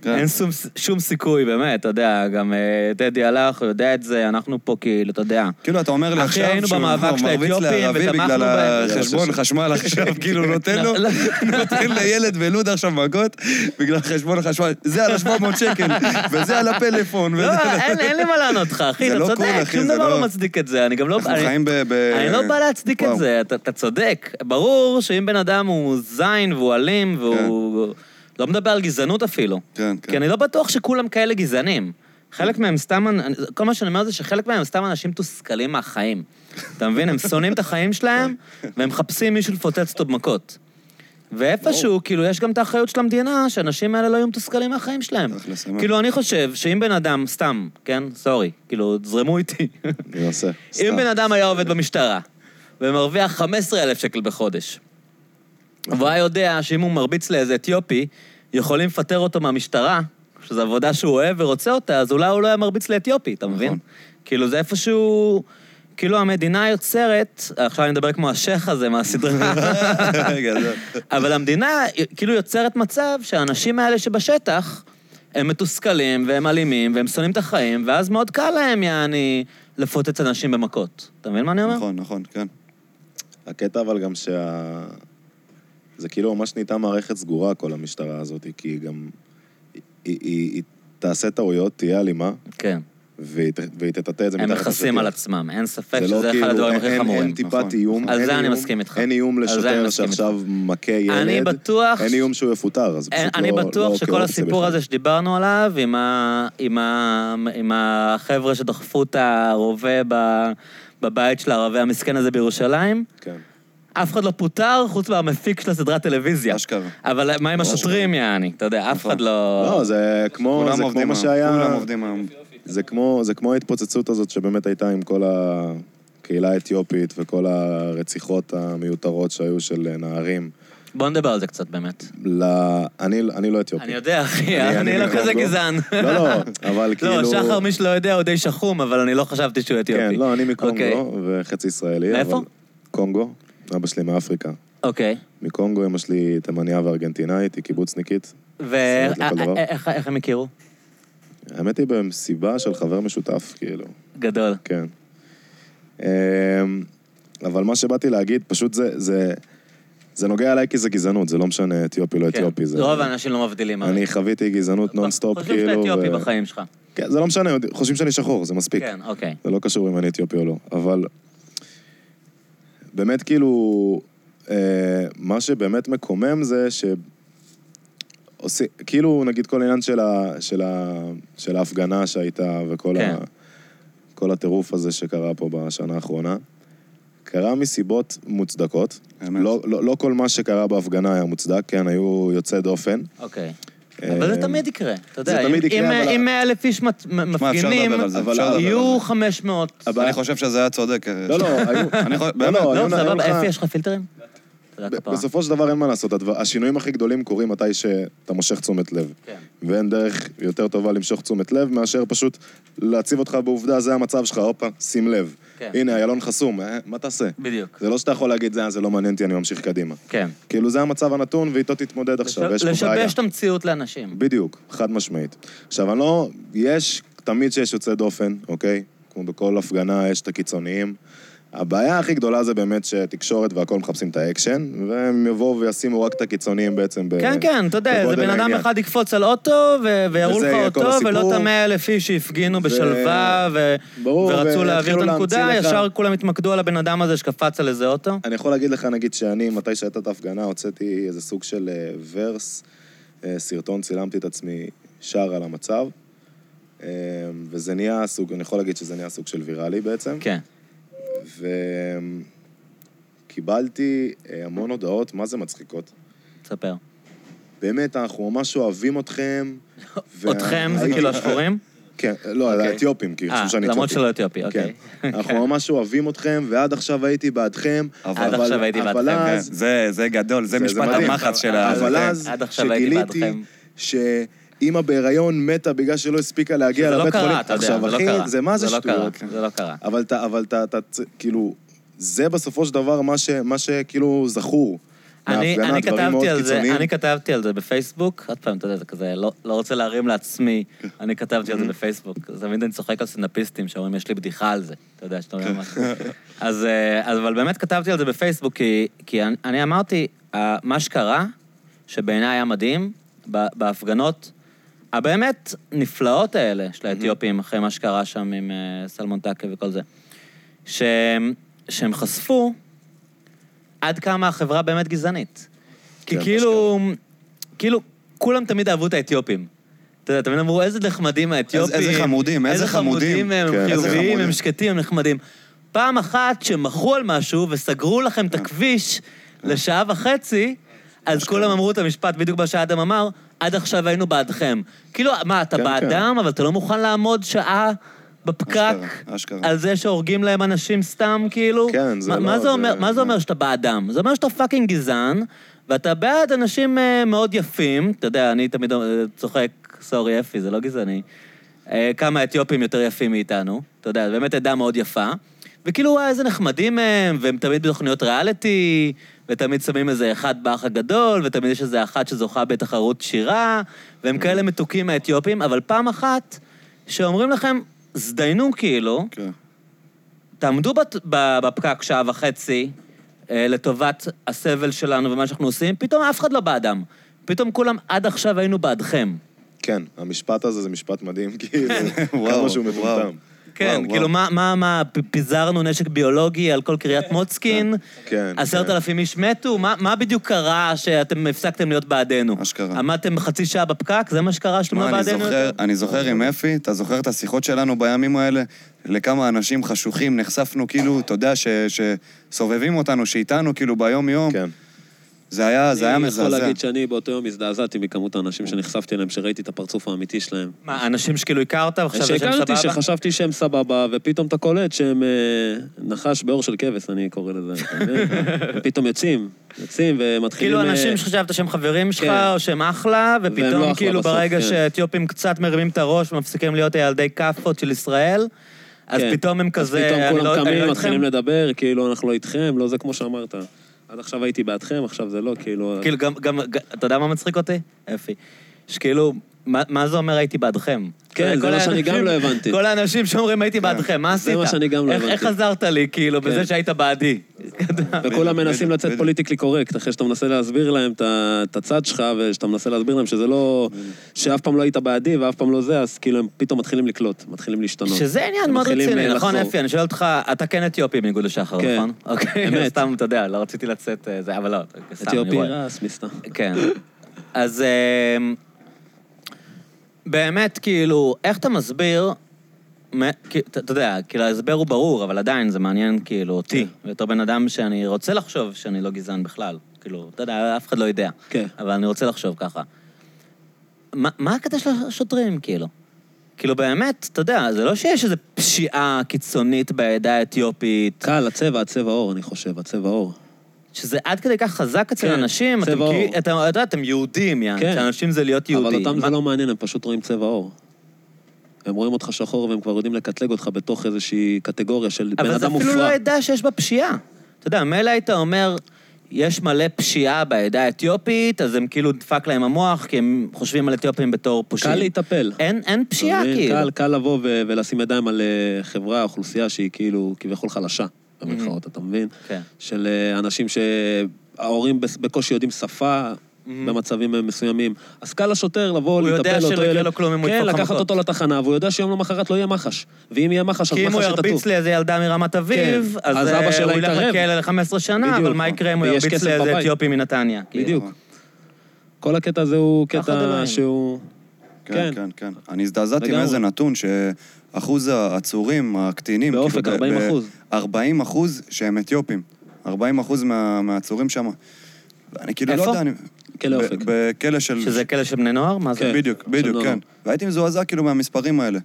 כן. אין שום, שום סיכוי, באמת, אתה יודע, גם אה, טדי הלך, הוא יודע את זה, אנחנו פה כאילו, אתה יודע. כאילו, אתה אומר לי אחי, עכשיו היינו שהוא במאבק של מרביץ האתיופים לערבי ותמכנו בגלל. החשבון חשמל עכשיו, כאילו, נותן לו, לא, נותן לילד בלוד עכשיו מכות בגלל חשבון החשמל. זה על ה-700 שקל, וזה על הפלאפון. לא, אין, לי מה לענות לך, אחי, אתה לא צודק, שום דבר לא- לא מצדיק את זה, אני גם לא... אנחנו חיים ב... אני לא בא להצדיק את. זה, אתה, אתה צודק. ברור שאם בן אדם הוא זין והוא אלים והוא... לא מדבר על גזענות אפילו. כן, כן. כי אני לא בטוח שכולם כאלה גזענים. חלק מהם סתם, כל מה שאני אומר זה שחלק מהם סתם אנשים מתוסכלים מהחיים. אתה מבין? הם שונאים את החיים שלהם, והם מחפשים מישהו לפוצץ אותו במכות. ואיפשהו, כאילו, יש גם את האחריות של המדינה, שהאנשים האלה לא יהיו מתוסכלים מהחיים שלהם. כאילו, אני חושב שאם בן אדם, סתם, כן? סורי, כאילו, זרמו איתי. אם. בן אדם היה עובד במשטרה, ומרוויח 15,000 שקל בחודש, והוא היה יודע שאם הוא מרביץ לאיזה אתיופי, יכולים לפטר אותו מהמשטרה, שזו עבודה שהוא אוהב ורוצה אותה, אז אולי הוא לא היה מרביץ לאתיופי, אתה מבין? נכון. כאילו, זה איפשהו... כאילו המדינה יוצרת, עכשיו אני מדבר כמו השייח הזה מהסדרה. אבל המדינה כאילו יוצרת מצב שהאנשים האלה שבשטח, הם מתוסכלים והם אלימים והם שונאים את החיים, ואז מאוד קל להם, יעני, לפוצץ אנשים במכות. אתה מבין מה אני אומר? נכון, נכון, כן. הקטע אבל גם שה... זה כאילו ממש נהייתה מערכת סגורה, כל המשטרה הזאת, כי היא גם... היא, היא, היא תעשה טעויות, תהיה אלימה, כן. והיא, ת- והיא תטאטא את זה הם מתחת מכסים לשטיח. על עצמם, אין ספק לא שזה אחד כאילו, הדברים הכי חמורים. אין טיפת נכון. איום. על זה אני מסכים איתך. אין איום לשוטר שעכשיו מכה ילד. אני בטוח... אין איום שהוא יפוטר, אז פשוט אני לא... בטוח לא שכל כאופציה הסיפור. הזה שדיברנו עליו, עם החבר'ה שדחפו את הרובה בבית של הערבי המסכן הזה בירושלים, כן. אף אחד לא פוטר חוץ מהמפיק של הסדרת טלוויזיה. אשכרה. אבל מה עם השוטרים, יעני? אתה יודע, אף נכון. אחד לא... לא, זה כמו, זה מה שהיה... כולם עובדים היום. זה כמו, זה כמו ההתפוצצות הזאת שבאמת הייתה עם כל הקהילה האתיופית וכל הרציחות המיותרות שהיו של נערים. בוא נדבר על זה קצת באמת. ל... אני, אני לא אתיופי. אני יודע, אחי, אני- אני אני לא כזה מקונגו. גזען. לא, לא, אבל כאילו... לא, שחר, מי שלא יודע, הוא די שחום, אבל אני לא חשבתי שהוא אתיופי. כן, לא, אני אוקיי. מקונגו וחצי ישראלי. מאיפה? אבל- קונגו, אבא שלי מאפריקה. אוקיי. מקונגו, אמא שלי תימניה וארגנטינאית, היא קיבוצניקית. ואיך דבר. איך הם הכירו? האמת היא במסיבה של חבר משותף, כאילו. גדול. כן. אמ, אבל מה שבאתי להגיד, פשוט זה, זה, זה נוגע אליי כי זה גזענות, זה לא משנה אתיופי, לא כן. אתיופי. זה... רוב האנשים לא מבדילים. אני חוויתי גזענות נונסטופ, חושבים כאילו. שאתה אתיופי ו- בחיים שלך. כן, זה לא משנה, חושבים שאני שחור, זה מספיק. כן, אוקיי. זה לא קשור אם אני אתיופי או לא. אבל באמת כאילו, אה, מה שבאמת מקומם זה ש... עושים, כאילו, נגיד כל העניין של, ה, של, ה, של ההפגנה שהייתה וכל כן. ה, כל הטירוף הזה שקרה פה בשנה האחרונה, קרה מסיבות מוצדקות. לא, לא, לא כל מה שקרה בהפגנה היה מוצדק, כן, היו יוצאי דופן. אוקיי. אבל זה אה, תמיד יקרה, אתה זה יודע. תמיד אם- יקרה, אם- אבל- אם 100 אלף איש מת- מפגינים, זה, יהיו זה. 500. אני חושב שזה היה צודק. לא, לא, היו... אני חושב- לא, לא, לא, סבבה, אפי, יש לך פילטרים? כפרה. בסופו של דבר אין מה לעשות, הדבר- השינויים הכי גדולים קורים מתי שאתה מושך תשומת לב. כן. ואין דרך יותר טובה למשוך תשומת לב מאשר פשוט להציב אותך בעובדה, זה המצב שלך, הופה, שים לב. כן. הנה, איילון חסום, אה, מה תעשה? בדיוק. זה לא שאתה יכול להגיד, זה, זה לא מעניין אותי, אני ממשיך קדימה. כן. כאילו, זה המצב הנתון, ואיתו תתמודד עכשיו, יש פה בעיה. לשבש את המציאות לאנשים. בדיוק, חד משמעית. עכשיו, אני לא... יש, תמיד שיש יוצא דופן, אוקיי? כמו בכל הפגנה יש את הקיצוניים, הבעיה הכי גדולה זה באמת שתקשורת והכל מחפשים את האקשן, והם יבואו וישימו רק את הקיצוניים בעצם ב... כן, כן, אתה יודע, זה בן אדם. אחד יקפוץ על אוטו, ו- ויראו לך אותו. ולא את המאה אלף איש שהפגינו בשלווה, ו- ברור, ורצו להעביר את הנקודה, להמציא לך- ישר כולם התמקדו על הבן אדם הזה שקפץ על איזה אוטו. אני יכול להגיד לך, נגיד, שאני, מתי שהייתה את ההפגנה, הוצאתי איזה סוג של אה, ורס, אה, סרטון, צילמתי את עצמי שר על המצב, אה, וזה נהיה סוג, אני יכול להגיד שזה נהיה סוג של ויראלי בעצם. כן. וקיבלתי אה, המון הודעות, מה זה מצחיקות? תספר. באמת, אנחנו ממש אוהבים אתכם. אתכם זה כאילו השחורים? כן, לא, אוקיי. האתיופים, כי אה, חשבו שאני למרות אתיופי. שלא אתיופי, אוקיי. כן. אנחנו ממש אוהבים אתכם, ועד עכשיו הייתי בעדכם. אבל- עד עכשיו הייתי בעדכם, כן, זה, זה גדול, זה משפט. המחץ של ה... אבל. אז, עד עכשיו הייתי שגיליתי בעדכם. שאימא בהיריון מתה בגלל שלא הספיקה להגיע זה לא לבית חולים. קרה, אתה יודע, עכשיו, זה לא אחי, קרה. זה מה זה לא שטויות? קרה, זה לא קרה. אבל אתה, אבל אתה, כאילו, זה בסופו של דבר מה שכאילו זכור. אני, אני כתבתי על זה. אני כתבתי על זה בפייסבוק, עוד פעם, אתה יודע, זה כזה, לא, לא רוצה להרים לעצמי, אני כתבתי על זה בפייסבוק. תמיד אני צוחק על סטנדאפיסטים שאומרים, יש לי בדיחה על זה, אתה יודע, שאתה אומר משהו. אז, אה, אז, אבל באמת כתבתי על זה בפייסבוק, כי, כי אני, אני אמרתי, מה שקרה, שבעיניי היה מדהים, בהפגנות הבאמת נפלאות האלה של האתיופים, אחרי מה שקרה שם עם אה, סלמון טקה וכל זה, שהם, שהם חשפו עד כמה החברה באמת גזענית. כי כן, כאילו, כאילו, כולם תמיד אהבו את האתיופים. אתה יודע, תמיד אמרו, איזה נחמדים האתיופים. איזה חמודים, איזה חמודים. הם כן, איזה חיוביים, חמודים. הם שקטים, הם נחמדים. פעם אחת שמחו על משהו וסגרו לכם את הכביש לשעה וחצי, אז כולם אמרו את המשפט, בדיוק מה שאדם אמר, עד עכשיו היינו בעדכם. כאילו, מה, אתה כן, בעדם, אבל אתה לא מוכן לעמוד שעה בפקק אשכרה, אשכרה. על זה שהורגים להם אנשים סתם, כאילו? כן, זה מה- לא- מה זה זה- אומר- מה זה אומר שאתה בעדם? זה אומר שאתה fucking גזען, ואתה בעד אנשים אה, מאוד יפים. אתה יודע, אני תמיד אה, צוחק, sorry, אפי, זה לא גזעני. אה, כמה אתיופים יותר יפים מאיתנו. אתה יודע, באמת עדה מאוד יפה. וכאילו, וואי, איזה נחמדים הם, והם תמיד בתוכניות ריאליטי, ותמיד שמים איזה אחד באח הגדול, ותמיד יש איזה אחת שזוכה בתחרות שירה, והם כאלה מתוקים מהאתיופים, אבל פעם אחת, שאומרים לכם, זדיינו כאילו, כן. תעמדו בת- בפקק שעה וחצי אה, לטובת הסבל שלנו ומה שאנחנו עושים, פתאום אף אחד לא בעדם. פתאום כולם עד עכשיו היינו בעדכם. כן, המשפט הזה זה משפט מדהים, כאילו, כמה שהוא. מטומטם. כן, וואו, כאילו. מה, מה, מה, פיזרנו נשק ביולוגי על כל קריית מוצקין? כן, עשרת כן. אלפים איש מתו? מה, מה בדיוק קרה שאתם הפסקתם להיות בעדנו? אשכרה. עמדתם חצי שעה בפקק? זה מה שקרה שאתם לא מה, אני זוכר, יותר? אני זוכר עם אפי, אתה זוכר את השיחות שלנו בימים האלה? לכמה אנשים חשוכים נחשפנו, כאילו, אתה יודע, ש- שסובבים אותנו, שאיתנו, כאילו, ביום-יום. כן. זה היה, זה היה אני יכול מזעזע. להגיד שאני באותו יום הזדעזעתי מכמות האנשים שנחשפתי אליהם, שראיתי את הפרצוף האמיתי שלהם. מה, אנשים שכאילו הכרת וחשבת שהם שהכרתי, סבבה? שחשבתי שהם סבבה, ופתאום אתה קולט שהם אה, נחש באור של כבש, אני קורא לזה, אתה מבין? ופתאום יוצאים, יוצאים ומתחילים... כאילו אה, אנשים שחשבת שהם חברים שלך, כן. או שהם אחלה, והם לא ופתאום אחלה כאילו בסוף, ברגע כן. שאתיופים קצת מרימים את הראש ומפסיקים להיות הילדי כאפות של ישראל, אז כן. פתאום הם אז כזה, פתאום אני לא כולם אני קמים, לא מתחילים. לדבר, כאילו, אנחנו לא איתכם, לא זה כמו שאמרת. עד עכשיו הייתי בעדכם, עכשיו זה לא, כאילו... כאילו גם, גם, אתה יודע מה מצחיק אותי? אפי. שכאילו, מה, זה אומר הייתי בעדכם? כן, זה מה שאני גם לא הבנתי. כל האנשים שאומרים הייתי בעדכם, מה זה עשית? מה שאני גם לא הבנתי. איך עזרת לי, כאילו, בזה כן. שהיית בעדי? וכולם מנסים לצאת. פוליטיקלי קורקט, אחרי שאתה מנסה להסביר להם את הצד שלך, ושאתה מנסה להסביר להם שזה לא... שאף פעם לא היית בעדי ואף פעם לא זה, אז כאילו הם פתאום מתחילים לקלוט, מתחילים להשתנות. שזה עניין מאוד רציני, אה, נכון. אפי? אני שואל אותך, אתה כן אתיופי בניגוד לשחר, כן. נכון? אוקיי, אמת. סתם, אתה יודע, לא רציתי לצאת אה, זה, אבל לא, סתם, אני אתיופי רואה. רס, מסתר. כן. אז אמ, באמת, כאילו, איך אתה מסביר, אתה יודע, כאילו, ההסבר הוא ברור, אבל עדיין זה מעניין, כאילו, אותי, כן. בתור בן אדם שאני רוצה לחשוב שאני לא גזען בכלל. כאילו, אתה יודע, אף אחד לא יודע. כן. אבל אני רוצה לחשוב ככה. מה מה הקטע של השוטרים, כאילו? כאילו, באמת, אתה יודע, זה לא שיש איזו פשיעה קיצונית בעדה האתיופית, קל, הצבע, הצבע עור, אני חושב, הצבע עור. שזה עד כדי כך חזק אצל כן, אנשים, אתם צבע עור. כאילו, אתה אתם יהודים, יעני, כן. שאנשים זה להיות יהודי. אבל אותם מה- זה לא מעניין, הם פשוט רואים צבע עור. הם רואים אותך שחור והם כבר יודעים לקטלג אותך בתוך איזושהי קטגוריה של בן אבל זה אדם אפילו לא מופרע. עדה שיש בה פשיעה. אתה יודע, מילא היית אומר, יש מלא פשיעה בעדה האתיופית, אז הם כאילו דפק להם המוח, כי הם חושבים על אתיופים בתור פושעים. קל להיטפל. אין, אין פשיעה? כאילו. קל, קל לבוא ולשים ידיים על אה, חברה, אוכלוסייה שהיא כאילו כביכול חלשה. במרכאות, אתה מבין? כן. של אה, אנשים שההורים בקושי יודעים שפה. במצבים מסוימים. אז קל לשוטר לבוא, הוא יודע לטפל שלא אותו יקרה ילד. לו כלום אם הוא כן, ידפוק לך לקחת. אותו לתחנה, והוא יודע שיום למחרת לא יהיה מח"ש. ואם יהיה מח"ש, אז כי אם הוא מח"ש ירביץ. לאיזה ילדה מרמת אביב, כן, אז אז אה, הוא ילך. לכלא ל-15 שנה. אבל מה יקרה אם הוא ירביץ לאיזה. אתיופי מנתניה? כאילו. בדיוק. כל הקטע הזה הוא קטע. שהוא... כן, כן, כן. אני הזדעזעתי. מאיזה נתון שאחוז העצורים, הקטינים, באופק, 40 אחוז. 40 אחוז שהם אתיופים. 40 אחוז מה- מהעצורים שם. ואני כאילו לא איפה? יודע... אני- כלא אופק. בכלא של... שזה כאלה של בני נוער? מה זה? כן. בדיוק, בדיוק. כן. והייתי מזועזע כאילו מהמספרים האלה.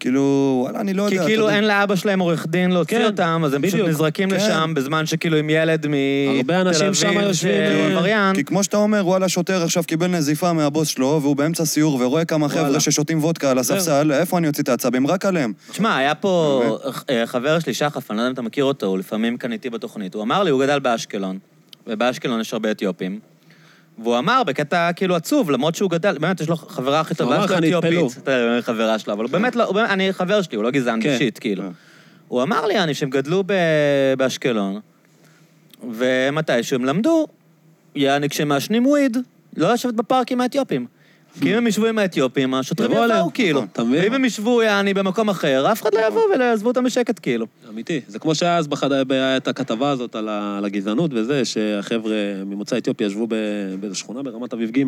כאילו, וואלה, אני לא כי יודע. אתה כאילו. אין לאבא שלהם עורך דין להוציא כן, אותם, אז הם פשוט. נזרקים כן. לשם, בזמן שכאילו עם ילד מתל הרבה אנשים אביב, שמה יושבים, שהוא אה, עבריין. כי כמו שאתה אומר, וואלה, שוטר עכשיו קיבל נזיפה מהבוס שלו, והוא באמצע סיור ורואה כמה. חבר'ה ששותים וודקה על הספסל, איפה אני אוציא את העצבים? רק עליהם. תשמע, היה פה אה, חבר שלי, שחף, אני לא יודע אם אתה מכיר אותו, הוא לפעמים כאן איתי בתוכנית. הוא אמר לי, הוא גדל באשקלון, ובאשקלון יש הרבה אתיופים. והוא אמר, בקטע כאילו עצוב, למרות שהוא גדל, באמת, יש לו חברה הכי טובה שלו אתיופית. חברה שלו, אבל הוא באמת לא, אני חבר שלי, הוא לא גזען כן. אישית, כאילו. כן. הוא אמר לי, אני, שהם גדלו ב- באשקלון, ומתישהו הם למדו, יעני, כשהם מעשנים וויד, לא לשבת בפארק עם האתיופים. כי אם הם ישבו עם האתיופים, השוטרים יבואו עליהם. כאילו. ואם הם ישבו, יעני, במקום אחר, אף אחד לא יבוא ויעזבו אותם בשקט, כאילו. אמיתי. זה כמו שהיה אז את הכתבה הזאת על, הגזענות וזה, שהחבר'ה ממוצא אתיופי ישבו. באיזו שכונה ברמת אביב ג'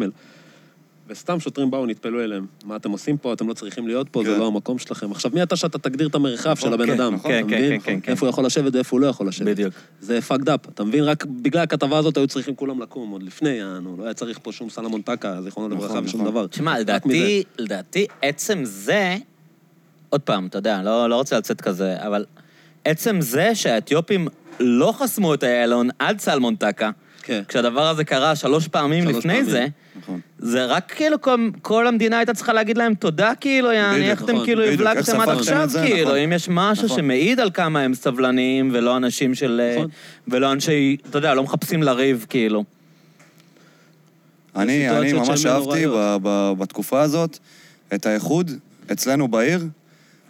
וסתם שוטרים באו, נטפלו אליהם. מה אתם עושים פה? אתם לא צריכים להיות פה, זה כן. לא המקום שלכם. עכשיו, מי אתה שאתה תגדיר את המרחב של הבן כן, אדם? נכון, כן? כן, כן, כן. איפה הוא יכול לשבת ואיפה הוא לא יכול לשבת. בדיוק. זה fucked up. אתה מבין? רק בגלל הכתבה הזאת היו צריכים כולם לקום, עוד לפני, יענו. לא היה צריך פה שום סלמון טקה, זיכרונו לברכה, נכון, ושום נכון. דבר. תשמע, לדעתי, לדעתי, עצם זה, עוד פעם, אתה יודע, לא, לא רוצה לצאת כזה, אבל עצם זה שהאתיופים לא חסמו את איילון עד סלמון טקה, כן. כשהדבר הזה קרה שלוש פעמים שלוש לפני פעמים. זה, נכון. זה רק כאילו כל, כל המדינה הייתה צריכה להגיד להם תודה, כאילו, יעני, בדיוק, איך אתם נכון, כאילו בדיוק, איך הבלגתם עד עכשיו, זה, כאילו, נכון. אם יש משהו נכון. שמעיד על כמה הם סבלניים, ולא אנשים של... אה, נכון. ולא אנשי, אתה יודע, לא מחפשים לריב, כאילו. אני, אני ממש אהבתי. ב, ב, בתקופה הזאת את האיחוד אצלנו בעיר.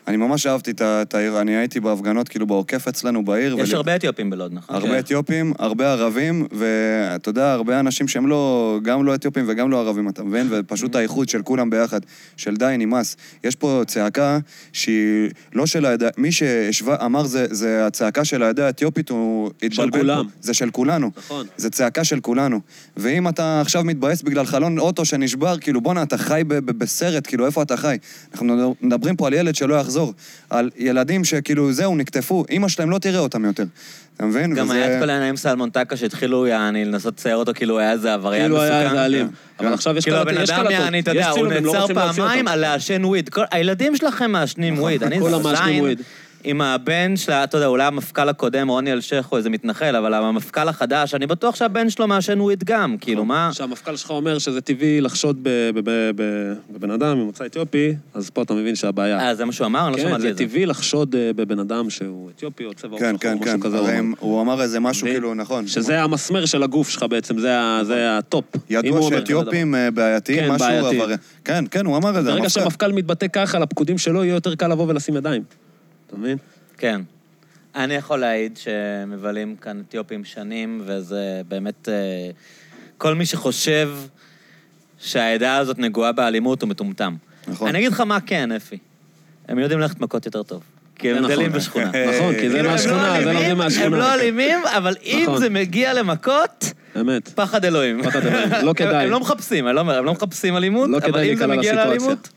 אני ממש אהבתי את העיר, אני הייתי בהפגנות כאילו בעוקף אצלנו בעיר. יש ול- הרבה אתיופים בלוד, נכון? הרבה כן. אתיופים, הרבה ערבים, ואתה יודע, הרבה אנשים שהם לא, גם לא אתיופים וגם לא ערבים, אתה מבין? ופשוט Mm-hmm. האיחוד של כולם ביחד, של די, נמאס. יש פה צעקה שהיא לא של העדה, מי שאמר זה, זה הצעקה של העדה האתיופית, הוא התבלבל כולם. פה. זה של כולנו. נכון. זה צעקה של כולנו. ואם אתה עכשיו מתבאס בגלל חלון אוטו שנשבר, כאילו, בואנה, אתה חי ב- ב- בסרט, כאילו, איפה אתה חי? אנחנו מדברים פה על ילד שלא יחזור, על ילדים שכאילו, זהו, נקטפו, אימא שלהם לא תראה אותם יותר. אתה מבין? גם וזה- היה את כל העניין עם סלמון טקה שהתחילו, יעני, לנסות לצייר אותו כאילו הוא היה איזה עבריין כאילו מסוכן. היה איזה אלים. כן. אבל עכשיו יש כאילו קלטות, הבן יש אדם. יעני, אתה יודע, הוא לא נעצר פעמיים. על לעשן וויד. כל- הילדים שלכם מעשנים וויד. אני זין וויד. עם הבן שלה, אתה יודע, אולי המפכ"ל הקודם, רוני אלשיך, הוא איזה מתנחל, אבל המפכ"ל החדש, אני בטוח שהבן שלו מעשן וויד גם. כאילו, מה... שהמפכ"ל שלך אומר שזה טבעי לחשוד בבן אדם ממוצא אתיופי, אז פה אתה מבין שהבעיה. אה, זה מה שהוא אמר? אני לא כן, שמעתי זה את זה. טבעי לחשוד אה, בבן אדם שהוא אתיופי או צבע כן, שחור, כן, כן. משהו כזה. הוא אמר. הוא אמר איזה משהו? כאילו, נכון. שזה המסמר של הגוף שלך בעצם, זה זה ה top. ידוע שאתיופים אה, בעייתיים, כן, משהו. עבריין. כן, כן, הוא אמר את זה, ברגע המפכ"ל. שהמפכ"ל מתבטא ככה, לפקודים שלו יהיה יותר קל לבוא ולשים ידיים. אתה מבין? כן. אני יכול להעיד שמבלים כאן אתיופים שנים, וזה באמת... אה, כל מי שחושב שהעדה הזאת נגועה באלימות הוא מטומטם. נכון. אני אגיד לך מה כן, אפי. הם יודעים ללכת מכות יותר טוב. כי הם זה גדלים נכון. בשכונה. נכון, כי זה הם מהשכונה, לא זה לומדים מהשכונה. הם לא אלימים, אבל אם נכון. זה מגיע למכות, אמת. פחד אלוהים. פחד אלוהים. לא כדאי. הם לא מחפשים, אני לא אומר, הם לא מחפשים אלימות, לא אבל אם זה מגיע. לאלימות...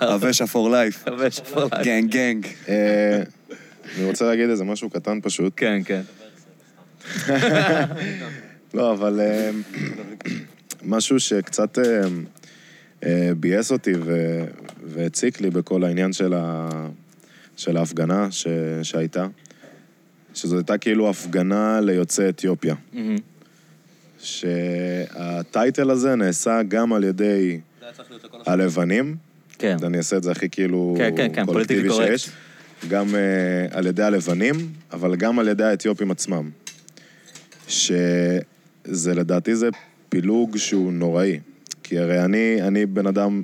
הוושע for life. הווה שפור לייף. גנג, גנג. אה, אני רוצה להגיד איזה משהו קטן פשוט. כן, כן. לא, אבל אה, משהו שקצת אה, ביאס אותי והציק לי בכל העניין של, ה... של ההפגנה ש... שהייתה, שזו הייתה כאילו הפגנה ליוצאי אתיופיה. שהטייטל הזה נעשה גם על ידי הלבנים, כן. אני אעשה את זה הכי כאילו כן, כן, כן, פוליטיקלי קורקט. גם uh, על ידי הלבנים, אבל גם על ידי האתיופים עצמם. שזה לדעתי זה פילוג שהוא נוראי. כי הרי אני, אני בן אדם,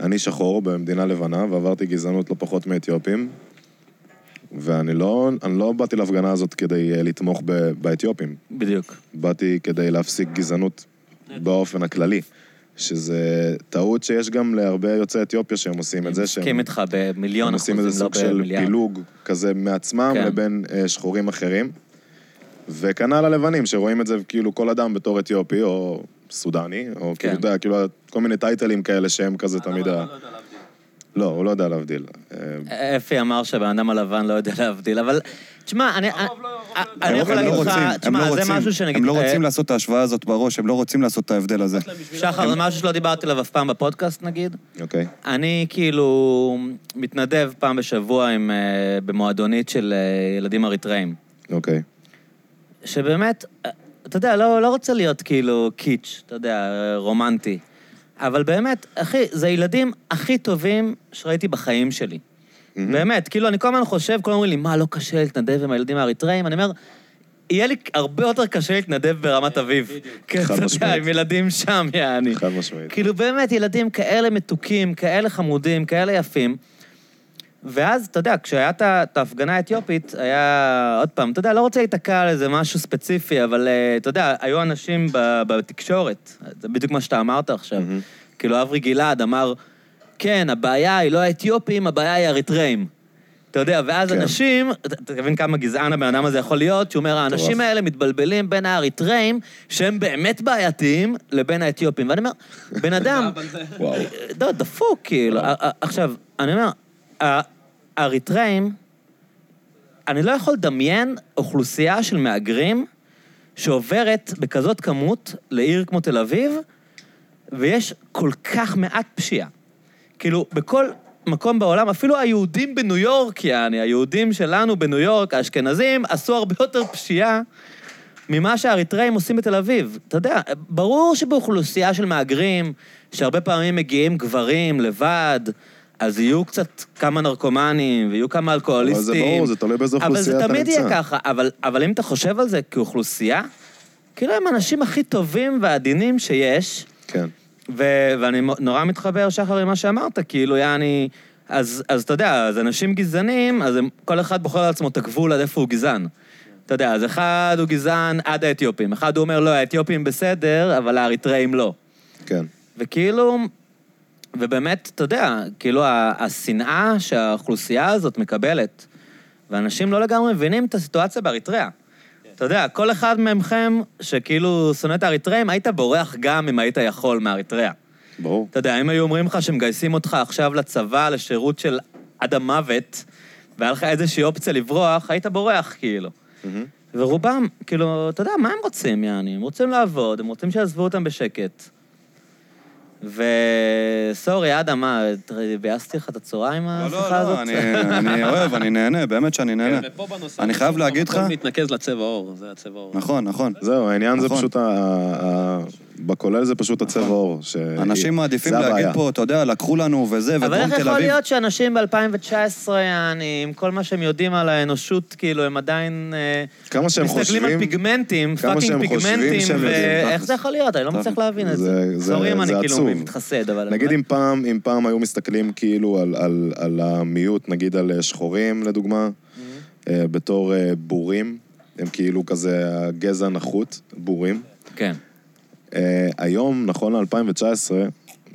אני שחור במדינה לבנה, ועברתי גזענות לא פחות מאתיופים. ואני לא, אני לא באתי להפגנה הזאת כדי אה, לתמוך ב- באתיופים. בדיוק. באתי כדי להפסיק גזענות באופן הכללי. שזה טעות שיש גם להרבה יוצאי אתיופיה שהם עושים את זה, שהם מסכים איתך במיליון הם אחוזים, עושים לא איזה סוג של במיליארד. פילוג כזה מעצמם כן. לבין אה, שחורים אחרים. וכנ"ל הלבנים, שרואים את זה כאילו כל אדם בתור אתיופי או סודני, או כן. כאילו, אתה יודע, כאילו כל מיני טייטלים כאלה שהם כזה תמיד ה... לא, הוא לא יודע להבדיל. אפי אמר שהבן אדם הלבן לא יודע להבדיל, אבל... תשמע, אני... אני הם יכול לא להגיד לך, רוצים, הם תשמע, לא זה רוצים, משהו שנגיד... הם לא אה, רוצים לעשות את ההשוואה הזאת בראש, הם לא רוצים לעשות את ההבדל הזה. שחר, זה משהו שלא דיברתי עליו אף פעם בפודקאסט, נגיד. אוקיי. אני כאילו מתנדב פעם בשבוע אה, במועדונית של אה, ילדים אריתראים. אוקיי. שבאמת, אה, אתה יודע, לא, לא רוצה להיות כאילו קיץ', אתה יודע, אה, רומנטי. אבל באמת, אחי, זה הילדים הכי טובים שראיתי בחיים שלי. באמת, כאילו, אני כל הזמן חושב, כולם אומרים לי, מה, לא קשה להתנדב עם הילדים האריתראים? אני אומר, יהיה לי הרבה יותר קשה להתנדב ברמת אביב. כן, חד משמעית. עם ילדים שם, יעני. חד משמעית. כאילו, באמת, ילדים כאלה מתוקים, כאלה חמודים, כאלה יפים. ואז, אתה יודע, כשהיה את ההפגנה האתיופית, היה, עוד פעם, אתה יודע, לא רוצה להיתקע על איזה משהו ספציפי, אבל אה, אתה יודע, היו אנשים בתקשורת, זה בדיוק מה שאתה אמרת עכשיו. כאילו, אברי גלעד אמר, כן, הבעיה היא לא האתיופים, הבעיה היא האריתראים. אתה יודע, ואז כן. אנשים, אתה מבין כמה גזען הבן אדם הזה יכול להיות, שהוא אומר, האנשים מטורף. האלה מתבלבלים בין האריתראים, שהם באמת בעייתיים, לבין האתיופים. ואני אומר, בן אדם, וואו. לא, דפוק, כאילו. עכשיו, אני אומר, האריתראים, אני לא יכול לדמיין אוכלוסייה של מהגרים שעוברת בכזאת כמות לעיר כמו תל אביב, ויש כל כך מעט פשיעה. כאילו, בכל מקום בעולם, אפילו היהודים בניו יורק, יעני, היהודים שלנו בניו יורק, האשכנזים, עשו הרבה יותר פשיעה ממה שהאריתראים עושים בתל אביב. אתה יודע, ברור שבאוכלוסייה של מהגרים, שהרבה פעמים מגיעים גברים לבד, אז יהיו קצת כמה נרקומנים, ויהיו כמה אלכוהוליסטים. אבל זה ברור, זה תלוי באיזה אבל אוכלוסייה זה אתה תמיד נמצא. יהיה ככה. אבל, אבל אם אתה חושב על זה כאוכלוסייה, כאילו הם האנשים הכי טובים ועדינים שיש, כן. ו- ואני נורא מתחבר, שחר, עם מה שאמרת, כאילו, יעני... אז, אז אתה יודע, אז אנשים גזענים, אז הם, כל אחד בוחר לעצמו את הגבול עד איפה הוא גזען. אתה יודע, אז אחד הוא גזען עד האתיופים, אחד הוא אומר, לא, האתיופים בסדר, אבל האריתראים לא. כן. וכאילו, ובאמת, אתה יודע, כאילו, השנאה שהאוכלוסייה הזאת מקבלת, ואנשים לא לגמרי מבינים את הסיטואציה באריתריאה. אתה יודע, כל אחד מכם שכאילו שונא את האריתראים, היית בורח גם אם היית יכול מאריתריאה. ברור. אתה יודע, אם היו אומרים לך שמגייסים אותך עכשיו לצבא לשירות של עד המוות, והיה לך איזושהי אופציה לברוח, היית בורח, כאילו. מהמם. ורובם, כאילו, אתה יודע, מה הם רוצים, יעני? הם רוצים לעבוד, הם רוצים שיעזבו אותם בשקט. וסורי, אדם, מה, ביאסתי לך את הצהריים לא, השיחה לא, הזאת? לא, אני- אני אוהב, אני נהנה, באמת שאני נהנה. ופה בנושא אני חייב להגיד לך... מתנקז לצבע עור, זה הצבע עור. נכון, נכון. זהו, העניין זה נכון. פשוט, בכולל זה פשוט הצבע עור. ש- אנשים מעדיפים להגיד. פה, אתה יודע, לקחו לנו וזה, אבל ודרום איך תל יכול אביב... להיות שאנשים ב-2019, יעני, עם כל מה שהם יודעים על האנושות, כאילו, הם עדיין... אה, כמה שהם מסתכלים על חושבים... פיגמנטים, כמה fucking חושבים פיגמנטים, ואיך. זה יכול להיות? אני לא מצליח להבין את זה. זה- אם אני כאילו עצוב. מתחסד, אבל... נגיד אם פעם, אם פעם היו מסתכלים כאילו על, על, על המיעוט, נגיד על אה, שחורים, לדוגמה, Mm-hmm. אה, בתור בורים, הם כאילו כזה הגזע נחות, בורים. כן. אה, היום, נכון ל-2019,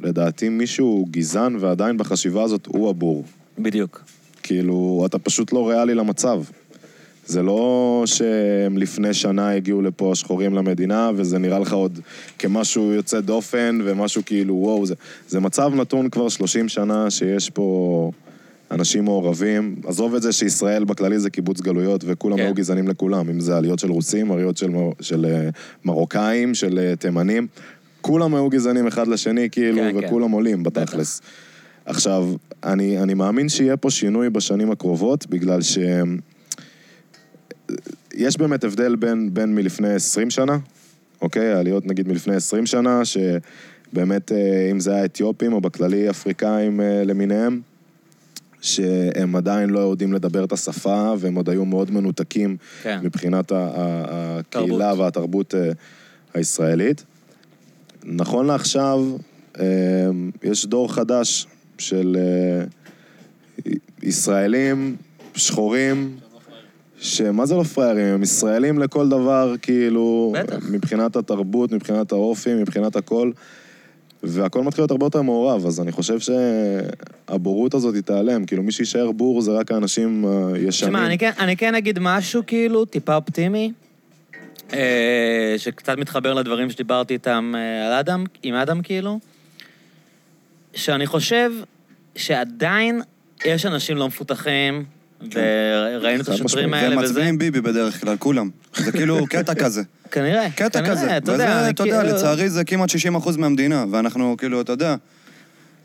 לדעתי מישהו גזען ועדיין בחשיבה הזאת הוא הבור. בדיוק. כאילו, אתה פשוט לא ריאלי למצב. זה לא שהם לפני שנה הגיעו לפה השחורים למדינה, וזה נראה לך עוד כמשהו יוצא דופן, ומשהו כאילו, וואו, זה, זה מצב נתון כבר 30 שנה שיש פה אנשים מעורבים. עזוב את זה שישראל בכללי זה קיבוץ גלויות, וכולם כן. היו גזענים לכולם, אם זה עליות של רוסים, עליות של, מר- של אה, מרוקאים, של אה, תימנים. כולם היו גזענים אחד לשני, כאילו, כן, כן. וכולם עולים בתכלס. עכשיו, אני, אני מאמין שיהיה פה שינוי בשנים הקרובות, בגלל ש... יש באמת הבדל בין, בין מלפני 20 שנה, אוקיי? העליות נגיד מלפני 20 שנה, שבאמת, אה, אם זה היה אתיופים או בכללי אפריקאים אה, למיניהם, שהם עדיין לא יודעים לדבר את השפה, והם עוד היו מאוד מנותקים כן. מבחינת הקהילה תרבות. והתרבות אה, הישראלית. נכון לעכשיו, אה, יש דור חדש של אה, ישראלים שחורים, שמה זה לא פראיירים? הם ישראלים לכל דבר, כאילו, בטח. מבחינת התרבות, מבחינת האופי, מבחינת הכל, והכל מתחיל להיות הרבה יותר מעורב, אז אני חושב שהבורות הזאת היא תיעלם, כאילו מי שיישאר בור זה רק האנשים הישנים. תשמע, אני כן, אני כן אגיד משהו, כאילו, טיפה אופטימי, אה, שקצת מתחבר לדברים שדיברתי איתם אה, על אדם, עם אדם, כאילו, שאני חושב שעדיין יש אנשים לא מפותחים, וראינו את השוטרים. האלה וזה. מצביעים ביבי בדרך כלל, כולם. זה כאילו קטע כזה. כנראה, קטע כזה. אתה וזה, אתה יודע, לצערי זה כמעט 60 אחוז מהמדינה, ואנחנו כאילו, אתה יודע,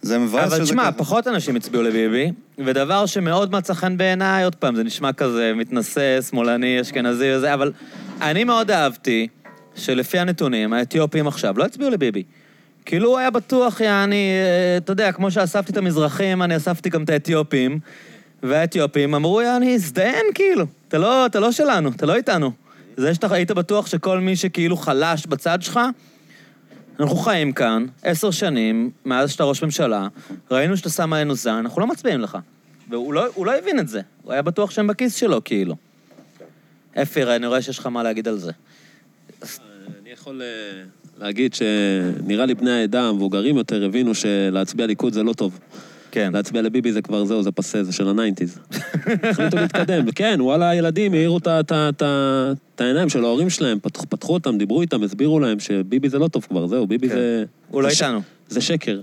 זה מבאס שזה אבל תשמע, ככה. פחות אנשים הצביעו לביבי, ודבר שמאוד מצא חן בעיניי, עוד פעם, זה נשמע כזה מתנשא, שמאלני, אשכנזי וזה, אבל אני מאוד אהבתי שלפי הנתונים, האתיופים עכשיו לא הצביעו לביבי. כאילו הוא היה בטוח, יעני, אה, אתה יודע, כמו שאספתי את המזרחים, אני אספתי גם את האתיופים, והאתיופים אמרו, יעני, הזדיין, כאילו. אתה לא, אתה לא שלנו, אתה לא איתנו. זה שאתה היית בטוח שכל מי שכאילו חלש בצד שלך, אנחנו חיים כאן עשר שנים, מאז שאתה ראש ממשלה, ראינו שאתה שם עלינו זין, אנחנו לא מצביעים לך. והוא לא, לא הבין את זה, הוא היה בטוח שהם בכיס שלו, כאילו. אפי, אני רואה שיש לך מה להגיד על זה. אני יכול אה, להגיד שנראה לי בני העדה המבוגרים יותר הבינו שלהצביע ליכוד זה לא טוב. כן. להצביע לביבי זה כבר זהו, זה פסה, זה של ה nineties. החליטו להתקדם, וכן, וואלה, הילדים העירו את העיניים של ההורים שלהם, פתחו- פתחו אותם, דיברו איתם, הסבירו להם שביבי זה לא טוב כבר, זהו, ביבי כן. זה... הוא לא זה ש- איתנו. זה שקר.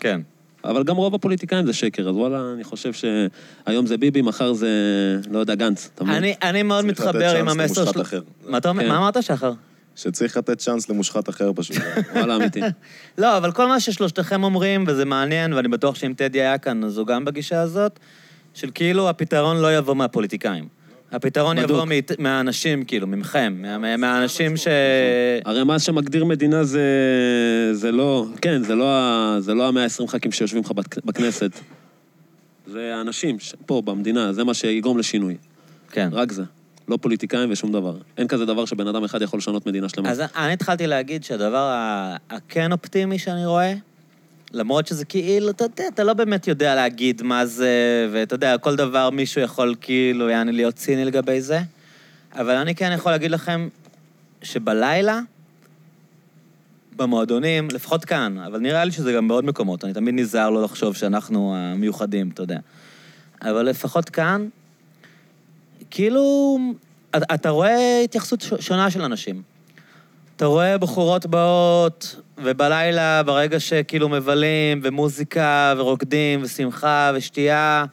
כן. אבל גם רוב הפוליטיקאים זה שקר, אז וואלה, אני חושב שהיום זה ביבי, מחר זה, לא יודע, גנץ, אתה מבין? אני, אני מאוד מתחבר עם המסר למושחת של... אחר. מה אתה אומר? כן. מה אמרת, שחר? שצריך לתת צ'אנס למושחת אחר פשוט. וואלה, אמיתי. לא, אבל כל מה ששלושתכם אומרים, וזה מעניין, ואני בטוח שאם טדי היה כאן, אז הוא גם בגישה הזאת, של כאילו הפתרון לא יבוא מהפוליטיקאים. הפתרון בדוק. יבוא מאית- מהאנשים, כאילו, ממכם, מה- מהאנשים ש... הרי מה שמגדיר מדינה זה, זה לא, כן, זה לא, זה לא המאה ה-20 ח"כים שיושבים לך בכ- בכנסת. זה האנשים ש- פה, במדינה, זה מה שיגרום לשינוי. כן. רק זה. לא פוליטיקאים ושום דבר. אין כזה דבר שבן אדם אחד יכול לשנות מדינה שלמה. אז אני התחלתי להגיד שהדבר הכן אופטימי שאני רואה, למרות שזה כאילו, אתה יודע, אתה לא באמת יודע להגיד מה זה, ואתה יודע, כל דבר מישהו יכול כאילו, יעני, להיות ציני לגבי זה, אבל אני כן יכול להגיד לכם שבלילה, במועדונים, לפחות כאן, אבל נראה לי שזה גם בעוד מקומות, אני תמיד נזהר לא לחשוב שאנחנו המיוחדים, אתה יודע. אבל לפחות כאן, כאילו, אתה- רואה התייחסות שונה של אנשים. אתה רואה בחורות באות, ובלילה, ברגע שכאילו מבלים, ומוזיקה, ורוקדים, ושמחה, ושתייה,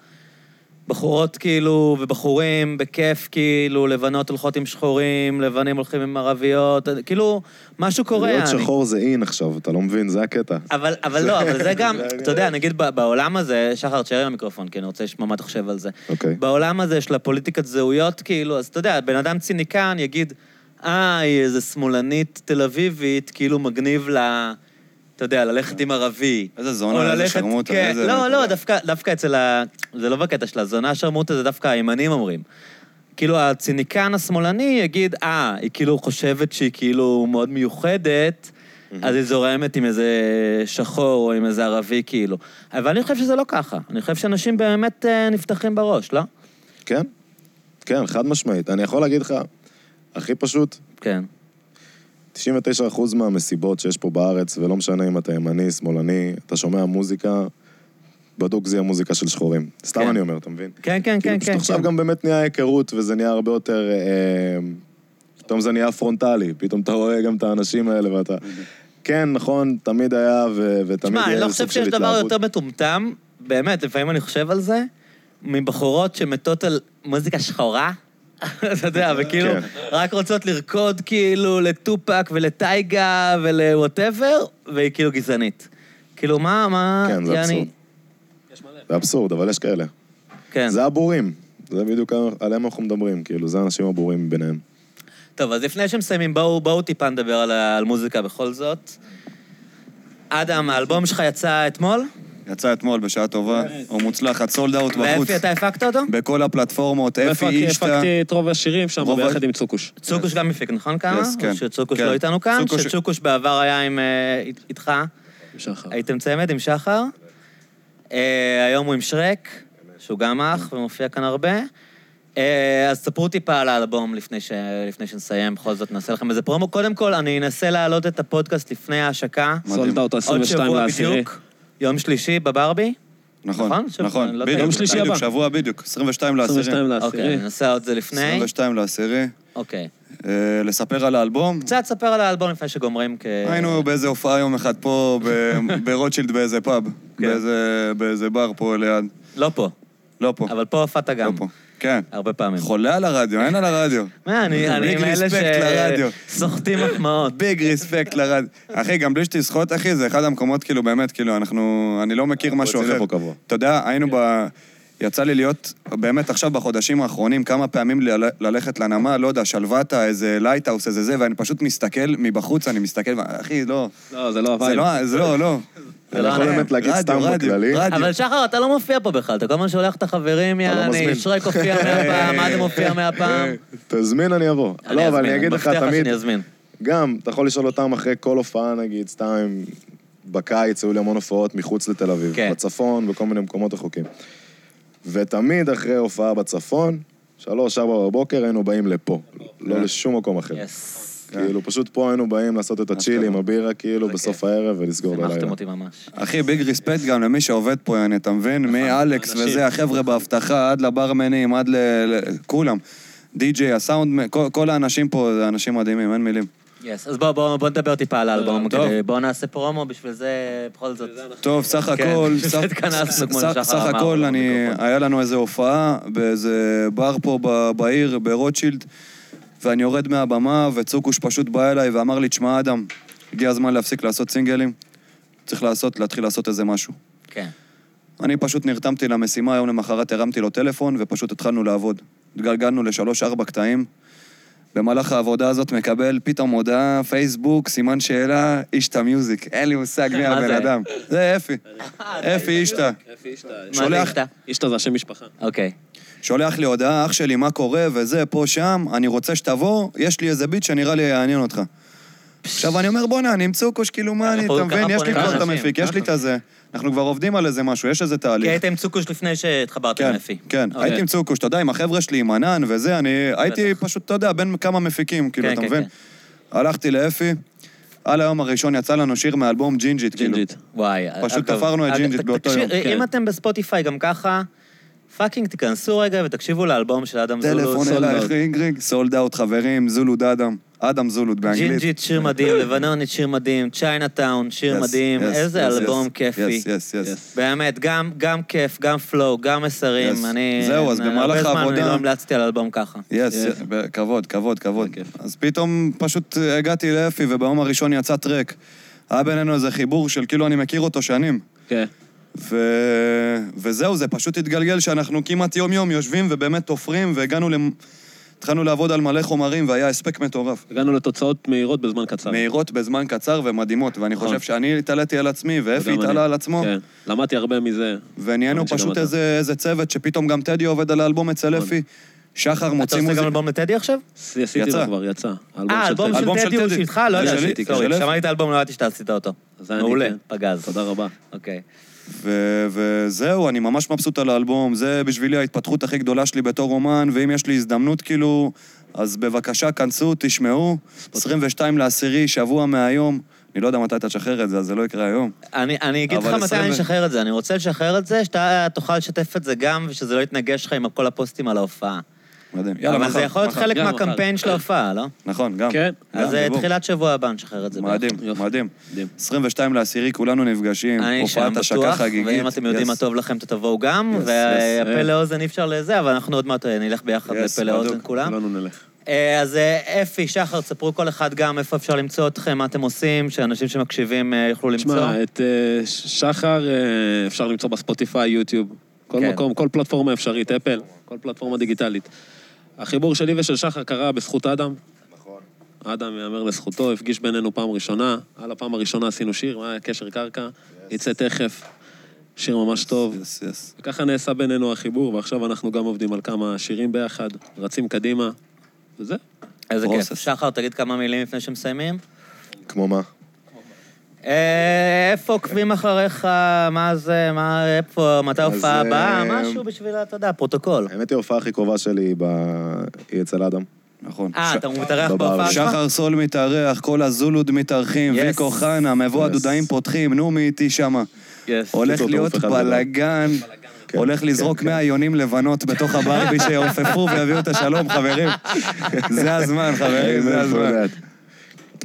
בחורות כאילו, ובחורים בכיף כאילו, לבנות הולכות עם שחורים, לבנים הולכים עם ערביות, כאילו, משהו קורה, להיות יעני. שחור זה אין עכשיו, אתה לא מבין, זה הקטע. אבל, אבל לא, אבל זה גם, אתה יודע, נגיד בעולם הזה, שחר, תשאר עם המיקרופון, כי אני רוצה לשמוע מה אתה חושב על זה. אוקיי. בעולם הזה של הפוליטיקת זהויות, כאילו, אז אתה יודע, בן אדם ציניקן יגיד, אה, היא איזה שמאלנית תל אביבית, כאילו מגניב לה, אתה יודע, ללכת עם ערבי. איזה זונה, איזה שרמוטה, כן, איזה- לא, לא, דווקא, דווקא אצל ה... זה לא בקטע של הזונה שרמוטה, זה דווקא הימנים אומרים. כאילו, הציניקן השמאלני יגיד, אה, היא כאילו חושבת שהיא כאילו מאוד מיוחדת, אז היא זורמת עם איזה שחור או עם איזה ערבי, כאילו. אבל אני חושב שזה לא ככה. אני חושב שאנשים באמת אה, נפתחים בראש, לא? כן? כן, חד משמעית. אני יכול להגיד לך, הכי פשוט, כן. 99% מהמסיבות שיש פה בארץ, ולא משנה אם אתה ימני, שמאלני, אתה שומע מוזיקה, בדוק זה יהיה מוזיקה של שחורים. סתם כן. אני אומר, אתה מבין? כן, כן, כאילו, כן, פשוט כן. עכשיו כן. גם באמת נהיה היכרות, וזה נהיה הרבה יותר... אה, פתאום זה נהיה פרונטלי, פתאום אתה רואה גם את האנשים האלה ואתה... כן, נכון, תמיד היה, ו- ותמיד תשמע, אני יהיה לא חושב סוג של שיש דבר התלהבות. יותר מטומטם, באמת, לפעמים אני חושב על זה, מבחורות שמתות על מוזיקה שחורה. אתה יודע, וכאילו, כן. רק רוצות לרקוד כאילו ל Tupac ול Tyga ול whatever, והיא כאילו גזענית. כאילו, מה, מה, כן, זה יעני- אבסורד. זה אבסורד, אבל יש כאלה. כן. זה הבורים. זה בדיוק עליהם אנחנו מדברים, כאילו, זה האנשים הבורים ביניהם. טוב, אז לפני שמסיימים, בואו, בואו טיפה נדבר על, על מוזיקה בכל זאת. אדם, האלבום שלך יצא אתמול, יצא אתמול בשעה טובה, הוא מוצלח, סולד אאוט בחוץ. ואפי, אתה הפקת אותו? בכל הפלטפורמות, אפי, אישטה. הפקתי את רוב השירים שם ביחד עם צוקוש. צוקוש גם הפיק, נכון כמה? כן. או שצוקוש כן. לא איתנו כאן? צוקוש- שצוקוש בעבר היה עם... אה, אית- איתך? שחר. הייתם צמד עם שחר? אה, היום הוא עם שרק, שהוא גם אח ומופיע כאן הרבה. אה, אז ספרו טיפה על האלבום לפני, ש... לפני שנסיים, בכל זאת נעשה לכם איזה פרומו. קודם כל, אני אנסה להעלות את הפודקאסט לפני ההשקה. סולד אאוט עוד 22 שבוע לעשירי. בדיוק, יום שלישי בברבי. נכון, נכון? שבוע, נכון. לא בדיוק. יום שלישי בדיוק, הבא. שבוע בדיוק, 22 לעשירי. 22 אוקיי, לעשירי. ננסה עוד זה לפני. 22 לעשירי. אוקיי. אה, לספר על האלבום. קצת ספר על האלבום לפני שגומרים כ... היינו באיזה הופעה יום אחד פה, ב- ברוטשילד באיזה פאב. כן. באיזה- באיזה בר פה ליד. לא פה, לא פה. אבל פה הופעת לא גם. פה. כן. הרבה פעמים. חולה על הרדיו, אין על הרדיו. מה, אני אני respect לרדיו. שסוחטים מחמאות. big respect לרדיו. אחי, גם בלי שתסחוט, אחי, זה אחד המקומות, כאילו, באמת, כאילו, אנחנו... אני לא מכיר משהו אחר. אתה יודע, היינו ב... יצא לי להיות, באמת עכשיו בחודשים האחרונים, כמה פעמים ל- ללכת לנמל, לא יודע, שלוותה, איזה Lighthouse, איזה זה, ואני פשוט מסתכל מבחוץ, אני מסתכל, אחי, לא, לא, זה לא זה ה vibe. לא, זה לא, לא. זה אני לא יכול. באמת להגיד סתם בכללי. אבל שחר, אתה לא מופיע פה בכלל, אתה כל הזמן שולח את החברים, לא יעני. שרק הופיע מאה פעם, אדם הופיע מאה פעם. תזמין, אני אבוא. לא, אבל אני אגיד לך מבטיח תמיד, שאני אזמין. גם, אתה יכול לשאול אותם אחרי כל הופעה, נגיד, סתם בקיץ היו לי המון הופעות מחוץ לתל אביב, כן. בצפון, בכל מיני מקומות רחוקים. ותמיד אחרי הופעה בצפון, שלוש, ארבע בבוקר היינו באים לפה, לא לשום מקום אחר. Yes. כאילו, פשוט פה היינו באים לעשות את ה chill עם הבירה, כאילו, בסוף הערב ולסגור שימחתם בלילה. אותי ממש. אחי, big respect גם למי שעובד פה, יעני, אתה מבין? מאלכס אנשים. וזה, החבר'ה באבטחה, עד לברמנים, עד ל... ל- כולם. די.ג'יי, הסאונד, כל- כל האנשים פה זה אנשים מדהימים, אין מילים. Yes, אז בואו בוא, בוא נדבר טיפה על האלבום, בואו נעשה פרומו, בשביל זה בכל זאת. טוב, סך כן, הכל, סך- הכל. היה לנו איזו הופעה באיזה בר פה ב- בעיר, ברוטשילד, ואני יורד מהבמה, וצוקוש פשוט בא אליי ואמר לי, תשמע, אדם, הגיע הזמן להפסיק לעשות סינגלים, צריך לעשות, להתחיל לעשות איזה משהו. כן. אני פשוט נרתמתי למשימה, יום למחרת הרמתי לו טלפון, ופשוט התחלנו לעבוד. התגלגלנו לשלוש-ארבע קטעים. במהלך העבודה הזאת מקבל פתאום הודעה, פייסבוק, סימן שאלה, אישטה מיוזיק. אין לי מושג מי הבן? אדם. זה אפי. אפי אישטה. מה שולח- זה אישתה? אישתא זה השם משפחה. אוקיי. שולח לי הודעה, אח שלי, מה קורה, וזה, פה, שם, אני רוצה שתבוא, יש לי איזה ביט שנראה לי יעניין אותך. עכשיו אני אומר, בואנה, אני עם צוקוש, כאילו, מה אני, אתה מבין, יש לי כבר את המפיק, יש לי את הזה. אנחנו כבר עובדים על איזה משהו, יש איזה כי תהליך. היית עם צוקוש לפני שהתחברתם כן, אפי. כן, אוקיי. הייתי עם צוקוש, אתה יודע, עם החבר'ה שלי, עם ענן וזה, אני הייתי פשוט, אתה יודע, בין כמה מפיקים, כאילו, כן, אתה כן, מבין? הלכתי לאפי, על היום הראשון יצא לנו שיר מאלבום ג'ינג'ית, כאילו. ג'ינג'ית. וואי. פשוט אגב, תפרנו את אגב, ג'ינג'ית באותו תקשיב, יום. אם כן. אתם בספוטיפיי גם ככה, פאקינג תיכנסו רגע ותקשיבו לאלבום של אדם זולו. טלפון סולד אלייך, אאוט. אינגריג, סולד אאוט, חברים, זולו דאדם, אדם זולוד באנגלית. ג'ינג'ית שיר מדהים, לבנונית שיר מדהים, צ'יינה טאון שיר Yes, מדהים, yes, איזה yes, אלבום yes, כיפי. yes, yes, yes. באמת, גם, גם כיף, גם פלואו, גם מסרים. Yes. אני... זהו, אז במהלך הרבה זמן העבודה- אני לא המלצתי על אלבום ככה. יס, כבוד, כבוד, כבוד. אז פתאום פשוט הגעתי לאפי, וביום הראשון יצא טרק. היה בינינו איזה חיבור של כאילו אני מכיר אותו שנים. כן. ו... וזהו, זה פשוט התגלגל שאנחנו כמעט יום-יום יושבים ובאמת תופרים, והגענו ל... התחלנו לעבוד על מלא חומרים, והיה הספק מטורף. הגענו לתוצאות מהירות בזמן קצר. מהירות בזמן קצר ומדהימות, ואני נכון. חושב שאני התעליתי על עצמי, ואפי. התעלה על עצמו, כן. למדתי הרבה מזה. ונהיינו פשוט אתה. איזה, איזה צוות, שפתאום גם טדי עובד על האלבום אצל נכון. אפי. שחר אתה מוציא עושה גם מוזיקה. אלבום לטדי עכשיו? עשיתי. לו כבר, יצא. אה, אלבום של טדי הוא. שלך? לא ידעתי. אפי. כששמעתי את האלבום לא ידעתי שאתה עשית אותו. מעולה, כן. פגז. תודה רבה. אוקיי. ו- וזהו, אני ממש מבסוט על האלבום, זה בשבילי ההתפתחות הכי גדולה שלי בתור אומן, ואם יש לי הזדמנות כאילו, אז בבקשה, כנסו, תשמעו. 22 לעשירי, שבוע מהיום. אני לא יודע מתי אתה תשחרר את זה, אז זה לא יקרה היום. אני, אני אגיד לך מתי 20 אני אשחרר את זה. אני רוצה לשחרר את זה, שאתה תוכל לשתף את זה גם, ושזה לא יתנגש לך עם כל הפוסטים על ההופעה. מדהים. יאללה, אבל מחר. זה יכול להיות. חלק מהקמפיין של ההופעה, לא? נכון, גם. כן. אז אה. תחילת שבוע הבא נשחרר את זה. מדהים, יופי. מדהים. מדהים. 22 לעשירי, כולנו נפגשים. אני שם הופעת השקה בטוח, חגיגית. ואם אתם יודעים. מה טוב לכם, תבואו גם, והפה yes. לאוזן אי אפשר לזה, אבל אנחנו עוד מעט אה, נלך ביחד לפה לאוזן. כולם. כולנו נלך. אה, אז אה, אפי, שחר, תספרו כל אחד גם איפה אפשר למצוא אתכם, מה אתם עושים, שאנשים שמקשיבים אה, יוכלו למצוא. תשמע, את אה, ש- שחר אה, אפשר למצוא בספוטיפיי, יוטיוב, כל כן. מקום, כל פלטפורמה אפשרית, אפל, כל פלטפורמה דיגיטלית. החיבור שלי ושל שחר קרה בזכות אדם. נכון. אדם, יאמר לזכותו, הפגיש בינינו פעם ראשונה. על הפעם הראשונה עשינו שיר, מה היה קשר קרקע? יצא תכף. שיר ממש טוב. Yes, yes. וככה נעשה בינינו החיבור, ועכשיו אנחנו גם עובדים על כמה שירים ביחד, רצים קדימה, וזה. איזה כיף. שחר, תגיד כמה מילים לפני שמסיימים. כמו מה? אה, איפה עוקבים אחריך? מה זה? מה, איפה? מתי ההופעה הבאה? אה, משהו בשביל, אתה יודע, פרוטוקול. האמת היא, ההופעה הכי קרובה שלי היא אצל אדם. נכון. אה, אתה מתארח. בהופעה שלך? שחר סול מתארח, כל הזולוד מתארחים. ויקו חנה, מבוא. הדודאים פותחים, נו מי איתי שמה. Yes. הולך להיות בלאגן, כן, הולך לזרוק כן, 100 יונים לבנות בתוך הברבי שיעופפו ויביאו את השלום, חברים. זה הזמן, חברים, זה הזמן.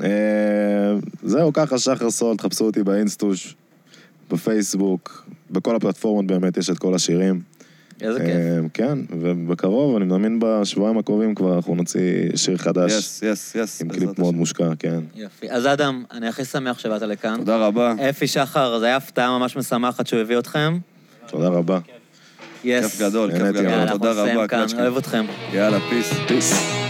אה, זהו, ככה, שחר סול, תחפשו אותי באינסטוש, בפייסבוק, בכל הפלטפורמות באמת יש את כל השירים. איזה כיף. אה, כן, ובקרוב, אני מאמין בשבועיים הקרובים כבר אנחנו נוציא שיר חדש, yes, yes, yes. עם קליפ מאוד. מושקע, כן. יופי. אז אדם, אני הכי שמח שבאת לכאן. תודה רבה. אפי שחר, זו הייתה הפתעה ממש משמחת שהוא הביא אתכם. תודה רבה. יס. כיף גדול, כיף גדול. יאללה, תודה אנחנו נסיים רבה, כאן. אוהב אתכם. יאללה, פיס. פיס.